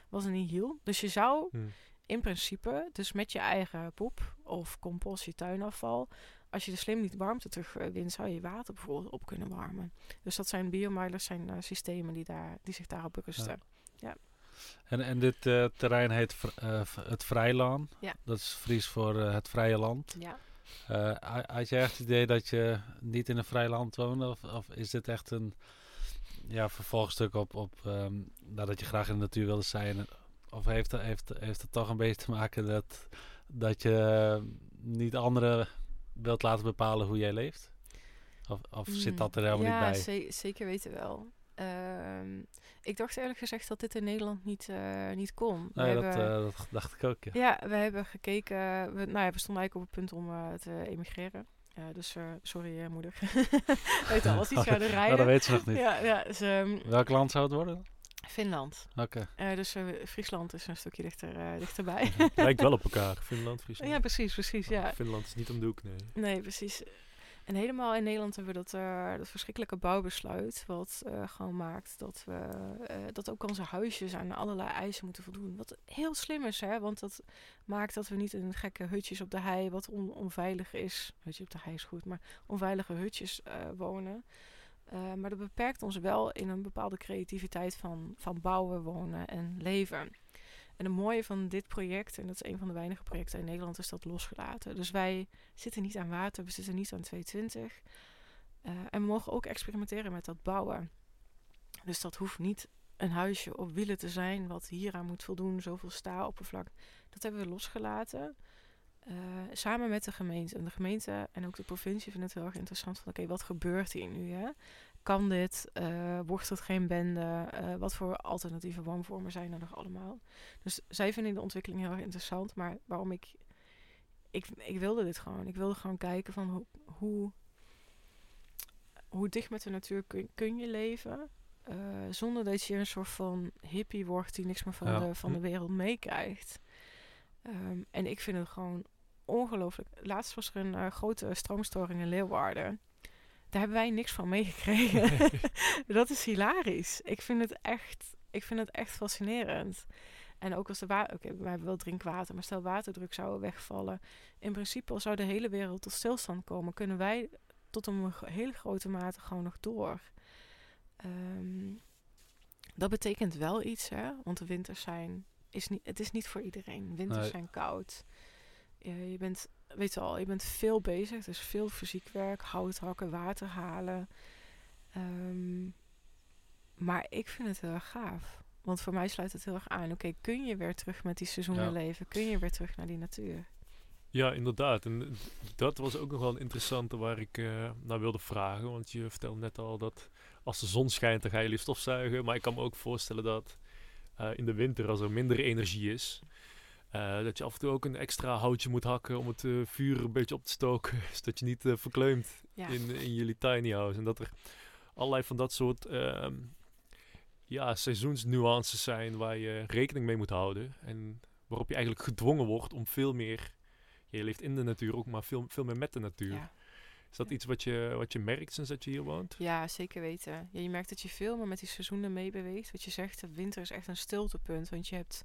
was een heel. Dus je zou hmm. in principe, dus met je eigen poep of compost, je tuinafval, als je er slim niet warmte terugwint, zou je water bijvoorbeeld op kunnen warmen. Dus dat zijn biomilers, zijn uh, systemen die, daar, die zich daarop berusten. Ja. En, en dit terrein heet het Vrijlaan. Ja. Dat is Fries voor het vrije land. Ja. Uh, had je echt het idee dat je niet in een vrij land woonde? Of, of is dit echt een ja, vervolgstuk op, op um, dat je graag in de natuur wilde zijn? Of heeft, heeft, heeft het toch een beetje te maken dat, dat je niet anderen wilt laten bepalen hoe jij leeft? Of, of zit mm, dat er helemaal niet bij? Ja, zeker weten wel. Uh, ik dacht eerlijk gezegd dat dit in Nederland niet, uh, niet kon. Nee, dat, uh, dat, dacht ik ook. Ja, ja we hebben gekeken. We, nou ja, we stonden eigenlijk op het punt om uh, te emigreren. dus sorry moeder. <laughs> weet al, als iets <laughs> zouden rijden. ja, dat weet ze nog niet. Ja, ja, dus, um, Welk land zou het worden? Finland. Oké. Okay. dus Friesland is een stukje dichter, dichterbij. Lijkt wel op <laughs> elkaar, Finland, Friesland. Ja, precies, precies, ja. Finland is niet om de hoek, nee. Nee, precies. En helemaal in Nederland hebben we dat, dat verschrikkelijke bouwbesluit. Wat uh, gewoon maakt dat we uh, dat ook onze huisjes aan allerlei eisen moeten voldoen. Wat heel slim is, hè? Want dat maakt dat we niet in gekke hutjes op de hei, wat on onveilig is. Hutje op de hei is goed, maar onveilige hutjes wonen. maar dat beperkt ons wel in een bepaalde creativiteit van, van bouwen, wonen en leven. En het mooie van dit project, en dat is een van de weinige projecten in Nederland, is dat losgelaten. Dus wij zitten niet aan water, we zitten niet aan 220. Uh, eh, en we mogen ook experimenteren met dat bouwen. Dus dat hoeft niet een huisje op wielen te zijn, wat hieraan moet voldoen, zoveel sta-oppervlak. Dat hebben we losgelaten. Uh, samen met de gemeente. En de gemeente en ook de provincie vinden het heel erg interessant van oké, wat gebeurt hier nu? Hè? Kan dit? Uh, wordt het geen bende? Uh, wat voor alternatieve woonvormen zijn er nog allemaal? Dus zij vinden de ontwikkeling heel erg interessant. Maar waarom ik, ik... Ik wilde dit gewoon. Ik wilde gewoon kijken van hoe... Hoe, hoe dicht met de natuur kun, kun je leven... Uh, zonder dat je een soort van hippie wordt die niks meer van, de, van de wereld meekrijgt. Um, en ik vind het gewoon ongelooflijk. Laatst was er een grote stroomstoring in Leeuwarden. Daar hebben wij niks van meegekregen. <laughs> dat is hilarisch. Ik vind het echt, ik vind het echt fascinerend. En ook als de water... Oké, we hebben wel drinkwater, maar stel waterdruk zou wegvallen. In principe zou de hele wereld tot stilstand komen. Kunnen wij tot een hele grote mate gewoon nog door. Um, dat betekent wel iets, hè. Want de winters zijn... Is niet, het is niet voor iedereen. Winters zijn koud. Uh, je bent weet je al, je bent veel bezig. Dus veel fysiek werk, hout hakken, water halen. Um, maar ik vind het heel erg gaaf. Want voor mij sluit het heel erg aan. Oké, kun je weer terug met die seizoenen leven? Kun je weer terug naar die natuur? Ja, inderdaad. En dat was ook nog wel een interessante waar ik uh, naar wilde vragen. Want je vertelde net al dat als de zon schijnt, dan ga je liefst stofzuigen. Maar ik kan me ook voorstellen dat uh, in de winter, als er minder energie is, uh, dat je af en toe ook een extra houtje moet hakken om het uh, vuur een beetje op te stoken. <laughs> zodat je niet uh, verkleumt in, in jullie tiny house. En dat er allerlei van dat soort ehm, ja, seizoensnuances zijn waar je rekening mee moet houden. En waarop je eigenlijk gedwongen wordt om veel meer... je leeft in de natuur ook, maar veel, veel meer met de natuur. Ja. Is dat iets wat je, wat je merkt sinds dat je hier woont? Ja, zeker weten. Je merkt dat je veel meer met die seizoenen meebeweegt. Wat je zegt, de winter is echt een stiltepunt. Want je hebt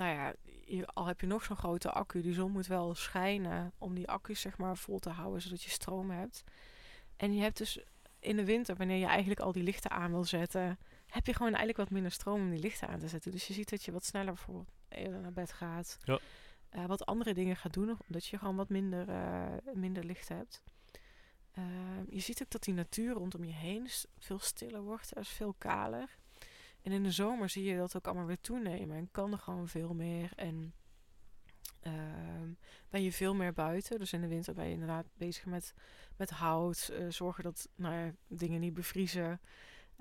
nou ja, al heb je nog zo'n grote accu, die zon moet wel schijnen om die accu's zeg maar vol te houden, zodat je stroom hebt. En je hebt dus in de winter, wanneer je eigenlijk al die lichten aan wil zetten, heb je gewoon eigenlijk wat minder stroom om die lichten aan te zetten. Dus je ziet dat je wat sneller bijvoorbeeld naar bed gaat. Ja. Uh, wat andere dingen gaat doen, omdat je gewoon wat minder, uh, minder licht hebt. Uh, je ziet ook dat die natuur rondom je heen veel stiller wordt, er is veel kaler. En in de zomer zie je dat ook allemaal weer toenemen en kan er gewoon veel meer. En ehm, ben je veel meer buiten. Dus in de winter ben je inderdaad bezig met, met hout, zorgen dat nou ja, dingen niet bevriezen.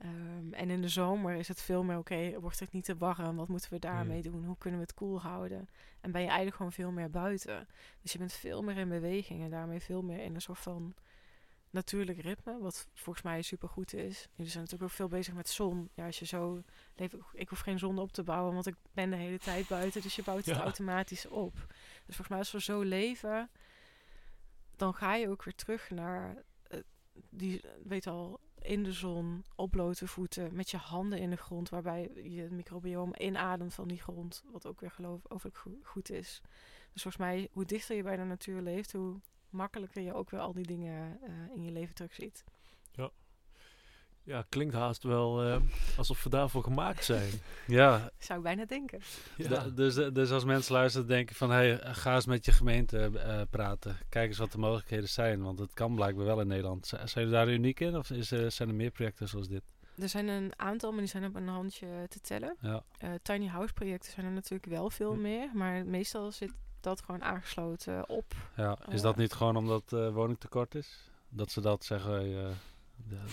Um, en in de zomer is het veel meer oké, wordt het niet te warm? Wat moeten we daarmee hmm. doen? Hoe kunnen we het koel houden? En ben je eigenlijk gewoon veel meer buiten. Dus je bent veel meer in beweging en daarmee veel meer in een soort van natuurlijk ritme, wat volgens mij super goed is. Jullie zijn natuurlijk ook veel bezig met zon. Ja, als je zo leeft, ik hoef geen zon op te bouwen, want ik ben de hele tijd buiten, dus je bouwt het automatisch op. Dus volgens mij als we zo leven, dan ga je ook weer terug naar uh, die, weet al, in de zon, op blote voeten, met je handen in de grond, waarbij je het microbioom inademt van die grond, wat ook weer geloof over goed is. Dus volgens mij, hoe dichter je bij de natuur leeft, hoe makkelijker je ook weer al die dingen uh, in je leven terugziet. Ja. Ja, klinkt haast wel uh, alsof we daarvoor gemaakt zijn. <laughs> ja. Zou ik bijna denken. Ja. dus, eh, dus als mensen luisteren, denken van... Hey, ga eens met je gemeente uh, praten. Kijk eens wat de mogelijkheden zijn. Want het kan blijkbaar wel in Nederland. zijn jullie daar uniek in? Of is, zijn er meer projecten zoals dit? Er zijn een aantal, maar die zijn op een handje te tellen. Ja. tiny house projecten zijn er natuurlijk wel veel hm. meer. Maar meestal zit dat gewoon aangesloten op. Ja, is dat niet gewoon omdat uh, woningtekort is? Dat ze dat zeggen, uh,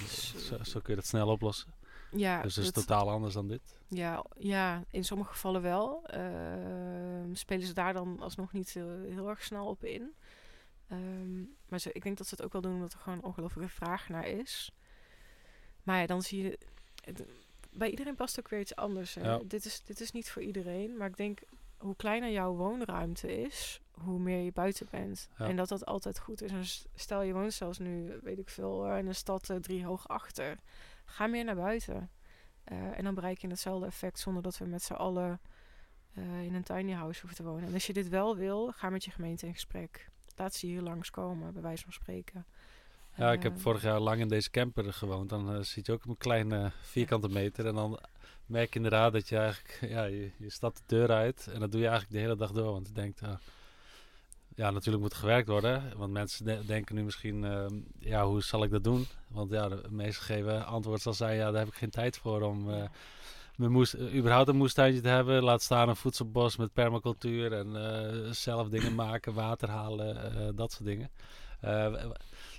zo, zo, kun je dat snel oplossen. Ja, dus het is totaal anders dan dit. Ja, ja in sommige gevallen wel. Uh, spelen ze daar dan alsnog niet heel, heel erg snel op in. Um, maar ze, ik denk dat ze het ook wel doen omdat er gewoon ongelooflijke vraag naar is. Maar ja, dan zie je... bij iedereen past ook weer iets anders. Ja. Dit, is, dit is niet voor iedereen. Maar ik denk hoe kleiner jouw woonruimte is, hoe meer je buiten bent. En dat dat altijd goed is. En stel je woont zelfs nu, weet ik veel, in een stad uh, drie hoog achter. Ga meer naar buiten. Uh, en dan bereik je hetzelfde effect zonder dat we met z'n allen uh, in een tiny house hoeven te wonen. En als je dit wel wil, ga met je gemeente in gesprek. Laat ze hier langskomen, bij wijze van spreken. Ja, ik heb vorig jaar lang in deze camper gewoond. Dan zit je ook op een kleine vierkante meter. En dan merk je inderdaad dat je eigenlijk, <laughs> ja, je, je stapt de deur uit en dat doe je eigenlijk de hele dag door. Want je denkt, uh, ja, natuurlijk moet gewerkt worden. Want mensen denken nu misschien, uh, ja, hoe zal ik dat doen? Want ja, de meeste geven antwoord zal zijn, ja, daar heb ik geen tijd voor om uh, mijn moest, überhaupt een moestuintje te hebben. Laat staan een voedselbos met permacultuur en zelf dingen maken, water halen, dat soort dingen.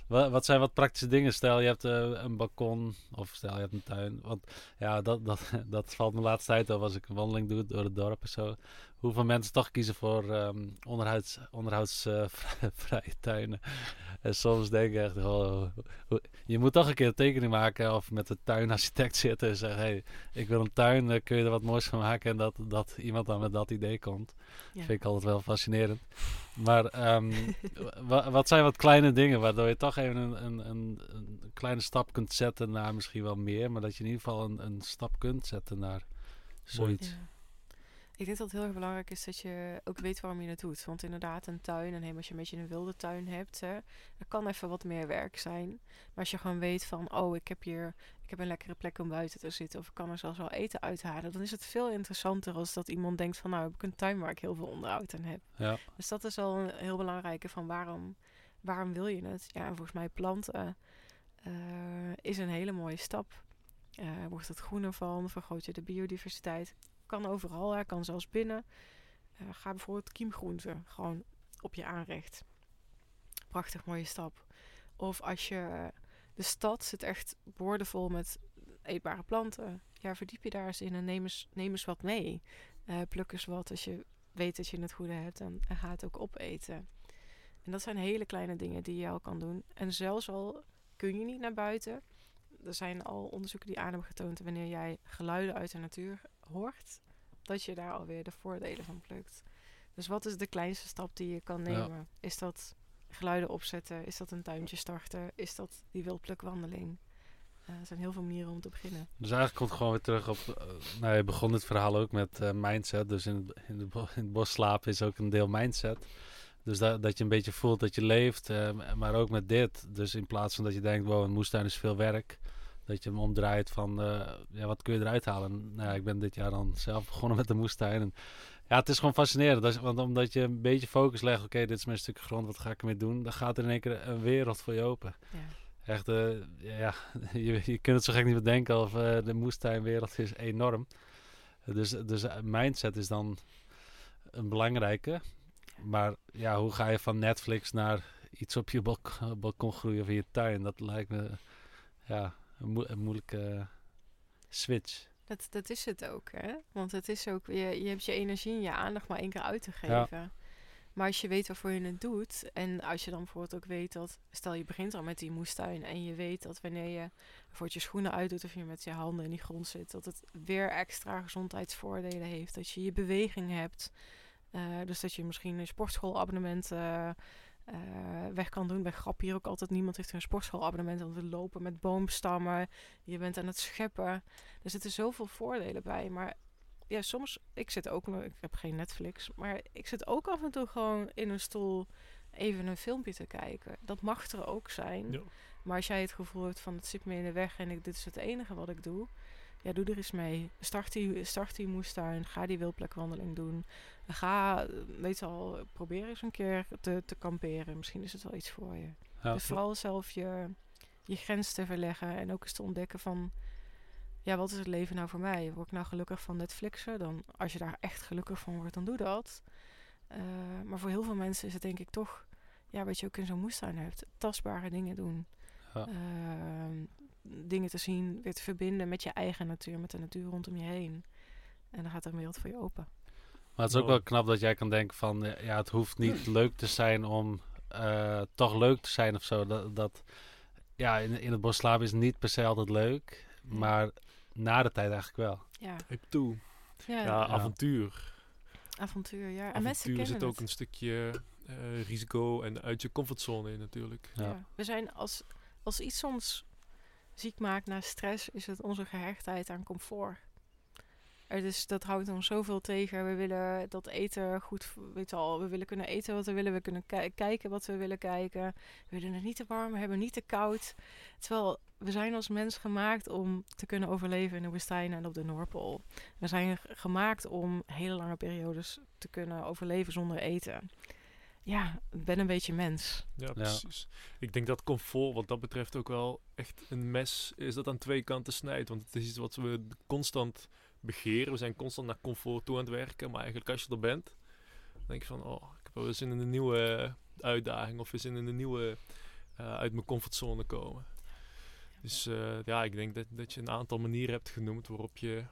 Wat, zijn wat praktische dingen? Stel je hebt uh, een balkon of stel je hebt een tuin. Want ja, dat, dat, <laughs> dat valt me laatste tijd op als ik een wandeling doe door het dorp en zo hoeveel mensen toch kiezen voor um, onderhouds, onderhoudsvrije <laughs> tuinen. En soms denk ik echt, oh, je moet toch een keer een tekening maken of met de tuinarchitect <laughs> zitten en zeggen, hey, ik wil een tuin, kun je er wat moois van maken en dat, dat iemand dan met dat idee komt. Ja. Vind ik altijd wel fascinerend. Maar <laughs> um, wat zijn wat kleine dingen waardoor je toch even een, een, een, een, kleine stap kunt zetten naar misschien wel meer, maar dat je in ieder geval een, een stap kunt zetten naar zoiets. Ja. Ik denk dat het heel erg belangrijk is dat je ook weet waarom je het doet. Want inderdaad, een tuin, en helemaal als je een beetje een wilde tuin hebt, hè, er kan even wat meer werk zijn. Maar als je gewoon weet van, oh, ik heb hier ik heb een lekkere plek om buiten te zitten, of ik kan er zelfs wel eten uithalen, dan is het veel interessanter als dat iemand denkt van, nou, heb ik een tuin waar ik heel veel onderhoud aan heb. Ja. Dus dat is al een heel belangrijke van waarom, waarom wil je het? Ja, en volgens mij planten uh, is een hele mooie stap. Uh, wordt het groener van, vergroot je de biodiversiteit. Kan overal, hè. kan zelfs binnen. Uh, ga bijvoorbeeld kiemgroenten gewoon op je aanrecht. Prachtig mooie stap. Of als je de stad zit echt boordevol met eetbare planten. Ja, verdiep je daar eens in en neem eens, neem eens wat mee. Uh, pluk eens wat als je weet dat je het goede hebt en, en ga het ook opeten. En dat zijn hele kleine dingen die je al kan doen. En zelfs al kun je niet naar buiten. Er zijn al onderzoeken die aan hebben getoond wanneer jij geluiden uit de natuur hoort, dat je daar alweer de voordelen van plukt. Dus wat is de kleinste stap die je kan nemen? Is dat geluiden opzetten? Is dat een tuintje starten? Is dat die wildplukwandeling? Uh, er zijn heel veel manieren om te beginnen. Dus eigenlijk komt gewoon weer terug op... Uh, nou, je begon het verhaal ook met uh, mindset. Dus in het, in, in het bos slapen is ook een deel mindset. Dus dat, dat je een beetje voelt dat je leeft. Maar ook met dit. Dus in plaats van dat je denkt, wow, een moestuin is veel werk. Dat je hem omdraait van, uh, ja, wat kun je eruit halen? Nou ja, ik ben dit jaar dan zelf <laughs> begonnen met de moestuin. En ja, het is gewoon fascinerend. Dat, want omdat je een beetje focus legt, oké, dit is mijn stukje grond, wat ga ik ermee doen? Dan gaat er in één keer een wereld voor je open. Ja. Echt, uh, ja, <laughs> je, je kunt het zo gek niet bedenken of uh, de moestuinwereld is enorm. Dus, dus mindset is dan een belangrijke. Maar ja, hoe ga je van Netflix naar iets op je balkon groeien of in je tuin? Dat lijkt me ja, een, een moeilijke switch. Dat, dat is het ook, hè? Want het is ook, je, je hebt je energie en je aandacht maar één keer uit te geven. Maar als je weet waarvoor je het doet, en als je dan bijvoorbeeld ook weet dat, stel je begint al met die moestuin en je weet dat wanneer je voor je schoenen uitdoet of je met je handen in die grond zit, dat het weer extra gezondheidsvoordelen heeft. Dat je je beweging hebt. Uh, dus dat je misschien een sportschoolabonnement uh, weg kan doen. Bij grap hier ook altijd niemand heeft een sportschoolabonnement om te lopen met boomstammen. Je bent aan het scheppen. Er zitten zoveel voordelen bij. Maar ja, soms, ik zit ook nog, ik heb geen Netflix, maar ik zit ook af en toe gewoon in een stoel even een filmpje te kijken. Dat mag er ook zijn. Ja. Maar als jij het gevoel hebt van het zit me in de weg en ik, dit is het enige wat ik doe, ja, doe er eens mee. Start die, start die moestuin, ga die wildplekwandeling doen. Ga, weet al, probeer eens een keer te, te kamperen. Misschien is het wel iets voor je. dus vooral zelf je, je grens te verleggen en ook eens te ontdekken van ja, wat is het leven nou voor mij? Word ik nou gelukkig van Netflixen? Dan, als je daar echt gelukkig van wordt, dan doe dat. Uh, maar voor heel veel mensen is het denk ik toch, ja, wat je ook in zo'n moestuin hebt, tastbare dingen doen. Ja. Uh, dingen te zien, weer te verbinden met je eigen natuur, met de natuur rondom je heen. En dan gaat er een wereld voor je open. Maar het is ook wel knap dat jij kan denken van, eh, ja, het hoeft niet <clears throat> leuk te zijn om uh, toch leuk te zijn of zo. Dat, dat ja, in, in het bos slapen is niet per se altijd leuk, maar na de tijd eigenlijk wel. Ja. Ik toe. Ja, ja, avontuur. Avontuur, ja. En avontuur zit ook een stukje uh, risico en uit je comfortzone in natuurlijk. Ja. We zijn als, als iets ons ziek maakt na stress, is het onze gehechtheid aan comfort. Er is, dat houdt ons zoveel tegen. We willen dat eten goed, weet al, we willen kunnen eten wat we willen. We kunnen kijken wat we willen kijken. We willen het niet te warm, we hebben niet te koud. Terwijl we zijn als mens gemaakt om te kunnen overleven in de woestijn en op de Noordpool. We zijn gemaakt om hele lange periodes te kunnen overleven zonder eten. Ja, ik ben een beetje mens. Ja, precies. Ik denk dat comfort wat dat betreft ook wel echt een mes is dat aan twee kanten snijdt. Want het is iets wat we constant begeren. We zijn constant naar comfort toe aan het werken. Maar eigenlijk als je er bent, dan denk je van... Oh, ik heb wel eens in een nieuwe uitdaging of eens in een nieuwe... Uh, uit mijn comfortzone komen. Dus uh, ja, ik denk dat, dat je een aantal manieren hebt genoemd waarop je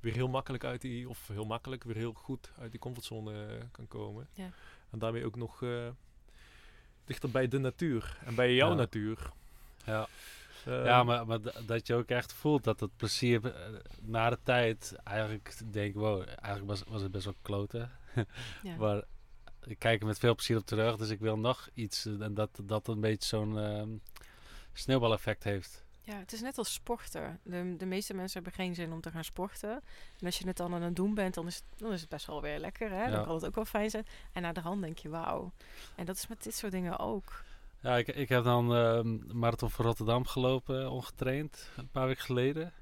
weer heel makkelijk uit die, of heel makkelijk, weer heel goed uit die comfortzone kan komen. Ja. En daarmee ook nog uh, dichter bij de natuur en bij jouw ja. natuur. Ja. Ja, maar, maar dat je ook echt voelt dat het plezier na de tijd eigenlijk denk wow, eigenlijk was, was het best wel kloten. <laughs> ja. maar ik kijk er met veel plezier op terug, dus ik wil nog iets en dat dat een beetje zo'n ehm, sneeuwbaleffect heeft. Ja, het is net als sporten. De, de meeste mensen hebben geen zin om te gaan sporten. En als je het dan aan het doen bent, dan is het, dan is het best wel weer lekker. Hè? Dan kan het ook wel fijn zijn. En naar de hand denk je, wauw. En dat is met dit soort dingen ook. Ja, ik, ik heb dan uh, Marathon van Rotterdam gelopen, ongetraind, een paar weken geleden.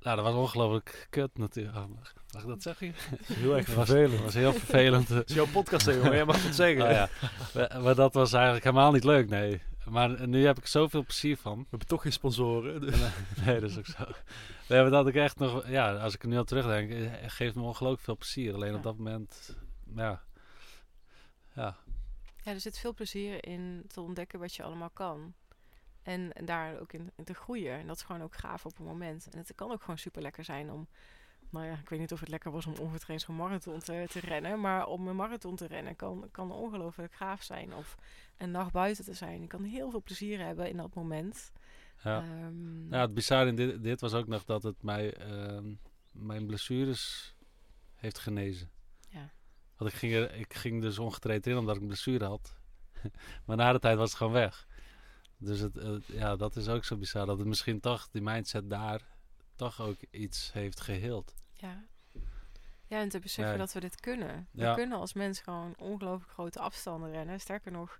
Nou, dat was ongelooflijk kut natuurlijk. Oh, mag, ik dat zeggen? <laughs> <laughs> Heel erg vervelend. Dat was heel vervelend. <laughs> Het is jouw podcast, jongen. Jij mag het zeggen. Oh, ja. maar, maar dat was eigenlijk helemaal niet leuk, nee. Maar nu heb ik zoveel plezier van. We hebben toch geen sponsoren. Dus. nee, dat is ook zo. Nee, maar dat ik echt nog... Ja, als ik er nu al terugdenk, eh, geeft me ongelooflijk veel plezier. Alleen op dat moment, ja... Ja. Ja, er zit veel plezier in te ontdekken wat je allemaal kan. En, daar ook in, in, te groeien. En dat is gewoon ook gaaf op een moment. En het kan ook gewoon super lekker zijn om nou ja, ik weet niet of het lekker was om ongetraind zo'n marathon te, te, rennen. Maar om een marathon te rennen kan, kan ongelooflijk gaaf zijn. Of een nacht buiten te zijn. Je kan heel veel plezier hebben in dat moment. Ja, um, nou, het bizarre in dit, dit, was ook nog dat het mij, uh, mijn blessures heeft genezen. Want ik ging, er, ik ging dus ongetraind in omdat ik een blessure had. <laughs> maar na de tijd was het gewoon weg. Dus het, ja, dat is ook zo bizar. Dat het misschien toch die mindset daar toch ook iets heeft geheeld. Ja. Ja, en te beseffen dat we dit kunnen. We kunnen als mens gewoon ongelooflijk grote afstanden rennen. Sterker nog,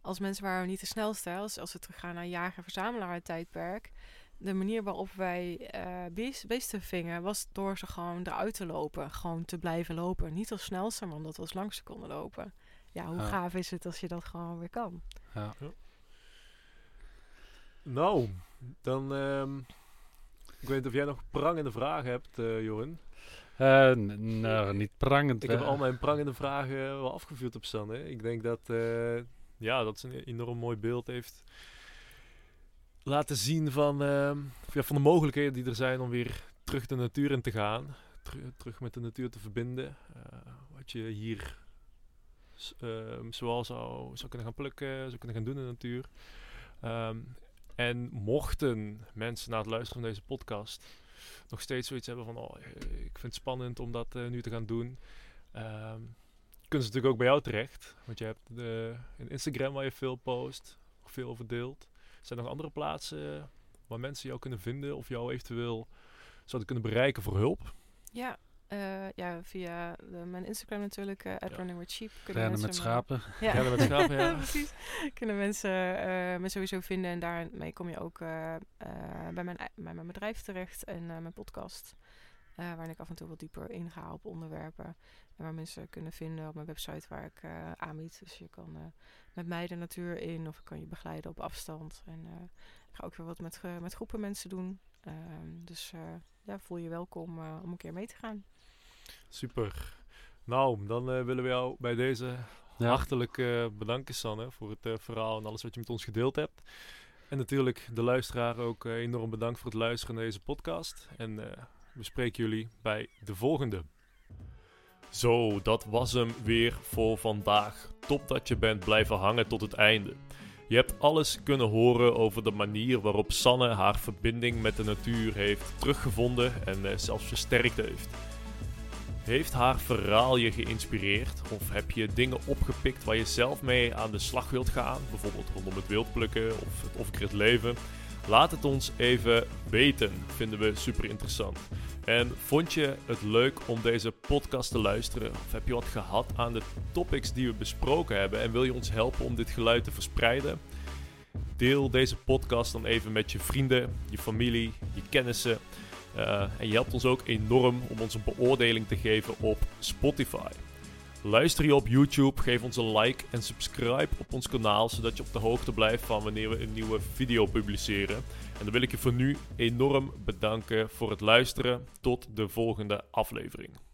als mensen waren we niet de snelste. Als, als we teruggaan naar jager-verzamelaar tijdperk. De manier waarop wij uh, beesten vingen was door ze gewoon eruit te lopen. Gewoon te blijven lopen. Niet als snelste, maar omdat we als langste konden lopen. Ja, hoe gaaf is het als je dat gewoon weer kan? Ja. Nou, dan... Um, ik weet niet of jij nog prangende vragen hebt, uh, Johan. Uh, nou, niet prangend. Ik heb al mijn prangende vragen wel afgevuurd op Sanne. Ik denk dat, uh, ja, dat ze een enorm mooi beeld heeft laten zien van, ja, van de mogelijkheden die er zijn om weer terug de natuur in te gaan. terug met de natuur te verbinden. wat je hier ehm, zoal zou, zou kunnen gaan plukken, zou kunnen gaan doen in de natuur. Um, en mochten mensen na het luisteren van deze podcast nog steeds zoiets hebben van, oh, ik vind het spannend om dat uh, nu te gaan doen. Um, kunnen ze natuurlijk ook bij jou terecht. Want je hebt de, een Instagram waar je veel post, veel over deelt. Zijn er nog andere plaatsen waar mensen jou kunnen vinden of jou eventueel zouden kunnen bereiken voor hulp? Ja, uh, ja, via de, mijn Instagram natuurlijk, uh, at ja. Running with Sheep. Rennen met schapen. Ja. Rennen met <laughs> schapen, ja. Precies. Kunnen mensen uh, me sowieso vinden. En daarmee kom je ook bij, mijn, bij mijn bedrijf terecht en mijn podcast. waarin ik af en toe wat dieper inga op onderwerpen. En waar mensen kunnen vinden op mijn website waar ik aanbied. Dus je kan met mij de natuur in of ik kan je begeleiden op afstand. En ik ga ook weer wat met, met groepen mensen doen. Ehm, dus ja, voel je welkom om een keer mee te gaan. Super. Nou, dan uh, willen we jou bij deze hartelijk uh, bedanken, Sanne, voor het uh, verhaal en alles wat je met ons gedeeld hebt. En natuurlijk de luisteraar ook enorm bedankt voor het luisteren naar deze podcast. En we spreken jullie bij de volgende. Zo, dat was hem weer voor vandaag. Top dat je bent blijven hangen tot het einde. Je hebt alles kunnen horen over de manier waarop Sanne haar verbinding met de natuur heeft teruggevonden en zelfs versterkt heeft. Heeft haar verhaal je geïnspireerd? Of heb je dingen opgepikt waar je zelf mee aan de slag wilt gaan? Bijvoorbeeld rondom het wildplukken of het off-grid leven? Laat het ons even weten, vinden we super interessant. En vond je het leuk om deze podcast te luisteren? Of heb je wat gehad aan de topics die we besproken hebben en wil je ons helpen om dit geluid te verspreiden? Deel deze podcast dan even met je vrienden, je familie, je kennissen. Uh, en je helpt ons ook enorm om ons een beoordeling te geven op Spotify. Luister je op YouTube, geef ons een like en subscribe op ons kanaal, zodat je op de hoogte blijft van wanneer we een nieuwe video publiceren. En dan wil ik je voor nu enorm bedanken voor het luisteren. Tot de volgende aflevering.